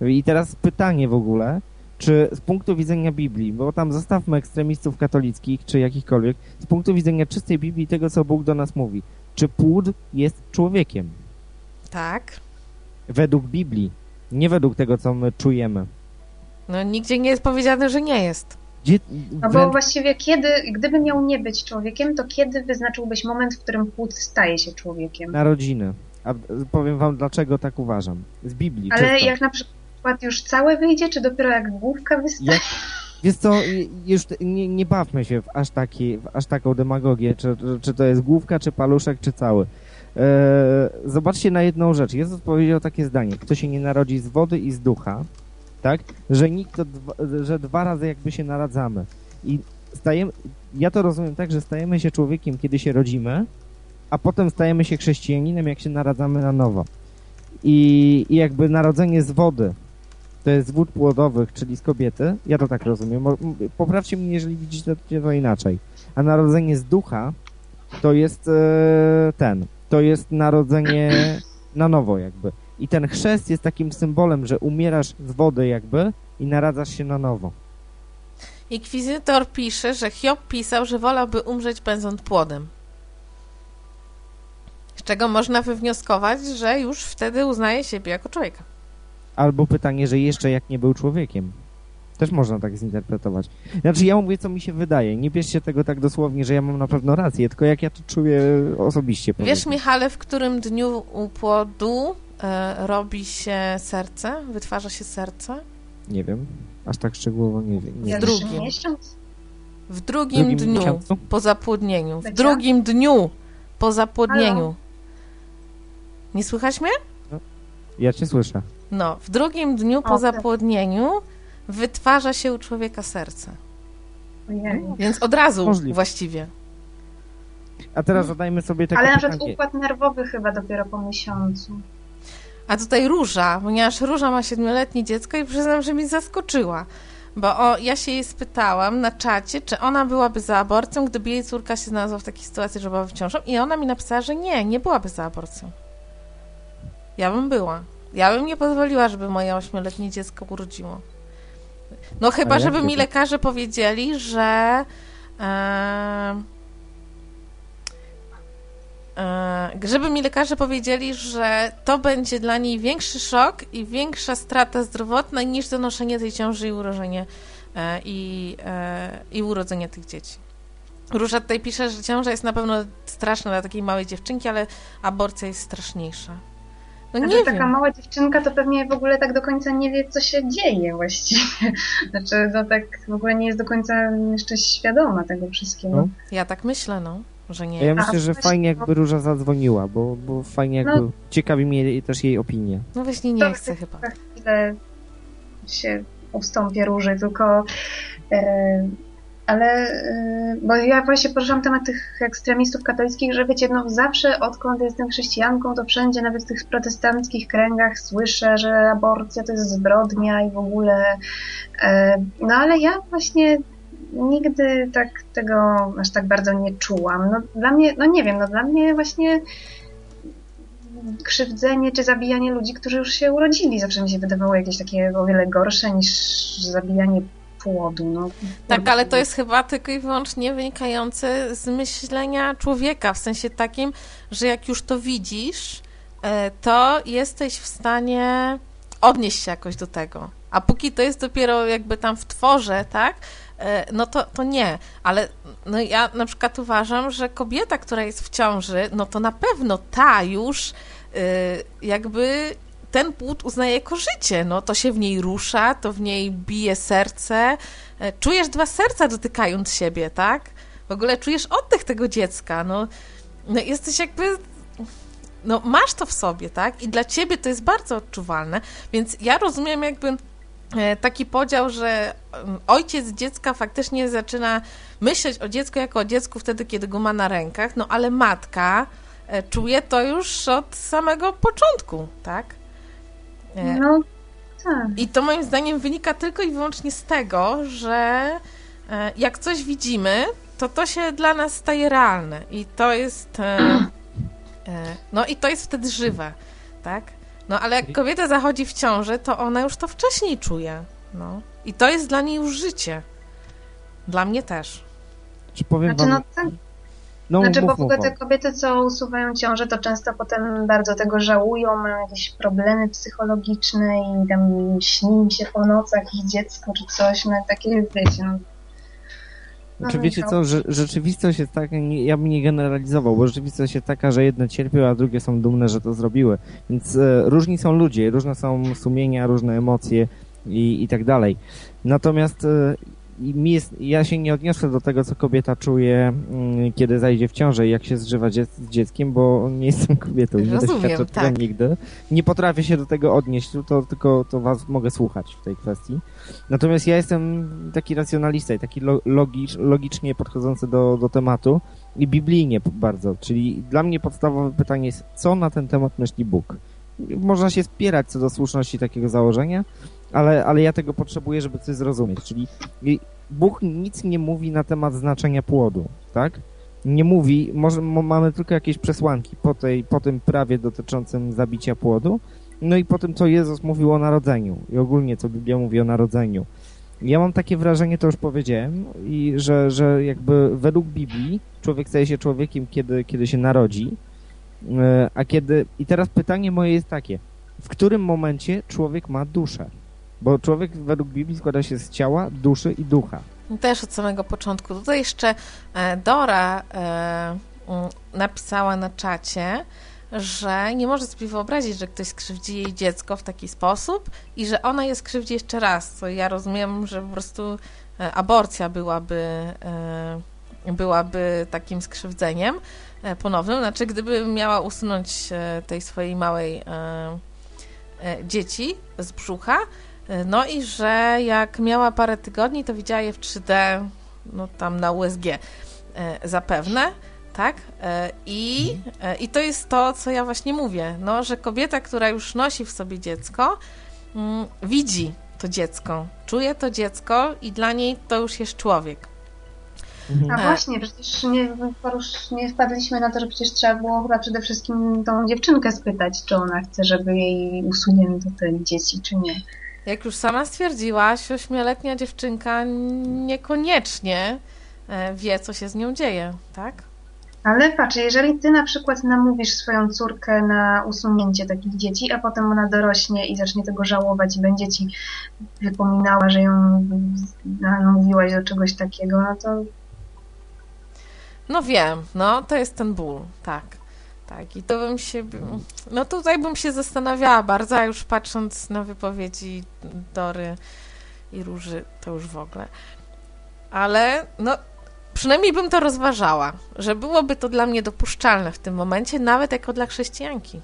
I teraz pytanie w ogóle, czy z punktu widzenia Biblii, bo tam zostawmy ekstremistów katolickich, czy jakichkolwiek, z punktu widzenia czystej Biblii, tego co Bóg do nas mówi, czy płód jest człowiekiem? Tak. Według Biblii, nie według tego, co my czujemy. No nigdzie nie jest powiedziane, że nie jest. Gdzie, No bo właściwie kiedy, gdyby miał nie być człowiekiem, to kiedy wyznaczyłbyś moment, w którym płód staje się człowiekiem? narodziny. A powiem wam, dlaczego tak uważam. Z Biblii. Ale czysto. jak na przykład już całe wyjdzie, czy dopiero jak główka wystaje? Jak, wiesz co, już nie, nie bawmy się w aż, taki, w aż taką demagogię, czy, czy to jest główka, czy paluszek, czy cały. E, zobaczcie na jedną rzecz. Jezus powiedział takie zdanie. Kto się nie narodzi z wody i z ducha, tak? Że, nikt że dwa razy jakby się naradzamy. I stajemy, ja to rozumiem tak, że stajemy się człowiekiem, kiedy się rodzimy, a potem stajemy się chrześcijaninem, jak się naradzamy na nowo. I, i jakby narodzenie z wody to jest z wód płodowych, czyli z kobiety. Ja to tak rozumiem. Poprawcie mnie, jeżeli widzicie to inaczej. A narodzenie z ducha to jest e, ten. To jest narodzenie na nowo jakby. I ten chrzest jest takim symbolem, że umierasz z wody jakby i naradzasz się na nowo. Inkwizytor pisze, że Hiob pisał, że wolałby umrzeć pędząc płodem. Z czego można wywnioskować, że już wtedy uznaje siebie jako człowieka. Albo pytanie, że jeszcze jak nie był człowiekiem. Też można tak zinterpretować. Znaczy ja mówię, co mi się wydaje. Nie bierzcie tego tak dosłownie, że ja mam na pewno rację, tylko jak ja to czuję osobiście. Wiesz, powiedzmy. Michale, w którym dniu u płodu e, robi się serce, wytwarza się serce? Nie wiem. Aż tak szczegółowo nie wiem. Nie. Jak drugim. W drugim, drugim dniu miesiącu? po zapłodnieniu. W drugim dniu po zapłodnieniu. Halo? Nie słychać mnie? Ja cię słyszę. No, w drugim dniu po tak. zapłodnieniu wytwarza się u człowieka serce. Ojej. Więc od razu Możliwe. właściwie. A teraz zadajmy sobie takie Ale na przykład pytanie. układ nerwowy chyba dopiero po miesiącu. A tutaj Róża, ponieważ Róża ma siedmioletnie dziecko i przyznam, że mnie zaskoczyła. Bo o, ja się jej spytałam na czacie, czy ona byłaby za aborcją, gdyby jej córka się znalazła w takiej sytuacji, że byłaby ciążą. I ona mi napisała, że nie, nie byłaby za aborcją. Ja bym była. Ja bym nie pozwoliła, żeby moje ośmioletnie dziecko urodziło. No chyba, żeby mi lekarze powiedzieli, że... E, żeby mi lekarze powiedzieli, że to będzie dla niej większy szok i większa strata zdrowotna niż donoszenie tej ciąży i urodzenie e, i, e, i urodzenie tych dzieci. Róża tutaj pisze, że ciąża jest na pewno straszna dla takiej małej dziewczynki, ale aborcja jest straszniejsza. No Znaczy, nie taka mała dziewczynka to pewnie w ogóle tak do końca nie wie, co się dzieje właściwie. (laughs) Znaczy, no tak w ogóle nie jest do końca jeszcze świadoma tego wszystkiego. No. Ja tak myślę, no, że A nie. Ja A, myślę, że fajnie jakby Róża zadzwoniła, bo, bo fajnie jakby No. ciekawi mnie też jej opinia. No właśnie nie To chcę chyba. Za chwilę się ustąpię róży, tylko e, ale, y, bo ja właśnie poruszam temat tych ekstremistów katolickich, że wiecie, no zawsze odkąd jestem chrześcijanką, to wszędzie, nawet w tych protestanckich kręgach słyszę, że aborcja to jest zbrodnia i w ogóle, e, no ale ja właśnie nigdy tak tego aż tak bardzo nie czułam. No dla mnie, no nie wiem, no dla mnie właśnie krzywdzenie czy zabijanie ludzi, którzy już się urodzili, zawsze mi się wydawało jakieś takie o wiele gorsze niż zabijanie płodu. No. Tak, ale to jest chyba tylko i wyłącznie wynikające z myślenia człowieka, w sensie takim, że jak już to widzisz, e, to jesteś w stanie odnieść się jakoś do tego. A póki to jest dopiero jakby tam w tworze, tak, no to, to nie. Ale no ja na przykład uważam, że kobieta, która jest w ciąży, no to na pewno ta już e, jakby ten płód uznaje jako życie. No, to się w niej rusza, to w niej bije serce. E, czujesz dwa serca dotykając siebie, tak? W ogóle czujesz oddech tego dziecka. No, no jesteś jakby no masz to w sobie, tak? I dla ciebie to jest bardzo odczuwalne, więc ja rozumiem jakby e, taki podział, że mm, ojciec dziecka faktycznie zaczyna myśleć o dziecku jako o dziecku wtedy, kiedy go ma na rękach, no ale matka e, czuje to już od samego początku, tak? No, tak. I to moim zdaniem wynika tylko i wyłącznie z tego, że e, jak coś widzimy, to to się dla nas staje realne i to jest e, e, no i to jest wtedy żywe, tak? No ale jak kobieta zachodzi w ciąży, to ona już to wcześniej czuje, no. I to jest dla niej już życie. Dla mnie też. Czy powiem znaczy, wam... no, ten, No, znaczy, mów, bo w ogóle te kobiety, co usuwają ciążę, to często potem bardzo tego żałują, mają jakieś problemy psychologiczne i tam śni im się po nocach ich dziecko czy coś, no takie, wiecie, no. Czy no, wiecie no. co, że rzeczywistość jest taka, nie, ja bym nie generalizował, bo rzeczywistość jest taka, że jedne cierpią, a drugie są dumne, że to zrobiły. Więc e, różni są ludzie, różne są sumienia, różne emocje i, i tak dalej. Natomiast e, mi jest, ja się nie odniosę do tego, co kobieta czuje, mm, kiedy zajdzie w ciążę i jak się zżywa dzie z dzieckiem, bo nie jestem kobietą, nie doświadczę tego tak. nigdy. Nie potrafię się do tego odnieść, to tylko to was mogę słuchać w tej kwestii. Natomiast ja jestem taki racjonalista i taki lo- logicz, logicznie podchodzący do, do tematu i biblijnie bardzo. Czyli dla mnie podstawowe pytanie jest, co na ten temat myśli Bóg? Można się spierać co do słuszności takiego założenia, ale, ale ja tego potrzebuję, żeby coś zrozumieć. Czyli Bóg nic nie mówi na temat znaczenia płodu, tak? Nie mówi, może mo- mamy tylko jakieś przesłanki po, tej, po tym prawie dotyczącym zabicia płodu, no i po tym, co Jezus mówił o narodzeniu i ogólnie, co Biblia mówi o narodzeniu. Ja mam takie wrażenie, to już powiedziałem, i że, że jakby według Biblii człowiek staje się człowiekiem, kiedy, kiedy się narodzi, E, a kiedy... I teraz pytanie moje jest takie, w którym momencie człowiek ma duszę? Bo człowiek według Biblii składa się z ciała, duszy i ducha. Też od samego początku. Tutaj jeszcze e, Dora e, mm, napisała na czacie, że nie może sobie wyobrazić, że ktoś skrzywdzi jej dziecko w taki sposób i że ona je skrzywdzi jeszcze raz. Co ja rozumiem, że po prostu e, aborcja byłaby, byłaby takim skrzywdzeniem ponownym. Znaczy, gdyby miała usunąć tej swojej małej dzieci z brzucha, no i że jak miała parę tygodni, to widziała je w 3D, no tam na USG e, zapewne, tak? E, I, e, I to jest to, co ja właśnie mówię, no, że kobieta, która już nosi w sobie dziecko, mm, widzi to dziecko, czuje to dziecko i dla niej to już jest człowiek. A E. właśnie, przecież nie, porusz, nie wpadliśmy na to, że przecież trzeba było chyba przede wszystkim tą dziewczynkę spytać, czy ona chce, żeby jej usunięto te dzieci, czy nie. Jak już sama stwierdziłaś, ośmioletnia dziewczynka niekoniecznie e, wie, co się z nią dzieje, tak? Ale patrz, jeżeli ty na przykład namówisz swoją córkę na usunięcie takich dzieci, a potem ona dorośnie i zacznie tego żałować i będzie ci wypominała, że ją namówiłaś do czegoś takiego, no to No wiem, no to jest ten ból, tak. Tak, i to bym się. No tutaj bym się zastanawiała bardzo, a już patrząc na wypowiedzi Dory i Róży, to już w ogóle. Ale no, przynajmniej bym to rozważała, że byłoby to dla mnie dopuszczalne w tym momencie, nawet jako dla chrześcijanki.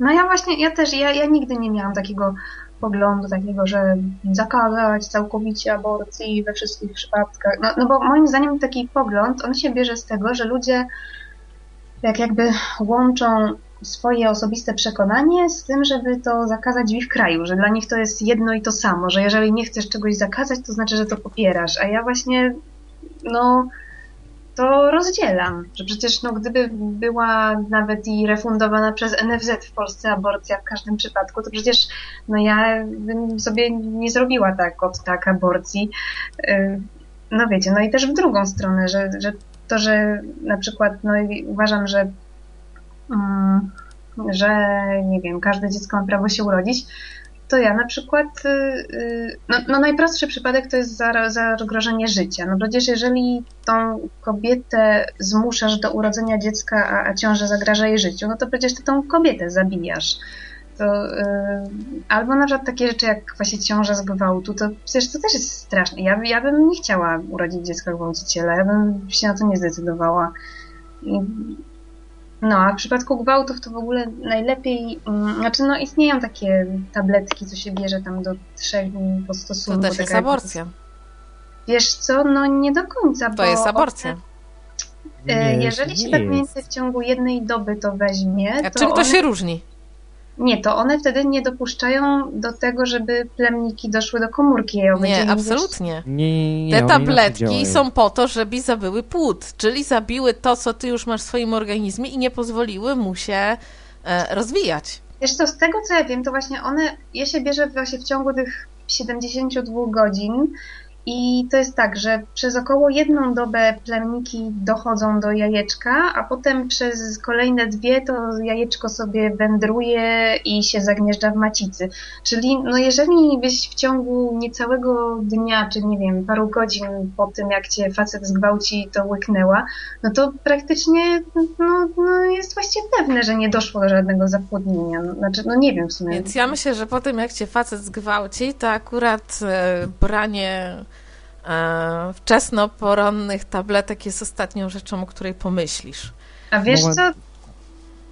No ja właśnie, ja też, ja, ja nigdy nie miałam takiego poglądu takiego, że zakazać całkowicie aborcji we wszystkich przypadkach. No, no bo moim zdaniem taki pogląd, on się bierze z tego, że ludzie jak jakby łączą swoje osobiste przekonanie z tym, żeby to zakazać w ich kraju, że dla nich to jest jedno i to samo, że jeżeli nie chcesz czegoś zakazać, to znaczy, że to popierasz. A ja właśnie, no, to rozdzielam, że przecież no, gdyby była nawet i refundowana przez NFZ w Polsce aborcja w każdym przypadku, to przecież no ja bym sobie nie zrobiła tak od tak aborcji. No wiecie, no i też w drugą stronę, że, że to, że na przykład no, uważam, że mm, że nie wiem, każde dziecko ma prawo się urodzić, to ja na przykład, y, y, no, no najprostszy przypadek to jest zagrożenie życia. No przecież jeżeli tą kobietę zmuszasz do urodzenia dziecka, a, a ciąża zagraża jej życiu, no to przecież ty tą kobietę zabijasz. To, yy, albo na przykład takie rzeczy jak właśnie ciąża z gwałtu, to przecież to też jest straszne. Ja, ja bym nie chciała urodzić dziecka gwałciciela, ja bym się na to nie zdecydowała. I no, a w przypadku gwałtów to w ogóle najlepiej, um, znaczy no istnieją takie tabletki, co się bierze tam do trzech dni po stosunku. To też jest aborcja. Wiesz co, no nie do końca, To jest aborcja. Nie, jeżeli się tak mniej więcej w ciągu jednej doby to weźmie, A to czym to one... się różni? Nie, to one wtedy nie dopuszczają do tego, żeby plemniki doszły do komórki jajowej. Nie, absolutnie. Nie, nie, Te one tabletki są po to, żeby zabyły płód, czyli zabiły to, co ty już masz w swoim organizmie i nie pozwoliły mu się e, rozwijać. Wiesz co, z tego co ja wiem, to właśnie one, je się bierze właśnie w ciągu tych 72 godzin i to jest tak, że przez około jedną dobę plemniki dochodzą do jajeczka, a potem przez kolejne dwie to jajeczko sobie wędruje i się zagnieżdża w macicy. Czyli no jeżeli byś w ciągu niecałego dnia, czy nie wiem, paru godzin po tym, jak cię facet zgwałci, to łyknęła, no to praktycznie no, no jest właściwie pewne, że nie doszło do żadnego zapłodnienia. Znaczy, no nie wiem w sumie. Więc ja myślę, że po tym, jak cię facet zgwałci, to akurat e, branie wczesnoporonnych tabletek jest ostatnią rzeczą, o której pomyślisz. A wiesz Moment. co?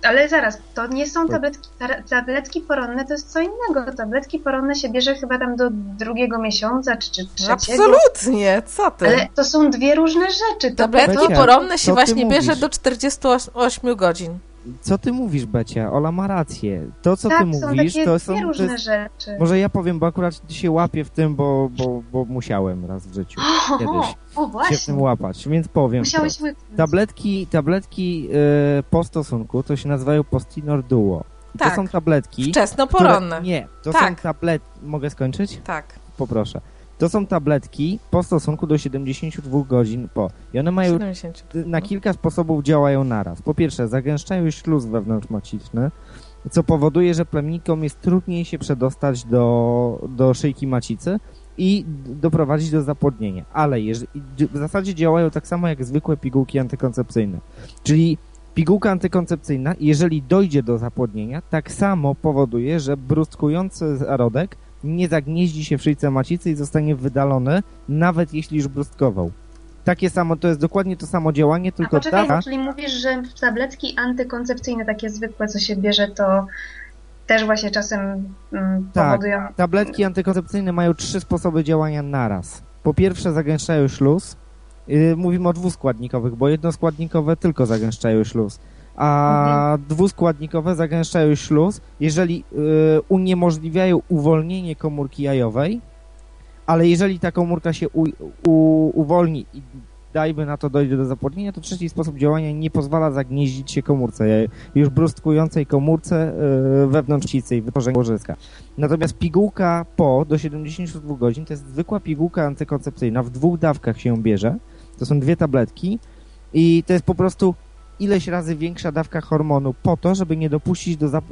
Ale zaraz, to nie są tabletki, ta- tabletki poronne, to jest co innego. Tabletki poronne się bierze chyba tam do drugiego miesiąca, czy, czy trzeciego. Absolutnie, co ty? Ale to są dwie różne rzeczy. To Tabletki Becia, poronne się właśnie bierze do 48 godzin. Co ty mówisz, Becia? Ola ma rację. To, co tak, ty mówisz, to są... To różne jest, rzeczy. może ja powiem, bo akurat się łapię w tym, bo, bo, bo musiałem raz w życiu O, kiedyś o się w właśnie. tym łapać, więc powiem Musiałeś łyknąć. Tabletki, tabletki e, po stosunku to się nazywają Postinor Duo. Tak. To są tabletki, Wczesnoporonne. które... Nie, to Tak. są tabletki... Mogę skończyć? Tak. Poproszę. To są tabletki po stosunku do 72 godzin po. I one mają 70. na kilka sposobów działają naraz. Po pierwsze, zagęszczają śluz wewnątrzmaciczny, co powoduje, że plemnikom jest trudniej się przedostać do, do szyjki macicy i doprowadzić do zapłodnienia. Ale jeżeli, w zasadzie działają tak samo jak zwykłe pigułki antykoncepcyjne. Czyli pigułka antykoncepcyjna, jeżeli dojdzie do zapłodnienia, tak samo powoduje, że brustkujący zarodek nie zagnieździ się w szyjce macicy i zostanie wydalony, nawet jeśli już brustkował. Takie samo, to jest dokładnie to samo działanie, A tylko poczekaj, ta... czyli mówisz, że tabletki antykoncepcyjne, takie zwykłe, co się bierze, to też właśnie czasem mm, Tak. powodują... Tabletki antykoncepcyjne mają trzy sposoby działania naraz. Po pierwsze zagęszczają śluz. Yy, mówimy o dwuskładnikowych, bo jednoskładnikowe tylko zagęszczają śluz. A dwuskładnikowe zagęszczają śluz, jeżeli yy, uniemożliwiają uwolnienie komórki jajowej, ale jeżeli ta komórka się u, u, uwolni i dajmy na to dojdzie do zapłodnienia, to trzeci sposób działania nie pozwala zagnieździć się komórce, już brustkującej komórce yy, wewnątrz cicy i wytworzeniu łożyska. Natomiast pigułka po do 72 godzin to jest zwykła pigułka antykoncepcyjna. W dwóch dawkach się ją bierze. To są dwie tabletki i to jest po prostu ileś razy większa dawka hormonu po to, żeby nie dopuścić do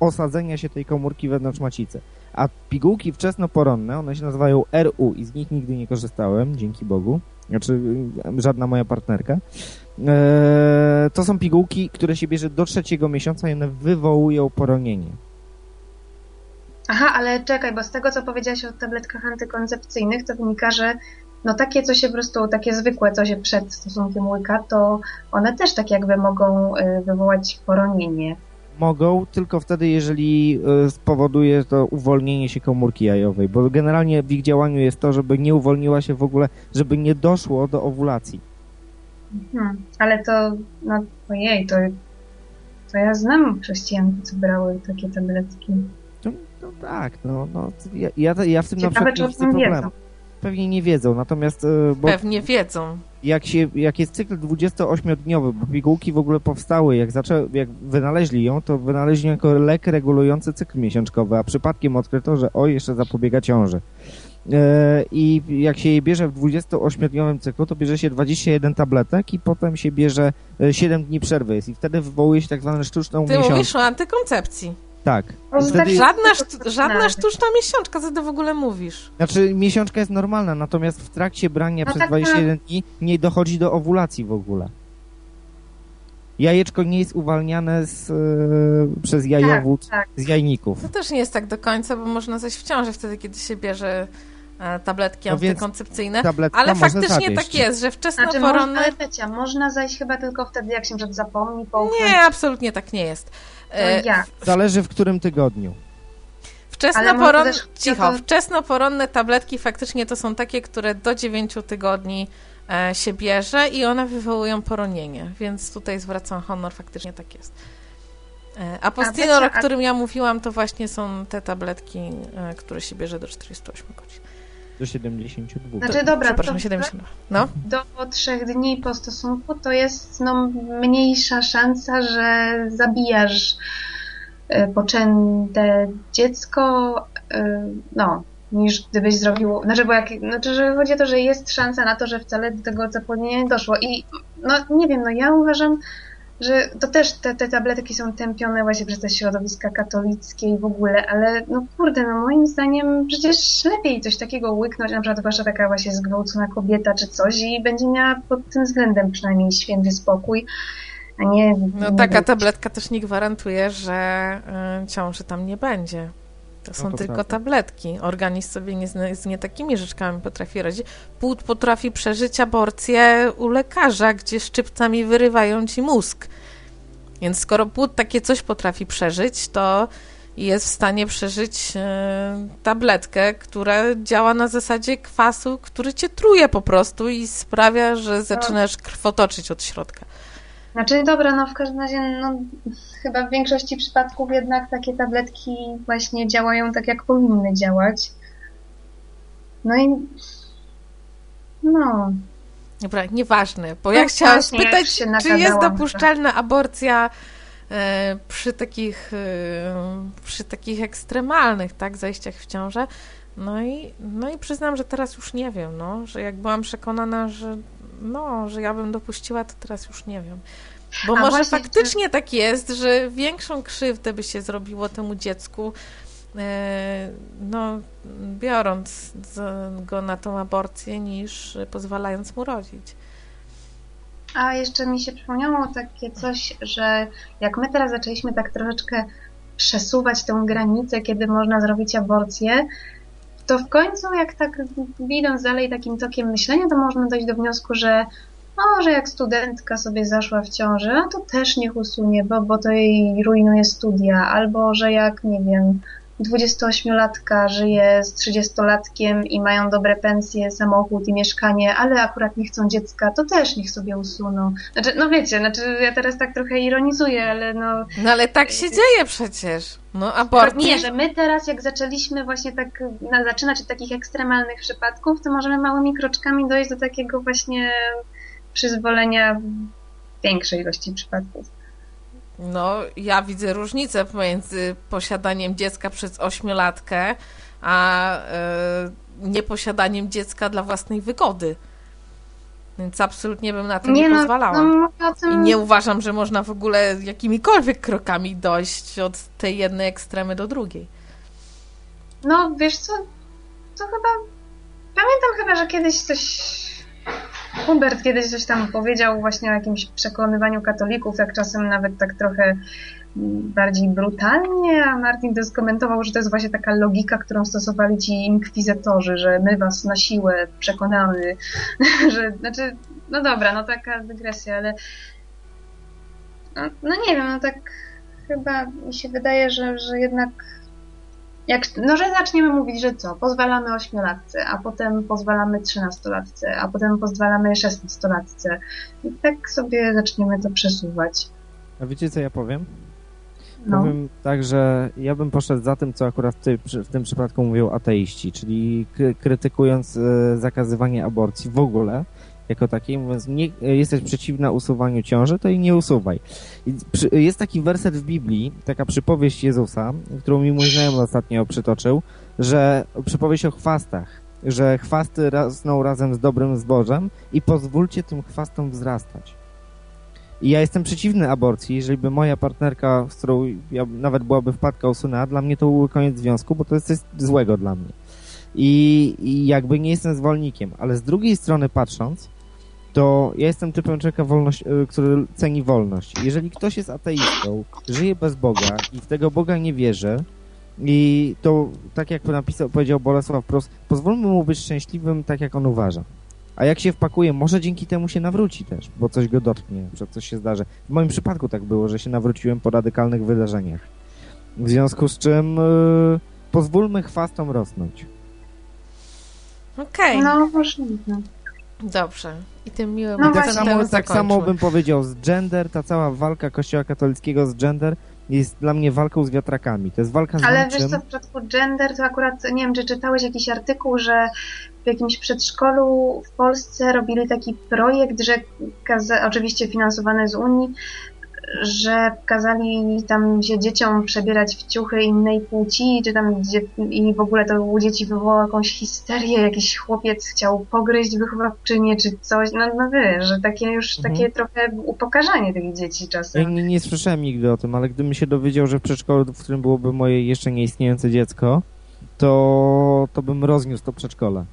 osadzenia się tej komórki wewnątrz macicy. A pigułki wczesnoporonne, one się nazywają RU i z nich nigdy nie korzystałem, dzięki Bogu. Znaczy, y, żadna moja partnerka. Eee, to są pigułki, które się bierze do trzeciego miesiąca i one wywołują poronienie. Aha, ale czekaj, bo z tego, co powiedziałaś o tabletkach antykoncepcyjnych, to wynika, że no takie, co się po prostu, takie zwykłe, co się przed stosunkiem łyka, to one też tak jakby mogą y, wywołać poronienie. Mogą, tylko wtedy, jeżeli y, spowoduje to uwolnienie się komórki jajowej, bo generalnie w ich działaniu jest to, żeby nie uwolniła się w ogóle, żeby nie doszło do owulacji. Hmm, ale to, no ojej, to, to ja znam chrześcijanki, co brały takie tabletki. No, no tak, no, no ja, ja, ja w tym Ciekawe, na przykład nie widzę problemu. wiedzą. Pewnie nie wiedzą, natomiast y, bo Pewnie wiedzą. jak, się, jak jest cykl 28-dniowy, bo pigułki w ogóle powstały, jak, zaczę, jak wynaleźli ją, to wynaleźli ją jako lek regulujący cykl miesiączkowy, a przypadkiem odkryto, że o, jeszcze zapobiega ciąży. E, I jak się je bierze w 28-dniowym cyklu, to bierze się 21 tabletek i potem się bierze e, 7 dni przerwy jest i wtedy wywołuje się tak zwaną sztuczną Ty miesiączkę. mówisz o antykoncepcji. Tak. I tak- wtedy, Żadna, sztu- żadna sztuczna miesiączka, co ty w ogóle mówisz? znaczy miesiączka jest normalna, natomiast w trakcie brania No przez tak, 21 dni nie dochodzi do owulacji w ogóle. Jajeczko nie jest uwalniane z, e, przez jajowód tak. z jajników. To też nie jest tak do końca, bo można zajść w ciąży wtedy, kiedy się bierze e, tabletki No antykoncepcyjne. Ale faktycznie tak jest, że Znaczy, wczesnoporonne... można, ale Pecia, można zajść chyba tylko wtedy, jak się przed zapomni połknąć. Nie, absolutnie tak nie jest. E, jak? Zależy w którym tygodniu. Może też- cicho, wczesnoporonne tabletki faktycznie to są takie, które do 9 tygodni e, się bierze i one wywołują poronienie, więc tutaj zwracam honor, faktycznie tak jest. E, A o Becia, a- którym ja mówiłam, to właśnie są te tabletki, które się bierze do 48 godzin. Do 72. Znaczy, dobra, Przepraszam, to 72. No, do trzech dni po stosunku to jest no, mniejsza szansa, że zabijasz e, poczęte dziecko, e, no, niż gdybyś zrobił, znaczy, bo jak, znaczy, że chodzi o to, że jest szansa na to, że wcale do tego zapłodnienia nie doszło i no, nie wiem, no ja uważam, że to też te, te tabletki są tępione właśnie przez te środowiska katolickie i w ogóle, ale no kurde, no moim zdaniem przecież lepiej coś takiego łyknąć, na przykład wasza taka właśnie zgwałcona kobieta czy coś i będzie miała pod tym względem przynajmniej święty spokój, a nie... no taka tabletka też nie gwarantuje, że y, ciąży tam nie będzie. To są to tylko prawda. tabletki. Organizm sobie nie z, nie takimi rzeczkami potrafi radzić. Płód potrafi przeżyć aborcję u lekarza, gdzie szczypcami wyrywają ci mózg. Więc skoro płód takie coś potrafi przeżyć, to jest w stanie przeżyć e, tabletkę, która działa na zasadzie kwasu, który cię truje po prostu i sprawia, że zaczynasz krwotoczyć od środka. Znaczy, dobra, no w każdym razie, no chyba w większości przypadków jednak takie tabletki właśnie działają tak, jak powinny działać. No i... No, Dobra, nieważne, bo No ja chciałam spytać, się czy jest dopuszczalna aborcja e, przy takich e, przy takich ekstremalnych, tak, zajściach w ciążę. No i, no i przyznam, że teraz już nie wiem, no, że jak byłam przekonana, że no, że ja bym dopuściła, to teraz już nie wiem. Bo A może właśnie, faktycznie tak jest, że większą krzywdę by się zrobiło temu dziecku, e, no, biorąc go na tą aborcję, niż pozwalając mu rodzić. A jeszcze mi się przypomniało takie coś, że jak my teraz zaczęliśmy tak troszeczkę przesuwać tę granicę, kiedy można zrobić aborcję, to w końcu jak tak idąc dalej takim tokiem myślenia, to można dojść do wniosku, że no, że jak studentka sobie zaszła w ciąży, no to też niech usunie, bo, bo to jej rujnuje studia, albo że jak, nie wiem, 28-latka żyje z 30-latkiem i mają dobre pensje, samochód i mieszkanie, ale akurat nie chcą dziecka, to też niech sobie usuną. Znaczy, no wiecie, znaczy ja teraz tak trochę ironizuję, ale no... No ale tak się dzieje przecież. No aborcja. Nie, że my teraz jak zaczęliśmy właśnie tak na, zaczynać od takich ekstremalnych przypadków, to możemy małymi kroczkami dojść do takiego właśnie przyzwolenia większej ilości przypadków. No, ja widzę różnicę pomiędzy posiadaniem dziecka przez ośmiolatkę, a e, nieposiadaniem dziecka dla własnej wygody. Więc absolutnie bym na to nie, no, pozwalała. no mówię o tym... I nie uważam, że można w ogóle jakimikolwiek krokami dojść od tej jednej ekstremy do drugiej. No, wiesz co, to chyba... Pamiętam chyba, że kiedyś coś... Hubert kiedyś coś tam powiedział właśnie o jakimś przekonywaniu katolików, jak czasem nawet tak trochę bardziej brutalnie, a Martin to skomentował, że to jest właśnie taka logika, którą stosowali ci inkwizytorzy, że my was na siłę przekonamy, (laughs) że, znaczy, no dobra, no taka dygresja, ale no, no nie wiem, no tak chyba mi się wydaje, że, że jednak jak, no, że zaczniemy mówić, że co, pozwalamy ośmiolatce, a potem pozwalamy trzynastolatce, a potem pozwalamy szesnastolatce. I tak sobie zaczniemy to przesuwać. A wiecie, co ja powiem? No. Powiem tak, że ja bym poszedł za tym, co akurat w, ty, w tym przypadku mówią ateiści, czyli krytykując e, zakazywanie aborcji w ogóle, jako takiej, mówiąc, nie, jesteś przeciwna usuwaniu ciąży, to i nie usuwaj. Jest taki werset w Biblii, taka przypowieść Jezusa, którą mi mój znajomy ostatnio przytoczył, że przypowieść o chwastach, że chwasty rosną razem z dobrym zbożem i pozwólcie tym chwastom wzrastać. I ja jestem przeciwny aborcji, jeżeli by moja partnerka, z którą ja nawet byłaby wpadka usunęła, dla mnie to byłby koniec związku, bo to jest coś złego dla mnie. I, I jakby nie jestem zwolennikiem, ale z drugiej strony patrząc, to ja jestem typem człowieka, wolność, y, który ceni wolność. Jeżeli ktoś jest ateistą, żyje bez Boga i w tego Boga nie wierzy, i to, tak jak napisał, powiedział Bolesław Prost, pozwólmy mu być szczęśliwym tak, jak on uważa. A jak się wpakuje, może dzięki temu się nawróci też, bo coś go dotknie, że coś się zdarzy. W moim przypadku tak było, że się nawróciłem po radykalnych wydarzeniach. W związku z czym yy, pozwólmy chwastom rosnąć. Okej. Okay. No, możliwe. Dobrze. I tym miłym no tak, samo, tak samo bym powiedział z gender, ta cała walka kościoła katolickiego z gender jest dla mnie walką z wiatrakami. To jest walka z Ale niczym. wiesz co, w przypadku gender to akurat, nie wiem, czy czytałeś jakiś artykuł, że w jakimś przedszkolu w Polsce robili taki projekt, że oczywiście finansowany z Unii, że kazali tam się dzieciom przebierać w ciuchy innej płci, czy tam gdzie, i w ogóle to u dzieci wywołało jakąś histerię, jakiś chłopiec chciał pogryźć wychowawczynię, czy coś, no, no wiesz, że takie już mhm. takie trochę upokarzanie tych dzieci czasem. Ja nie, nie słyszałem nigdy o tym, ale gdybym się dowiedział, że w przedszkolu, w którym byłoby moje jeszcze nieistniejące dziecko, to, to bym rozniósł to przedszkole.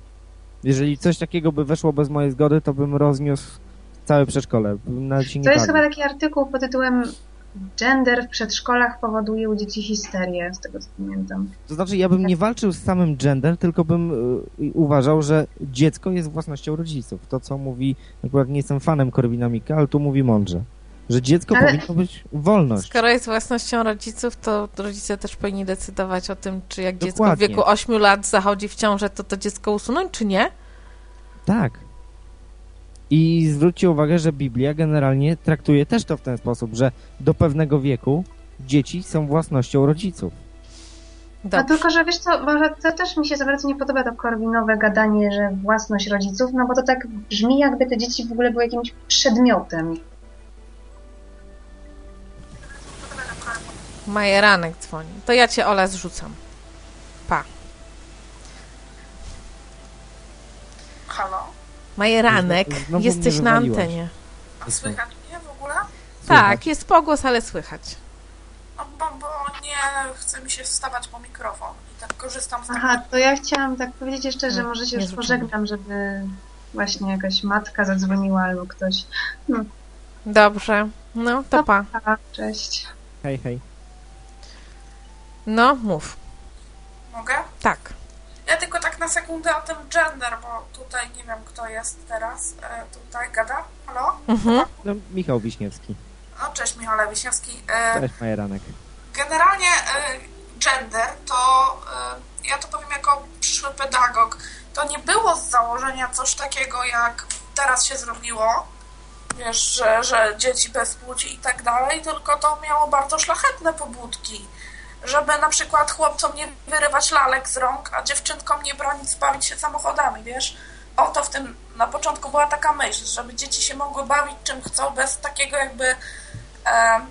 Jeżeli coś takiego by weszło bez mojej zgody, to bym rozniósł całe przedszkole. To jest bawi. chyba taki artykuł pod tytułem Gender w przedszkolach powoduje u dzieci histerię, z tego co pamiętam. To znaczy, ja bym nie walczył z samym gender, tylko bym y, uważał, że dziecko jest własnością rodziców. To, co mówi, akurat nie jestem fanem Korwina Mika, ale tu mówi mądrze. Że dziecko ale... powinno być wolność. Skoro jest własnością rodziców, to rodzice też powinni decydować o tym, czy jak Dokładnie. dziecko w wieku 8 lat zachodzi w ciążę, to to dziecko usunąć, czy nie? Tak. I zwróćcie uwagę, że Biblia generalnie traktuje też to w ten sposób, że do pewnego wieku dzieci są własnością rodziców. Dobrze. No tylko, że wiesz co, może to też mi się za bardzo nie podoba to korwinowe gadanie, że własność rodziców, no bo to tak brzmi, jakby te dzieci w ogóle były jakimś przedmiotem. Majeranek dzwoni. To ja cię, Ola, zrzucam. Pa. Halo? Majeranek, Znowu jesteś na antenie. A słychać mnie w ogóle? Tak, jest pogłos, ale słychać. No, bo, bo nie chce mi się wstawać po mikrofon i tak korzystam z tego. Aha, to ja chciałam tak powiedzieć jeszcze, że może się już pożegnam, żeby właśnie jakaś matka zadzwoniła albo ktoś. No. Dobrze, no to pa. pa. Cześć. Hej, hej. No, mów. Mogę? Tak. Ja tylko tak na sekundę o tym gender, bo tutaj nie wiem, kto jest teraz. E, tutaj gada. Halo? Mhm. No, Michał Wiśniewski. No, cześć Michał Wiśniewski. E, cześć Majeranek. Generalnie e, gender to, e, ja to powiem jako przyszły pedagog, to nie było z założenia coś takiego, jak teraz się zrobiło, wiesz, że, że dzieci bez płci i tak dalej, tylko to miało bardzo szlachetne pobudki żeby na przykład chłopcom nie wyrywać lalek z rąk, a dziewczynkom nie bronić bawić się samochodami, wiesz? Oto w tym na początku była taka myśl, żeby dzieci się mogły bawić czym chcą, bez takiego jakby e,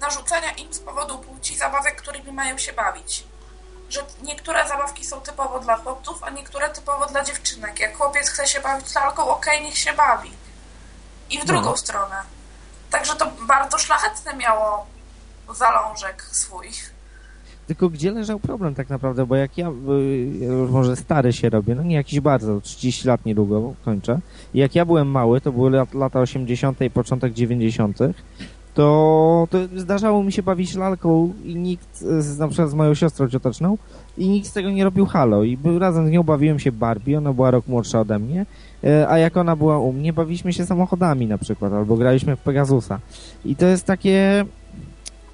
narzucenia im z powodu płci zabawek, którymi mają się bawić. Że niektóre zabawki są typowo dla chłopców, a niektóre typowo dla dziewczynek. Jak chłopiec chce się bawić lalką, okej, okay, niech się bawi. I w drugą no. stronę. Także to bardzo szlachetne miało zalążek swój. Tylko gdzie leżał problem tak naprawdę, bo jak ja, ja już może stary się robię, no nie jakiś bardzo, 30 lat niedługo kończę, jak ja byłem mały, to były lat, lata 80. i początek 90., to, to zdarzało mi się bawić lalką i nikt, na przykład z moją siostrą cioteczną, i nikt z tego nie robił halo. I razem z nią bawiłem się Barbie, ona była rok młodsza ode mnie, e, a jak ona była u mnie, bawiliśmy się samochodami na przykład, albo graliśmy w Pegasusa. I to jest takie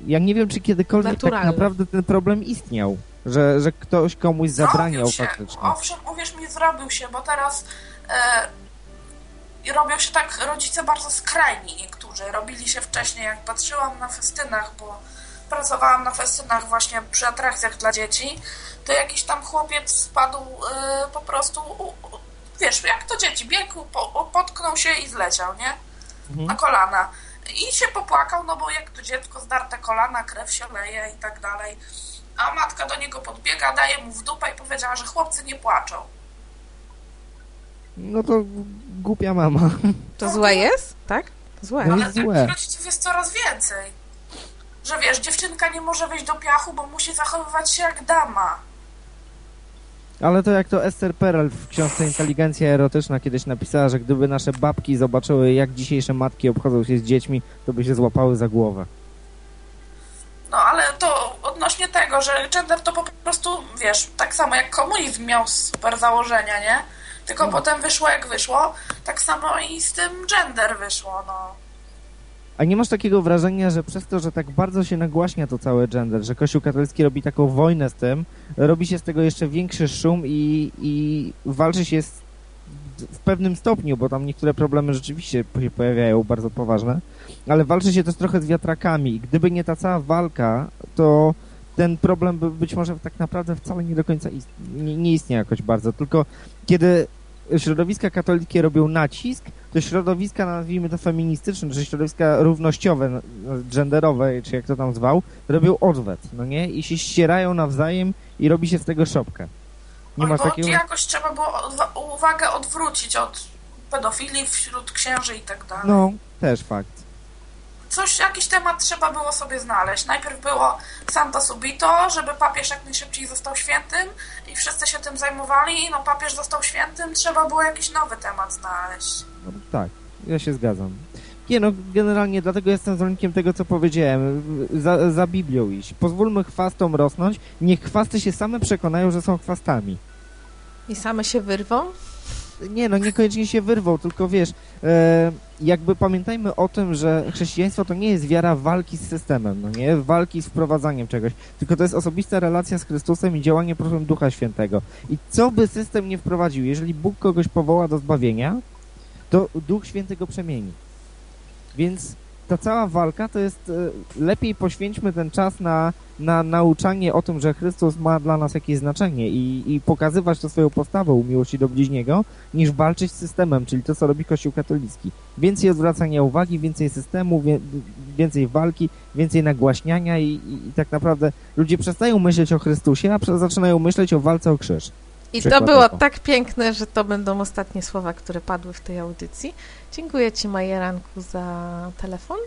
ja nie wiem, czy kiedykolwiek tak Naturalny. naprawdę ten problem istniał. Że, że ktoś komuś zabraniał Zrobił się. faktycznie. Owszem, uwierz mi, zrobił się, bo teraz e, robią się tak rodzice bardzo skrajni niektórzy. Robili się wcześniej, jak patrzyłam na festynach, bo pracowałam na festynach właśnie przy atrakcjach dla dzieci, to jakiś tam chłopiec spadł e, po prostu, u, u, wiesz, jak to dzieci, biegł, po, potknął się i zleciał, nie? Na kolana. I się popłakał, no bo jak to dziecko zdarte kolana, krew się leje i tak dalej. A matka do niego podbiega, daje mu w dupę i powiedziała, że chłopcy nie płaczą. No to głupia mama. To złe jest? Tak? Złe. No Ale takich złe. rodziców jest coraz więcej. Że wiesz, dziewczynka nie może wejść do piachu, bo musi zachowywać się jak dama. Ale to jak to Esther Perel w książce Inteligencja Erotyczna kiedyś napisała, że gdyby nasze babki zobaczyły, jak dzisiejsze matki obchodzą się z dziećmi, to by się złapały za głowę. No ale to odnośnie tego, że gender to po prostu, wiesz, tak samo jak komunizm miał super założenia, nie? Tylko No. potem wyszło jak wyszło, tak samo i z tym gender wyszło, no. A nie masz takiego wrażenia, że przez to, że tak bardzo się nagłaśnia to całe gender, że Kościół katolicki robi taką wojnę z tym, robi się z tego jeszcze większy szum i, i walczy się z, w pewnym stopniu, bo tam niektóre problemy rzeczywiście się pojawiają bardzo poważne, ale walczy się też trochę z wiatrakami. Gdyby nie ta cała walka, to ten problem by być może tak naprawdę wcale nie do końca nie, nie istnieje jakoś bardzo, tylko kiedy środowiska katolickie robią nacisk, to środowiska, nazwijmy to feministyczne, czy środowiska równościowe, no, genderowe, czy jak to tam zwał, robią odwet, no nie? I się ścierają nawzajem i robi się z tego szopkę. Nie masz Albo takiego... jakoś trzeba było uwagę odwrócić od pedofilii wśród księży i tak dalej. No, też fakt. Coś, jakiś temat trzeba było sobie znaleźć. Najpierw było Santa Subito, żeby papież jak najszybciej został świętym i wszyscy się tym zajmowali. No papież został świętym, trzeba było jakiś nowy temat znaleźć. No, tak, ja się zgadzam. Nie no, generalnie dlatego jestem zwolennikiem tego, co powiedziałem. Za, za Biblią iść. Pozwólmy chwastom rosnąć, niech chwasty się same przekonają, że są chwastami. I same się wyrwą? Nie, no niekoniecznie się wyrwał, tylko wiesz, e, jakby pamiętajmy o tym, że chrześcijaństwo to nie jest wiara walki z systemem, no nie? Walki z wprowadzaniem czegoś, tylko to jest osobista relacja z Chrystusem i działanie proszem Ducha Świętego. I co by system nie wprowadził, jeżeli Bóg kogoś powoła do zbawienia, to Duch Święty go przemieni. Więc ta cała walka to jest, e, lepiej poświęćmy ten czas na, na nauczanie o tym, że Chrystus ma dla nas jakieś znaczenie i, i pokazywać to swoją postawą miłości do bliźniego, niż walczyć z systemem, czyli to, co robi Kościół katolicki. Więcej odwracania uwagi, więcej systemu, więcej walki, więcej nagłaśniania i, i, i tak naprawdę ludzie przestają myśleć o Chrystusie, a zaczynają myśleć o walce o krzyż. I to było tak piękne, że to będą ostatnie słowa, które padły w tej audycji. Dziękuję Ci, Majeranku, za telefon.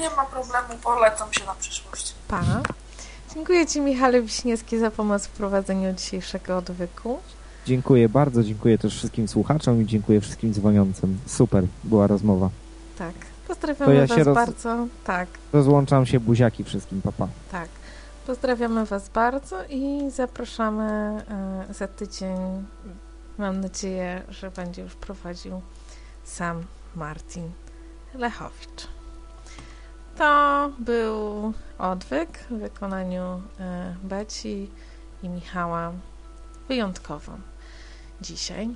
Nie ma problemu, polecam się na przyszłość. Pa. Dziękuję Ci, Michale Wiśniewski, za pomoc w prowadzeniu dzisiejszego odwyku. Dziękuję bardzo, dziękuję też wszystkim słuchaczom i dziękuję wszystkim dzwoniącym. Super była rozmowa. Tak. To Pozdrawiamy ja Was się roz- bardzo. Tak, Rozłączam się, buziaki wszystkim, papa. tak. Pozdrawiamy Was bardzo i zapraszamy e, za tydzień. Mam nadzieję, że będzie już prowadził sam Martin Lechowicz. To był odwyk w wykonaniu e, Beci i Michała wyjątkowo dzisiaj.